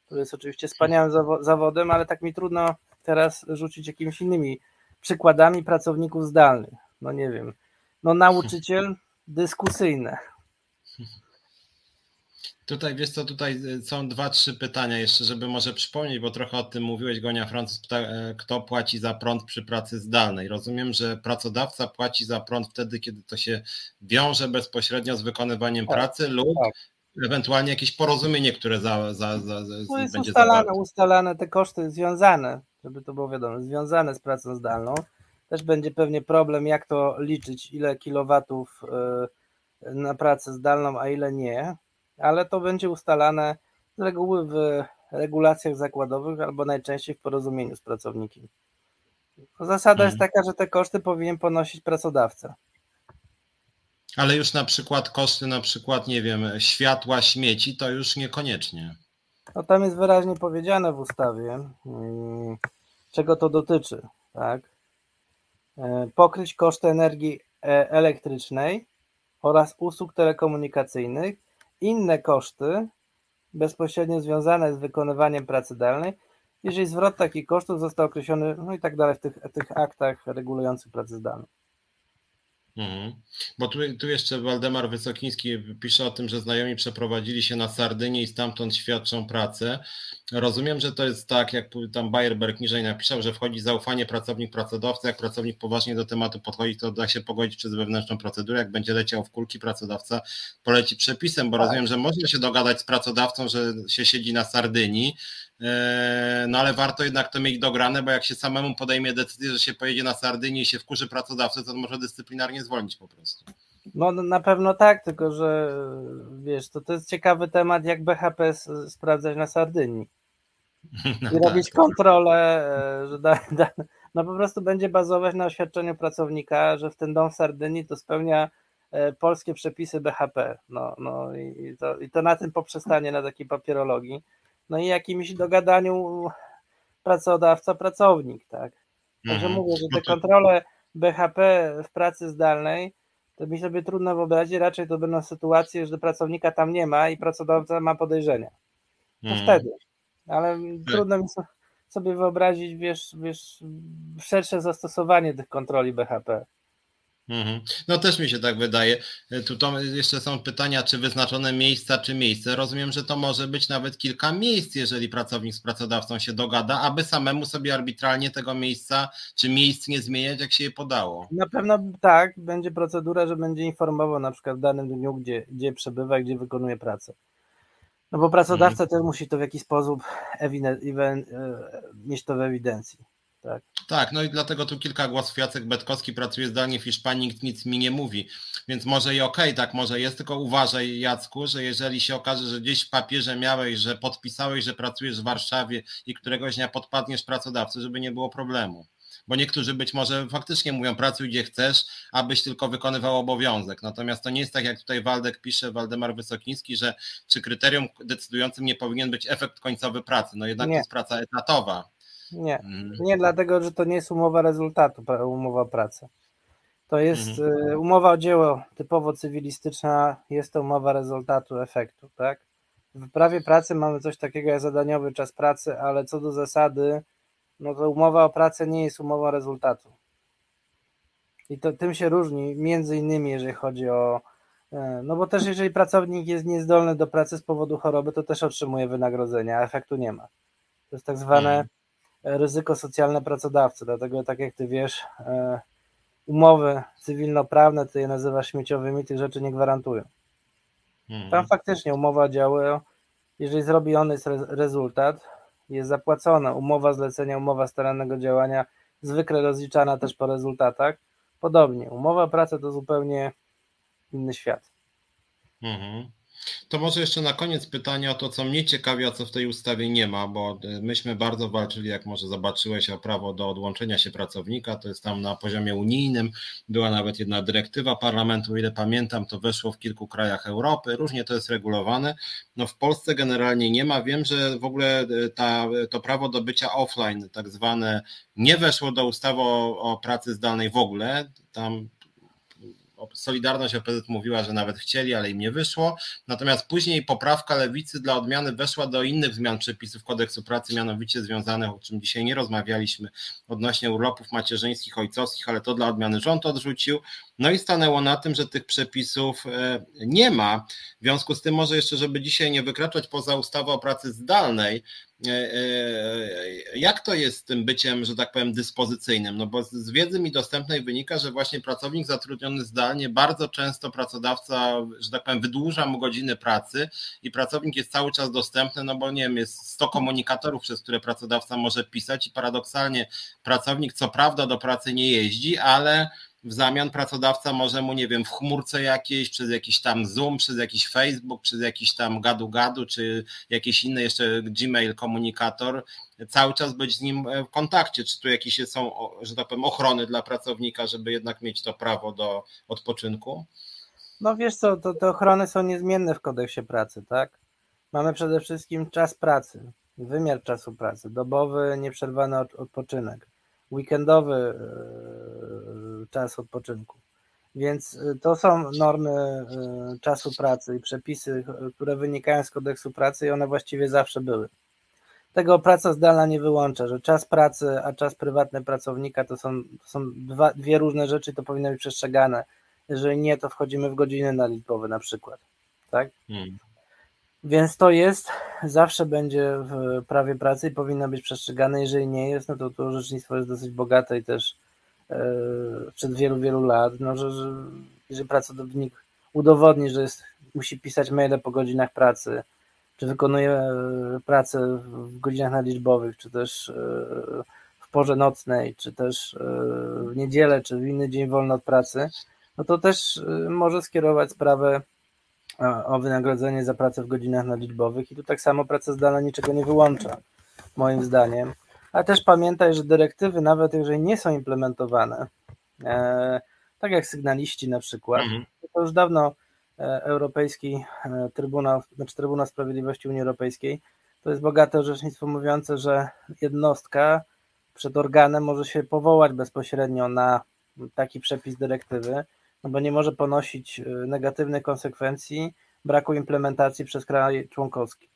który jest oczywiście wspaniałym zawodem, ale tak mi trudno teraz rzucić jakimiś innymi przykładami pracowników zdalnych. No nie wiem. No nauczyciel dyskusyjne.
Tutaj wiesz co, tutaj y, są dwa, trzy pytania jeszcze, żeby może przypomnieć, bo trochę o tym mówiłeś, Gonia Francuz, e, kto płaci za prąd przy pracy zdalnej. Rozumiem, że pracodawca płaci za prąd wtedy, kiedy to się wiąże bezpośrednio z wykonywaniem tak, pracy lub tak. ewentualnie jakieś porozumienie, które za, za, za,
no jest będzie ustalane, ustalane te koszty związane, żeby to było wiadomo, związane z pracą zdalną. Też będzie pewnie problem, jak to liczyć, ile kilowatów y, na pracę zdalną, a ile nie ale to będzie ustalane z reguły w regulacjach zakładowych albo najczęściej w porozumieniu z pracownikiem. Zasada jest mhm. taka, że te koszty powinien ponosić pracodawca.
Ale już na przykład koszty, na przykład, nie wiem, światła, śmieci, to już niekoniecznie.
No tam jest wyraźnie powiedziane w ustawie, mm, czego to dotyczy, tak? E, pokryć koszty energii e, elektrycznej oraz usług telekomunikacyjnych inne koszty bezpośrednio związane z wykonywaniem pracy zdalnej, jeżeli zwrot takich kosztów został określony, no i tak dalej, w tych, tych aktach regulujących pracę zdalną.
Mhm. Bo tu, tu jeszcze Waldemar Wysokiński pisze o tym, że znajomi przeprowadzili się na Sardynię i stamtąd świadczą pracę. Rozumiem, że to jest tak, jak tam Bayerberg niżej napisał, że wchodzi zaufanie pracownik-pracodawca. Jak pracownik poważnie do tematu podchodzi, to da się pogodzić przez wewnętrzną procedurę. Jak będzie leciał w kulki, pracodawca poleci przepisem, bo tak. rozumiem, że można się dogadać z pracodawcą, że się siedzi na Sardynii, no ale warto jednak to mieć dograne, bo jak się samemu podejmie decyzję, że się pojedzie na Sardynię i się wkurzy pracodawcę, to może dyscyplinarnie zwolnić po prostu.
No na pewno tak, tylko że wiesz, to, to jest ciekawy temat, jak BHP sprawdzać na Sardynii. No I tak. robić kontrolę, e, że da, da, no po prostu będzie bazować na oświadczeniu pracownika, że w ten dom w Sardynii to spełnia e, polskie przepisy BHP. No, no i, to, i to na tym poprzestanie, na takiej papierologii. No i jakimś dogadaniu pracodawca-pracownik, tak. Także mhm. mówię, że te no kontrole BHP w pracy zdalnej to mi sobie trudno wyobrazić, raczej to będą sytuacje, że pracownika tam nie ma i pracodawca ma podejrzenia. To hmm. wtedy. Ale tak. trudno mi sobie wyobrazić, wiesz, wiesz, szersze zastosowanie tych kontroli BHP.
Mhm. No też mi się tak wydaje. E, tu to jeszcze są pytania, czy wyznaczone miejsca, czy miejsce. Rozumiem, że to może być nawet kilka miejsc, jeżeli pracownik z pracodawcą się dogada, aby samemu sobie arbitralnie tego miejsca, czy miejsc nie zmieniać, jak się je podało.
Na pewno tak, będzie procedura, że będzie informował na przykład w danym dniu, gdzie, gdzie przebywa, gdzie wykonuje pracę. No bo pracodawca mhm. też musi to w jakiś sposób e, mieć to w ewidencji. Tak.
tak, no i dlatego tu kilka głosów. Jacek Betkowski pracuje zdalnie w Hiszpanii, nikt nic mi nie mówi, więc może i okej, okay, tak może jest, tylko uważaj Jacku, że jeżeli się okaże, że gdzieś w papierze miałeś, że podpisałeś, że pracujesz w Warszawie i któregoś dnia podpadniesz pracodawcy, żeby nie było problemu bo niektórzy być może faktycznie mówią pracuj gdzie chcesz, abyś tylko wykonywał obowiązek. Natomiast to nie jest tak, jak tutaj Waldek pisze, Waldemar Wysokiński, że czy kryterium decydującym nie powinien być efekt końcowy pracy. No jednak nie. to jest praca etatowa.
Nie, mhm. nie dlatego, że to nie jest umowa rezultatu, umowa pracy. To jest mhm. Y, umowa o dzieło typowo cywilistyczna, jest to umowa rezultatu, efektu, tak? W prawie pracy mamy coś takiego jak zadaniowy czas pracy, ale co do zasady, no to umowa o pracę nie jest umową rezultatu. I to tym się różni, między innymi, jeżeli chodzi o. E, no bo też, jeżeli pracownik jest niezdolny do pracy z powodu choroby, to też otrzymuje wynagrodzenia, a efektu nie ma. To jest tak zwane mhm ryzyko socjalne pracodawcy. Dlatego, tak jak ty wiesz, e, umowy cywilnoprawne, ty je nazywasz śmieciowymi, tych rzeczy nie gwarantują. Hmm. Tam faktycznie umowa działa, jeżeli zrobiony jest rezultat, jest zapłacona umowa zlecenia, umowa starannego działania, zwykle rozliczana też po rezultatach. Podobnie, umowa pracy to zupełnie inny świat.
Mhm. To może jeszcze na koniec pytanie o to, co mnie ciekawi, a co w tej ustawie nie ma, bo e, myśmy bardzo walczyli, jak może zobaczyłeś, o prawo do odłączenia się pracownika. To jest tam na poziomie unijnym. Była nawet jedna dyrektywa parlamentu, o ile pamiętam, to weszło w kilku krajach Europy. Różnie to jest regulowane. No w Polsce generalnie nie ma. Wiem, że w ogóle e, ta, to prawo do bycia offline, tak zwane, nie weszło do ustawy o, o pracy zdalnej w ogóle. Tam Solidarność OPZ mówiła, że nawet chcieli, ale im nie wyszło. Natomiast później poprawka lewicy dla odmiany weszła do innych zmian przepisów kodeksu pracy, mianowicie związanych, o czym dzisiaj nie rozmawialiśmy, odnośnie urlopów macierzyńskich, ojcowskich, ale to dla odmiany rząd odrzucił. No i stanęło na tym, że tych przepisów e, nie ma. W związku z tym, może jeszcze, żeby dzisiaj nie wykraczać poza ustawę o pracy zdalnej, e, e, jak to jest z tym byciem, że tak powiem, dyspozycyjnym? No bo z wiedzy mi dostępnej wynika, że właśnie pracownik zatrudniony zdalnie, bardzo często pracodawca, że tak powiem, wydłuża mu godziny pracy i pracownik jest cały czas dostępny, no bo nie wiem, jest 100 komunikatorów, przez które pracodawca może pisać i paradoksalnie pracownik co prawda do pracy nie jeździ, ale w zamian pracodawca może mu, nie wiem, w chmurce jakiejś, przez jakiś tam Zoom, przez jakiś Facebook, przez jakiś tam gadu-gadu, czy jakiś inny jeszcze Gmail komunikator, cały czas być z nim w kontakcie. Czy tu jakieś są, że tak powiem, ochrony dla pracownika, żeby jednak mieć to prawo do odpoczynku?
No wiesz co, to, te ochrony są niezmienne w kodeksie pracy, tak? Mamy przede wszystkim czas pracy, wymiar czasu pracy, dobowy, nieprzerwany odpoczynek, weekendowy e, czas odpoczynku. Więc e, to są normy e, czasu pracy i przepisy, które wynikają z kodeksu pracy i one właściwie zawsze były. Tego praca zdalna nie wyłącza, że czas pracy, a czas prywatny pracownika to są, to są dwa, dwie różne rzeczy, to powinno być przestrzegane Jeżeli nie, to wchodzimy w godziny naliczbowe na przykład. Tak? Hmm. Więc to jest, zawsze będzie w prawie pracy i powinno być przestrzegane. Jeżeli nie jest, no to to orzecznictwo jest dosyć bogate i też e, przed wielu, wielu lat, no, że, że jeżeli pracownik udowodni, że jest, musi pisać maile po godzinach pracy, czy wykonuje e, pracę w godzinach naliczbowych, czy też e, w porze nocnej, czy też w niedzielę, czy w inny dzień wolny od pracy, no to też może skierować sprawę o wynagrodzenie za pracę w godzinach naliczbowych i tu tak samo praca zdalna niczego nie wyłącza, moim zdaniem. Ale też pamiętaj, że dyrektywy, nawet jeżeli nie są implementowane, e, tak jak sygnaliści na przykład, mhm. to już dawno e, Europejski e, Trybunał, znaczy Trybunał Sprawiedliwości Unii Europejskiej, to jest bogate orzecznictwo mówiące, że jednostka przed organem może się powołać bezpośrednio na taki przepis dyrektywy, no bo nie może ponosić y, negatywnych konsekwencji braku implementacji przez kraj członkowski.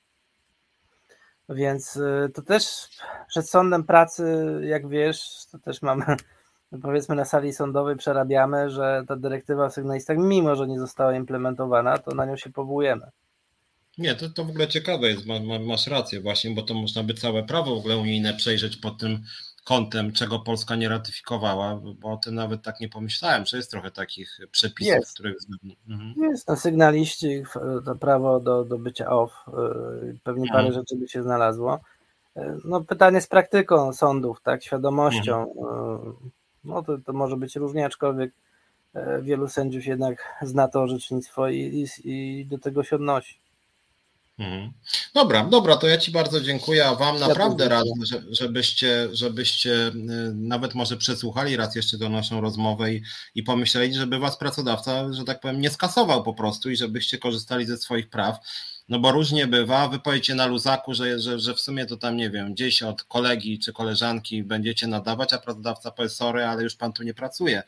Więc y, to też przed sądem pracy, jak wiesz, to też mamy, powiedzmy na sali sądowej przerabiamy, że ta dyrektywa o sygnalistach, mimo że nie została implementowana, to na nią się powołujemy.
Nie, to, to w ogóle ciekawe jest, masz rację właśnie, bo to można by całe prawo w ogóle unijne przejrzeć pod tym kątem, czego Polska nie ratyfikowała, bo o tym nawet tak nie pomyślałem, że jest trochę takich przepisów,
jest.
których...
Mhm. Jest na sygnaliści to prawo do, do bycia off, y, pewnie parę mhm. rzeczy by się znalazło. Y, no pytanie z praktyką sądów, tak, świadomością, mhm. Y, no to, to może być różnie, aczkolwiek wielu sędziów jednak zna to orzecznictwo i, i, i do tego się odnosi.
Mhm. Dobra, dobra, to ja Ci bardzo dziękuję, a Wam naprawdę radzę, żebyście, żebyście y, nawet może przesłuchali raz jeszcze tę naszą rozmowę i, i pomyśleli, żeby Was pracodawca, że tak powiem, nie skasował po prostu i żebyście korzystali ze swoich praw. No bo różnie bywa, wy powiecie na luzaku, że, że, że w sumie to tam, nie wiem, gdzieś od kolegi czy koleżanki będziecie nadawać, a pracodawca powie sorry, ale już pan tu nie pracuje.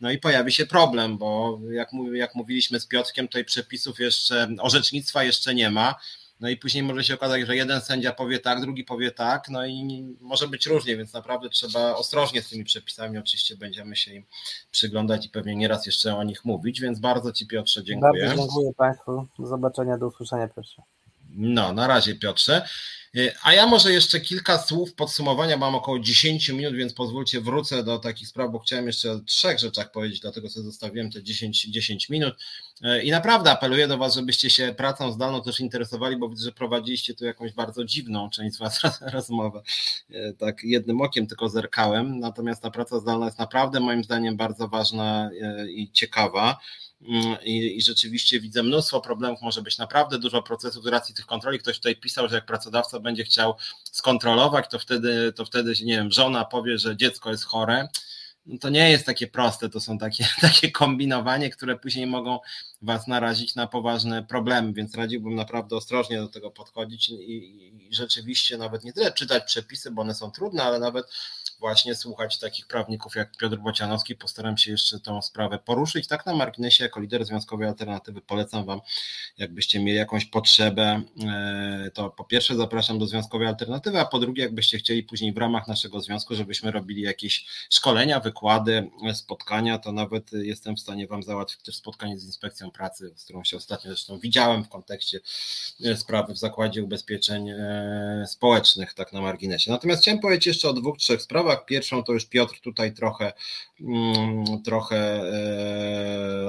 No i pojawi się problem, bo jak, jak mówiliśmy z Piotrkiem, tutaj przepisów jeszcze, orzecznictwa jeszcze nie ma, no i później może się okazać, że jeden sędzia powie tak, drugi powie tak, no i może być różnie, więc naprawdę trzeba ostrożnie z tymi przepisami. Oczywiście będziemy się im przyglądać i pewnie nieraz jeszcze o nich mówić, więc bardzo Ci Piotrze dziękuję.
Bardzo dziękuję Państwu. Do zobaczenia, do usłyszenia Piotrze.
No, na razie Piotrze. A ja może jeszcze kilka słów podsumowania, mam około 10 minut, więc pozwólcie wrócę do takich spraw, bo chciałem jeszcze o trzech rzeczach powiedzieć, dlatego sobie zostawiłem te 10, 10 minut. I naprawdę apeluję do Was, żebyście się pracą zdalną też interesowali, bo widzę, że prowadziliście tu jakąś bardzo dziwną część z Was rozmowę. Tak jednym okiem tylko zerkałem, natomiast ta praca zdalna jest naprawdę moim zdaniem bardzo ważna i ciekawa. Mm, I, I, rzeczywiście widzę mnóstwo problemów, może być naprawdę dużo procesów z racji tych kontroli. Ktoś tutaj pisał, że jak pracodawca będzie chciał skontrolować, to wtedy, to wtedy nie wiem, żona powie, że dziecko jest chore. No to nie jest takie proste, to są takie, takie kombinowanie, które później mogą Was narazić na poważne problemy, więc radziłbym naprawdę ostrożnie do tego podchodzić i, i rzeczywiście nawet nie tyle czytać przepisy, bo one są trudne, ale nawet właśnie słuchać takich prawników jak Piotr Bocianowski. Postaram się jeszcze tą sprawę poruszyć. Tak na marginesie, jako lider Związkowej Alternatywy polecam Wam, jakbyście mieli jakąś potrzebę, e, to po pierwsze zapraszam do Związkowej Alternatywy, a po drugie, jakbyście chcieli później w ramach naszego związku, żebyśmy robili jakieś szkolenia, wykłady, spotkania, to nawet jestem w stanie Wam załatwić też spotkanie z Inspekcją Pracy, z którą się ostatnio zresztą widziałem w kontekście e, sprawy w Zakładzie Ubezpieczeń e, Społecznych, tak na marginesie. Natomiast chciałem powiedzieć jeszcze o dwóch, trzech sprawach, Pierwszą to już Piotr tutaj trochę, mm, trochę e,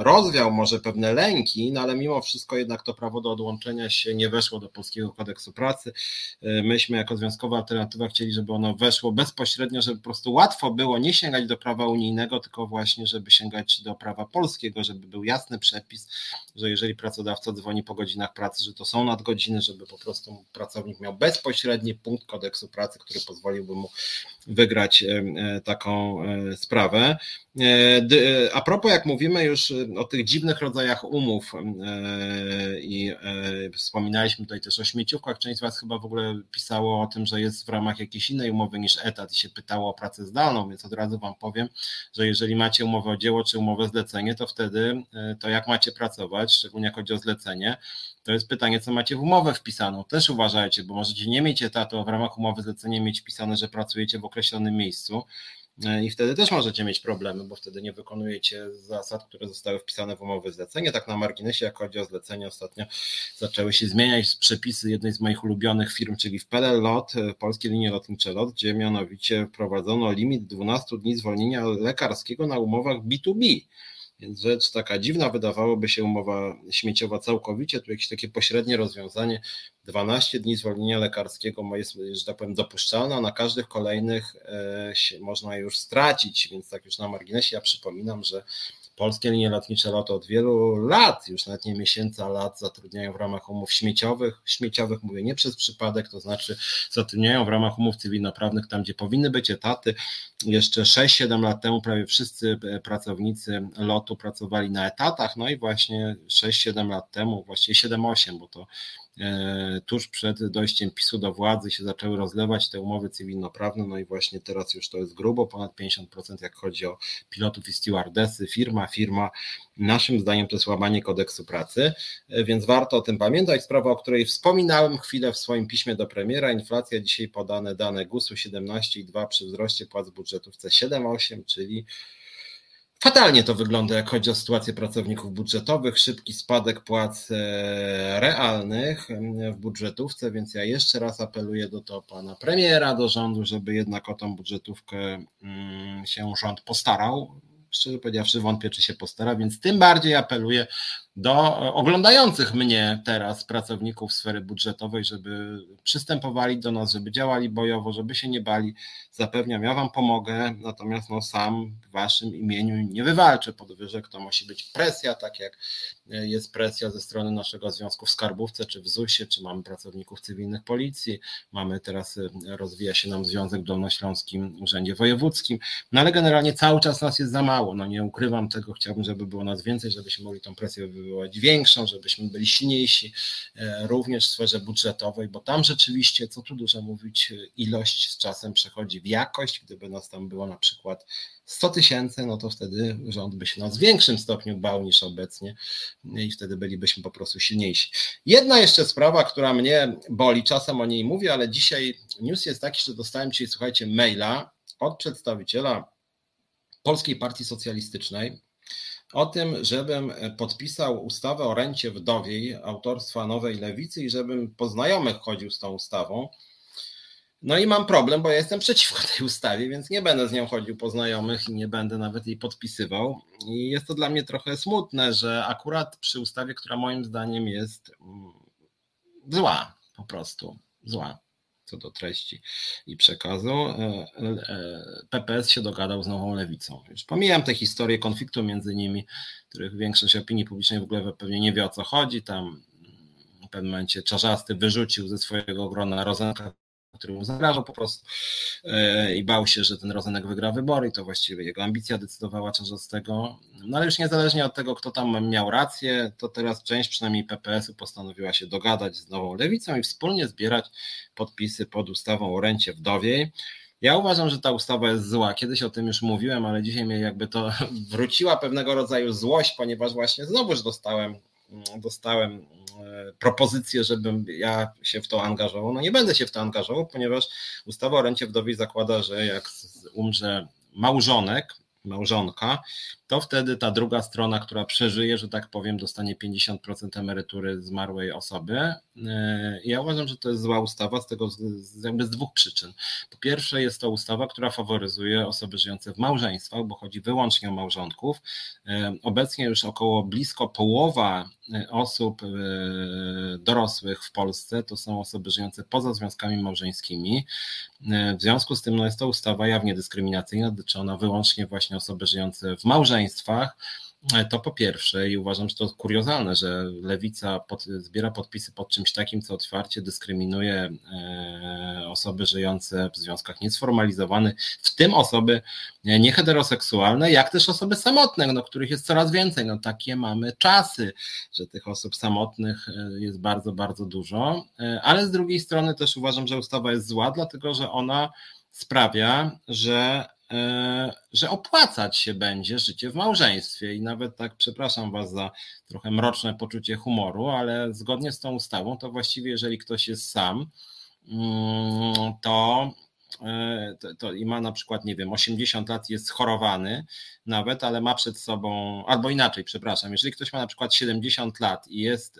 rozwiał może pewne lęki, no ale mimo wszystko jednak to prawo do odłączenia się nie weszło do Polskiego Kodeksu Pracy. E, myśmy jako Związkowa Alternatywa chcieli, żeby ono weszło bezpośrednio, żeby po prostu łatwo było nie sięgać do prawa unijnego, tylko właśnie, żeby sięgać do prawa polskiego, żeby był jasny przepis, że jeżeli pracodawca dzwoni po godzinach pracy, że to są nadgodziny, żeby po prostu pracownik miał bezpośredni punkt kodeksu pracy, który pozwoliłby mu wygrać E, taką e, sprawę. E, a propos, jak mówimy już o tych dziwnych rodzajach umów i wspominaliśmy tutaj też o śmieciówkach, część z Was chyba w ogóle pisało o tym, że jest w ramach jakiejś innej umowy niż etat i się pytało o pracę zdalną, więc od razu Wam powiem, że jeżeli macie umowę o dzieło czy umowę zlecenie, to wtedy to jak macie pracować, szczególnie jak chodzi o zlecenie, to jest pytanie, co macie w umowę wpisaną. Też uważajcie, bo możecie nie mieć etatu, a w ramach umowy zlecenia mieć wpisane, że pracujecie w określonym miejscu E, i wtedy też możecie mieć problemy, bo wtedy nie wykonujecie zasad, które zostały wpisane w umowy zlecenie. Tak na marginesie, jak chodzi o zlecenie, ostatnio zaczęły się zmieniać przepisy jednej z moich ulubionych firm, czyli w PLL LOT, e, Polskie Linie Lotnicze LOT, gdzie mianowicie wprowadzono limit 12 dni zwolnienia lekarskiego na umowach B2B. Więc rzecz taka dziwna, wydawałoby się umowa śmieciowa całkowicie, tu jakieś takie pośrednie rozwiązanie, 12 dni zwolnienia lekarskiego jest, że tak powiem, dopuszczalne, a na każdych kolejnych e, można już stracić, więc tak już na marginesie ja przypominam, że Polskie linie lotnicze LOT od wielu lat, już nawet nie miesięcy, lat zatrudniają w ramach umów śmieciowych. Śmieciowych mówię nie przez przypadek, to znaczy zatrudniają w ramach umów cywilnoprawnych tam, gdzie powinny być etaty. Jeszcze 6-7 lat temu prawie wszyscy e, pracownicy lotu pracowali na etatach, no i właśnie 6-7 lat temu, właściwie 7-8, bo to tuż przed dojściem PiSu do władzy się zaczęły rozlewać te umowy cywilnoprawne, no i właśnie teraz już to jest grubo, ponad 50%, jak chodzi o pilotów i stewardesy, firma, firma. Naszym zdaniem to jest łamanie kodeksu pracy, e, więc warto o tym pamiętać. Sprawa, o której wspominałem chwilę w swoim piśmie do premiera, inflacja dzisiaj podane dane GUS-u 17,2 przy wzroście płac budżetówce 7,8, czyli Fatalnie to wygląda, jak chodzi o sytuację pracowników budżetowych, szybki spadek płac e, realnych w budżetówce, więc ja jeszcze raz apeluję do to pana premiera, do rządu, żeby jednak o tą budżetówkę mm, się rząd postarał. Szczerze powiedziawszy, wątpię, czy się postara, więc tym bardziej apeluję do oglądających mnie teraz pracowników sfery budżetowej, żeby przystępowali do nas, żeby działali bojowo, żeby się nie bali. Zapewniam, ja Wam pomogę, natomiast no, sam w Waszym imieniu nie wywalczę podwyżek. To musi być presja, tak jak jest presja ze strony naszego związku w Skarbówce, czy w ZUS-ie, czy mamy pracowników cywilnych policji, mamy teraz, rozwija się nam związek w Dolnośląskim Urzędzie Wojewódzkim, no ale generalnie cały czas nas jest za mało. No nie ukrywam tego, chciałbym, żeby było nas więcej, żebyśmy mogli tą presję wywołać większą, żebyśmy byli silniejsi e, również w sferze budżetowej, bo tam rzeczywiście, co tu dużo mówić, ilość z czasem przechodzi w jakość. Gdyby nas tam było na przykład 100 tysięcy, no to wtedy rząd by się nas w większym stopniu bał niż obecnie i wtedy bylibyśmy po prostu silniejsi. Jedna jeszcze sprawa, która mnie boli, czasem o niej mówię, ale dzisiaj news jest taki, że dostałem dzisiaj, słuchajcie, maila od przedstawiciela Polskiej Partii Socjalistycznej, o tym, żebym podpisał ustawę o rencie wdowiej autorstwa Nowej Lewicy i żebym po znajomych chodził z tą ustawą. No i mam problem, bo ja jestem przeciwko tej ustawie, więc nie będę z nią chodził po znajomych i nie będę nawet jej podpisywał. I jest to dla mnie trochę smutne, że akurat przy ustawie, która moim zdaniem jest mm, zła, po prostu zła co do treści i przekazu, e, e, PPS się dogadał z nową lewicą. Już pomijam tę historię konfliktu między nimi, których większość opinii publicznej w ogóle pewnie nie wie o co chodzi. Tam w pewnym momencie Czarzasty wyrzucił ze swojego grona Rozenka który mu zagrażał po prostu e, i bał się, że ten Rozenek wygra wybory i to właściwie jego ambicja decydowała tego. No ale już niezależnie od tego, kto tam miał rację, to teraz część przynajmniej PPS-u postanowiła się dogadać z nową lewicą i wspólnie zbierać podpisy pod ustawą o rencie wdowiej. Ja uważam, że ta ustawa jest zła. Kiedyś o tym już mówiłem, ale dzisiaj mnie jakby to wróciła pewnego rodzaju złość, ponieważ właśnie znowuż dostałem, dostałem propozycję, żebym ja się w to angażował. No nie będę się w to angażował, ponieważ ustawa o rencie wdowiej zakłada, że jak umrze małżonek, małżonka, to wtedy ta druga strona, która przeżyje, że tak powiem, dostanie 50% emerytury zmarłej osoby. E, ja uważam, że to jest zła ustawa z tego z, jakby z dwóch przyczyn. Po pierwsze jest to ustawa, która faworyzuje osoby żyjące w małżeństwach, bo chodzi wyłącznie o małżonków. E, obecnie już około blisko połowa e, osób dorosłych w Polsce to są osoby żyjące poza związkami małżeńskimi. W związku z tym no jest to ustawa jawnie dyskryminacyjna, dotyczy ona wyłącznie właśnie osoby żyjące w małżeństwach, to po pierwsze i uważam, że to kuriozalne, że lewica pod, zbiera podpisy pod czymś takim, co otwarcie dyskryminuje e, osoby żyjące w związkach niesformalizowanych, w tym osoby nieheteroseksualne, jak też osoby samotne, no, których jest coraz więcej. No, takie mamy czasy, że tych osób samotnych e, jest bardzo, bardzo dużo, ale z drugiej strony też uważam, że ustawa jest zła, dlatego że ona sprawia, że E, że opłacać się będzie życie w małżeństwie. I nawet tak, przepraszam Was za trochę mroczne poczucie humoru, ale zgodnie z tą ustawą, to właściwie, jeżeli ktoś jest sam, mm, to to, to, i ma na przykład, nie wiem, 80 lat, jest chorowany nawet, ale ma przed sobą, albo inaczej, przepraszam, jeżeli ktoś ma na przykład 70 lat i jest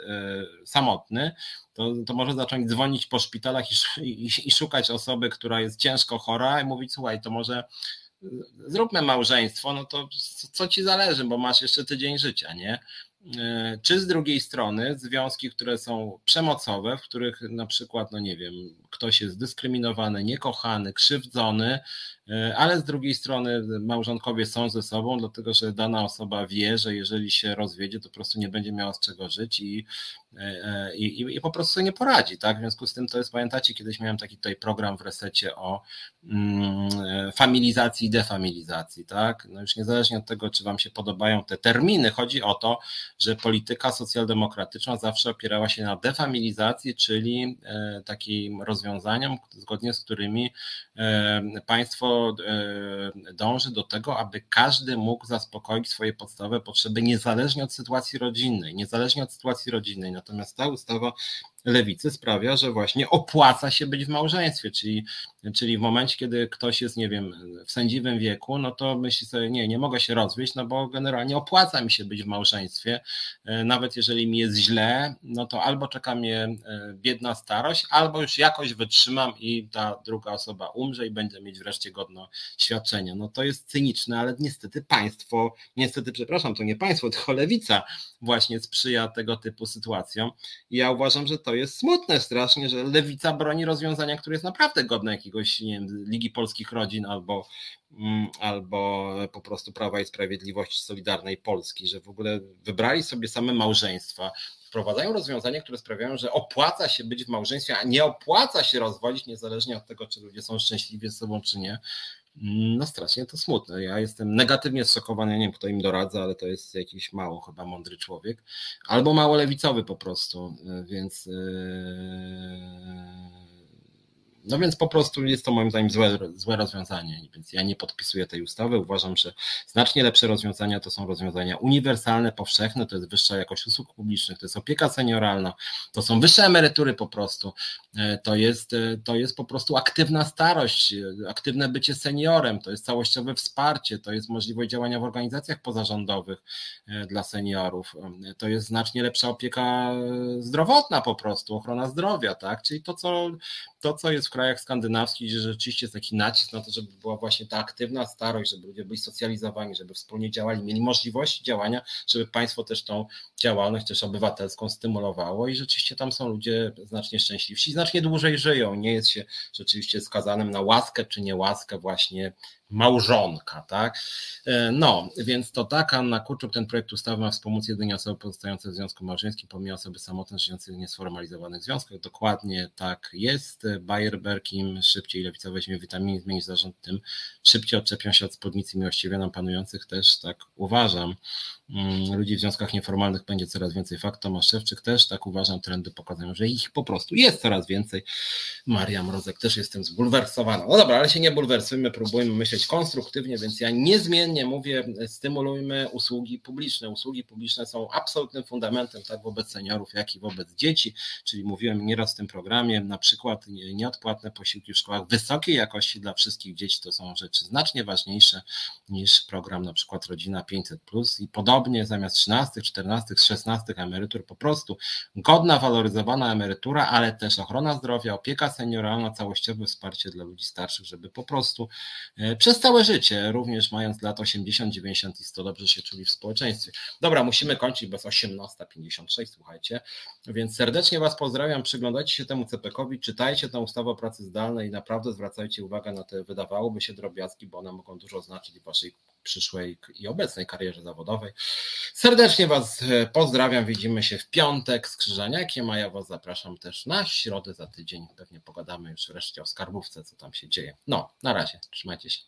samotny, to, to może zacząć dzwonić po szpitalach i, i, i szukać osoby, która jest ciężko chora i mówić, słuchaj, to może zróbmy małżeństwo, no to co ci zależy, bo masz jeszcze tydzień życia, nie? E, czy z drugiej strony związki, które są przemocowe, w których na przykład, no nie wiem, ktoś jest dyskryminowany, niekochany, krzywdzony, ale z drugiej strony małżonkowie są ze sobą, dlatego że dana osoba wie, że jeżeli się rozwiedzie, to po prostu nie będzie miała z czego żyć i, e, i, i po prostu sobie nie poradzi. Tak? W związku z tym to jest, pamiętacie, kiedyś miałem taki tutaj program w resecie o mm, familizacji i defamilizacji. Tak? No już niezależnie od tego, czy Wam się podobają te terminy, chodzi o to, że polityka socjaldemokratyczna zawsze opierała się na defamilizacji, czyli takim rozwiązaniu, rozwiązaniom, zgodnie z którymi e, państwo e, dąży do tego, aby każdy mógł zaspokoić swoje podstawowe potrzeby niezależnie od sytuacji rodzinnej, niezależnie od sytuacji rodzinnej. Natomiast ta ustawa lewicy sprawia, że właśnie opłaca się być w małżeństwie, czyli, czyli w momencie, kiedy ktoś jest, nie wiem, w sędziwym wieku, no to myśli sobie, nie, nie mogę się rozwieść, no bo generalnie opłaca mi się być w małżeństwie, e, nawet jeżeli mi jest źle, no to albo czeka mnie e, biedna starość, albo już jakoś wytrzymam i ta druga osoba umrze i będzie mieć wreszcie godne świadczenie. No to jest cyniczne, ale niestety państwo, niestety, przepraszam, to nie państwo, tylko lewica właśnie sprzyja tego typu sytuacjom. I ja uważam, że to jest smutne strasznie, że lewica broni rozwiązania, które jest naprawdę godne jakiegoś, nie wiem, Ligi Polskich Rodzin albo, mm, albo po prostu Prawa i Sprawiedliwości Solidarnej Polski, że w ogóle wybrali sobie same małżeństwa, wprowadzają rozwiązania, które sprawiają, że opłaca się być w małżeństwie, a nie opłaca się rozwodzić, niezależnie od tego, czy ludzie są szczęśliwi ze sobą, czy nie. No strasznie to smutne. Ja jestem negatywnie zszokowany, nie wiem kto im doradza, ale to jest jakiś mało chyba mądry człowiek, albo mało lewicowy po prostu, więc yy, no więc po prostu jest to moim zdaniem złe, złe rozwiązanie, więc ja nie podpisuję tej ustawy. Uważam, że znacznie lepsze rozwiązania to są rozwiązania uniwersalne, powszechne, to jest wyższa jakość usług publicznych, to jest opieka senioralna, to są wyższe emerytury po prostu, e, to jest, e, to jest po prostu aktywna starość, e, aktywne bycie seniorem, to jest całościowe wsparcie, to jest możliwość działania w organizacjach pozarządowych dla seniorów, to jest znacznie lepsza opieka zdrowotna po prostu, ochrona zdrowia, tak? Czyli to, co, to, co jest w krajach skandynawskich, gdzie rzeczywiście jest taki nacisk na to, żeby była właśnie ta aktywna starość, żeby ludzie byli socjalizowani, żeby wspólnie działali, mieli możliwości działania, żeby państwo też tą działalność też obywatelską stymulowało i rzeczywiście tam są ludzie znacznie szczęśliwsi, znacznie dłużej żyją, nie jest się rzeczywiście skazanym na łaskę czy niełaskę właśnie małżonka, tak? E, no, więc to tak, Anna Kurczuk, ten projekt ustawy ma wspomóc jedynie osoby pozostające w związku małżeńskim, pomimo osoby samotne żyjące w niesformalizowanych związkach. Dokładnie tak jest. Bayerberg im szybciej lewica weźmie witaminy, zmieni zarząd, tym szybciej odczepią się od spódnicy miłościwie nam panujących, też tak uważam. Mm, ludzi w związkach nieformalnych będzie coraz więcej. Fakt Tomasz Szewczyk też tak uważam, trendy pokazują, że ich po prostu jest coraz więcej. Maria Mrozek też jestem zbulwersowana. No dobra, ale się nie bulwersujmy, próbujmy myśleć konstruktywnie, więc ja niezmiennie mówię, stymulujmy usługi publiczne. Usługi publiczne są absolutnym fundamentem tak wobec seniorów, jak i wobec dzieci, czyli mówiłem nieraz w tym programie, na przykład nieodpłatne posiłki w szkołach wysokiej jakości dla wszystkich dzieci to są rzeczy znacznie ważniejsze niż program na przykład Rodzina 500 i podobnie podobnie zamiast 13, 14, 16 emerytur po prostu godna, waloryzowana emerytura, ale też ochrona zdrowia, opieka senioralna, całościowe wsparcie dla ludzi starszych, żeby po prostu e, przez całe życie, również mając lat 80, 90 i 100 dobrze się czuli w społeczeństwie. Dobra, musimy kończyć, jest 18.56, słuchajcie, więc serdecznie Was pozdrawiam, przyglądajcie się temu CPK-owi, czytajcie tę ustawę o pracy zdalnej i naprawdę zwracajcie uwagę na te wydawałoby się drobiazgi, bo one mogą dużo znaczyć w Waszej przyszłej i obecnej karierze zawodowej. Serdecznie Was e, pozdrawiam. Widzimy się w piątek z Krzyżaniakiem, a ja Was zapraszam też na środę za tydzień. Pewnie pogadamy już wreszcie o skarbówce, co tam się dzieje. No, na razie. Trzymajcie się.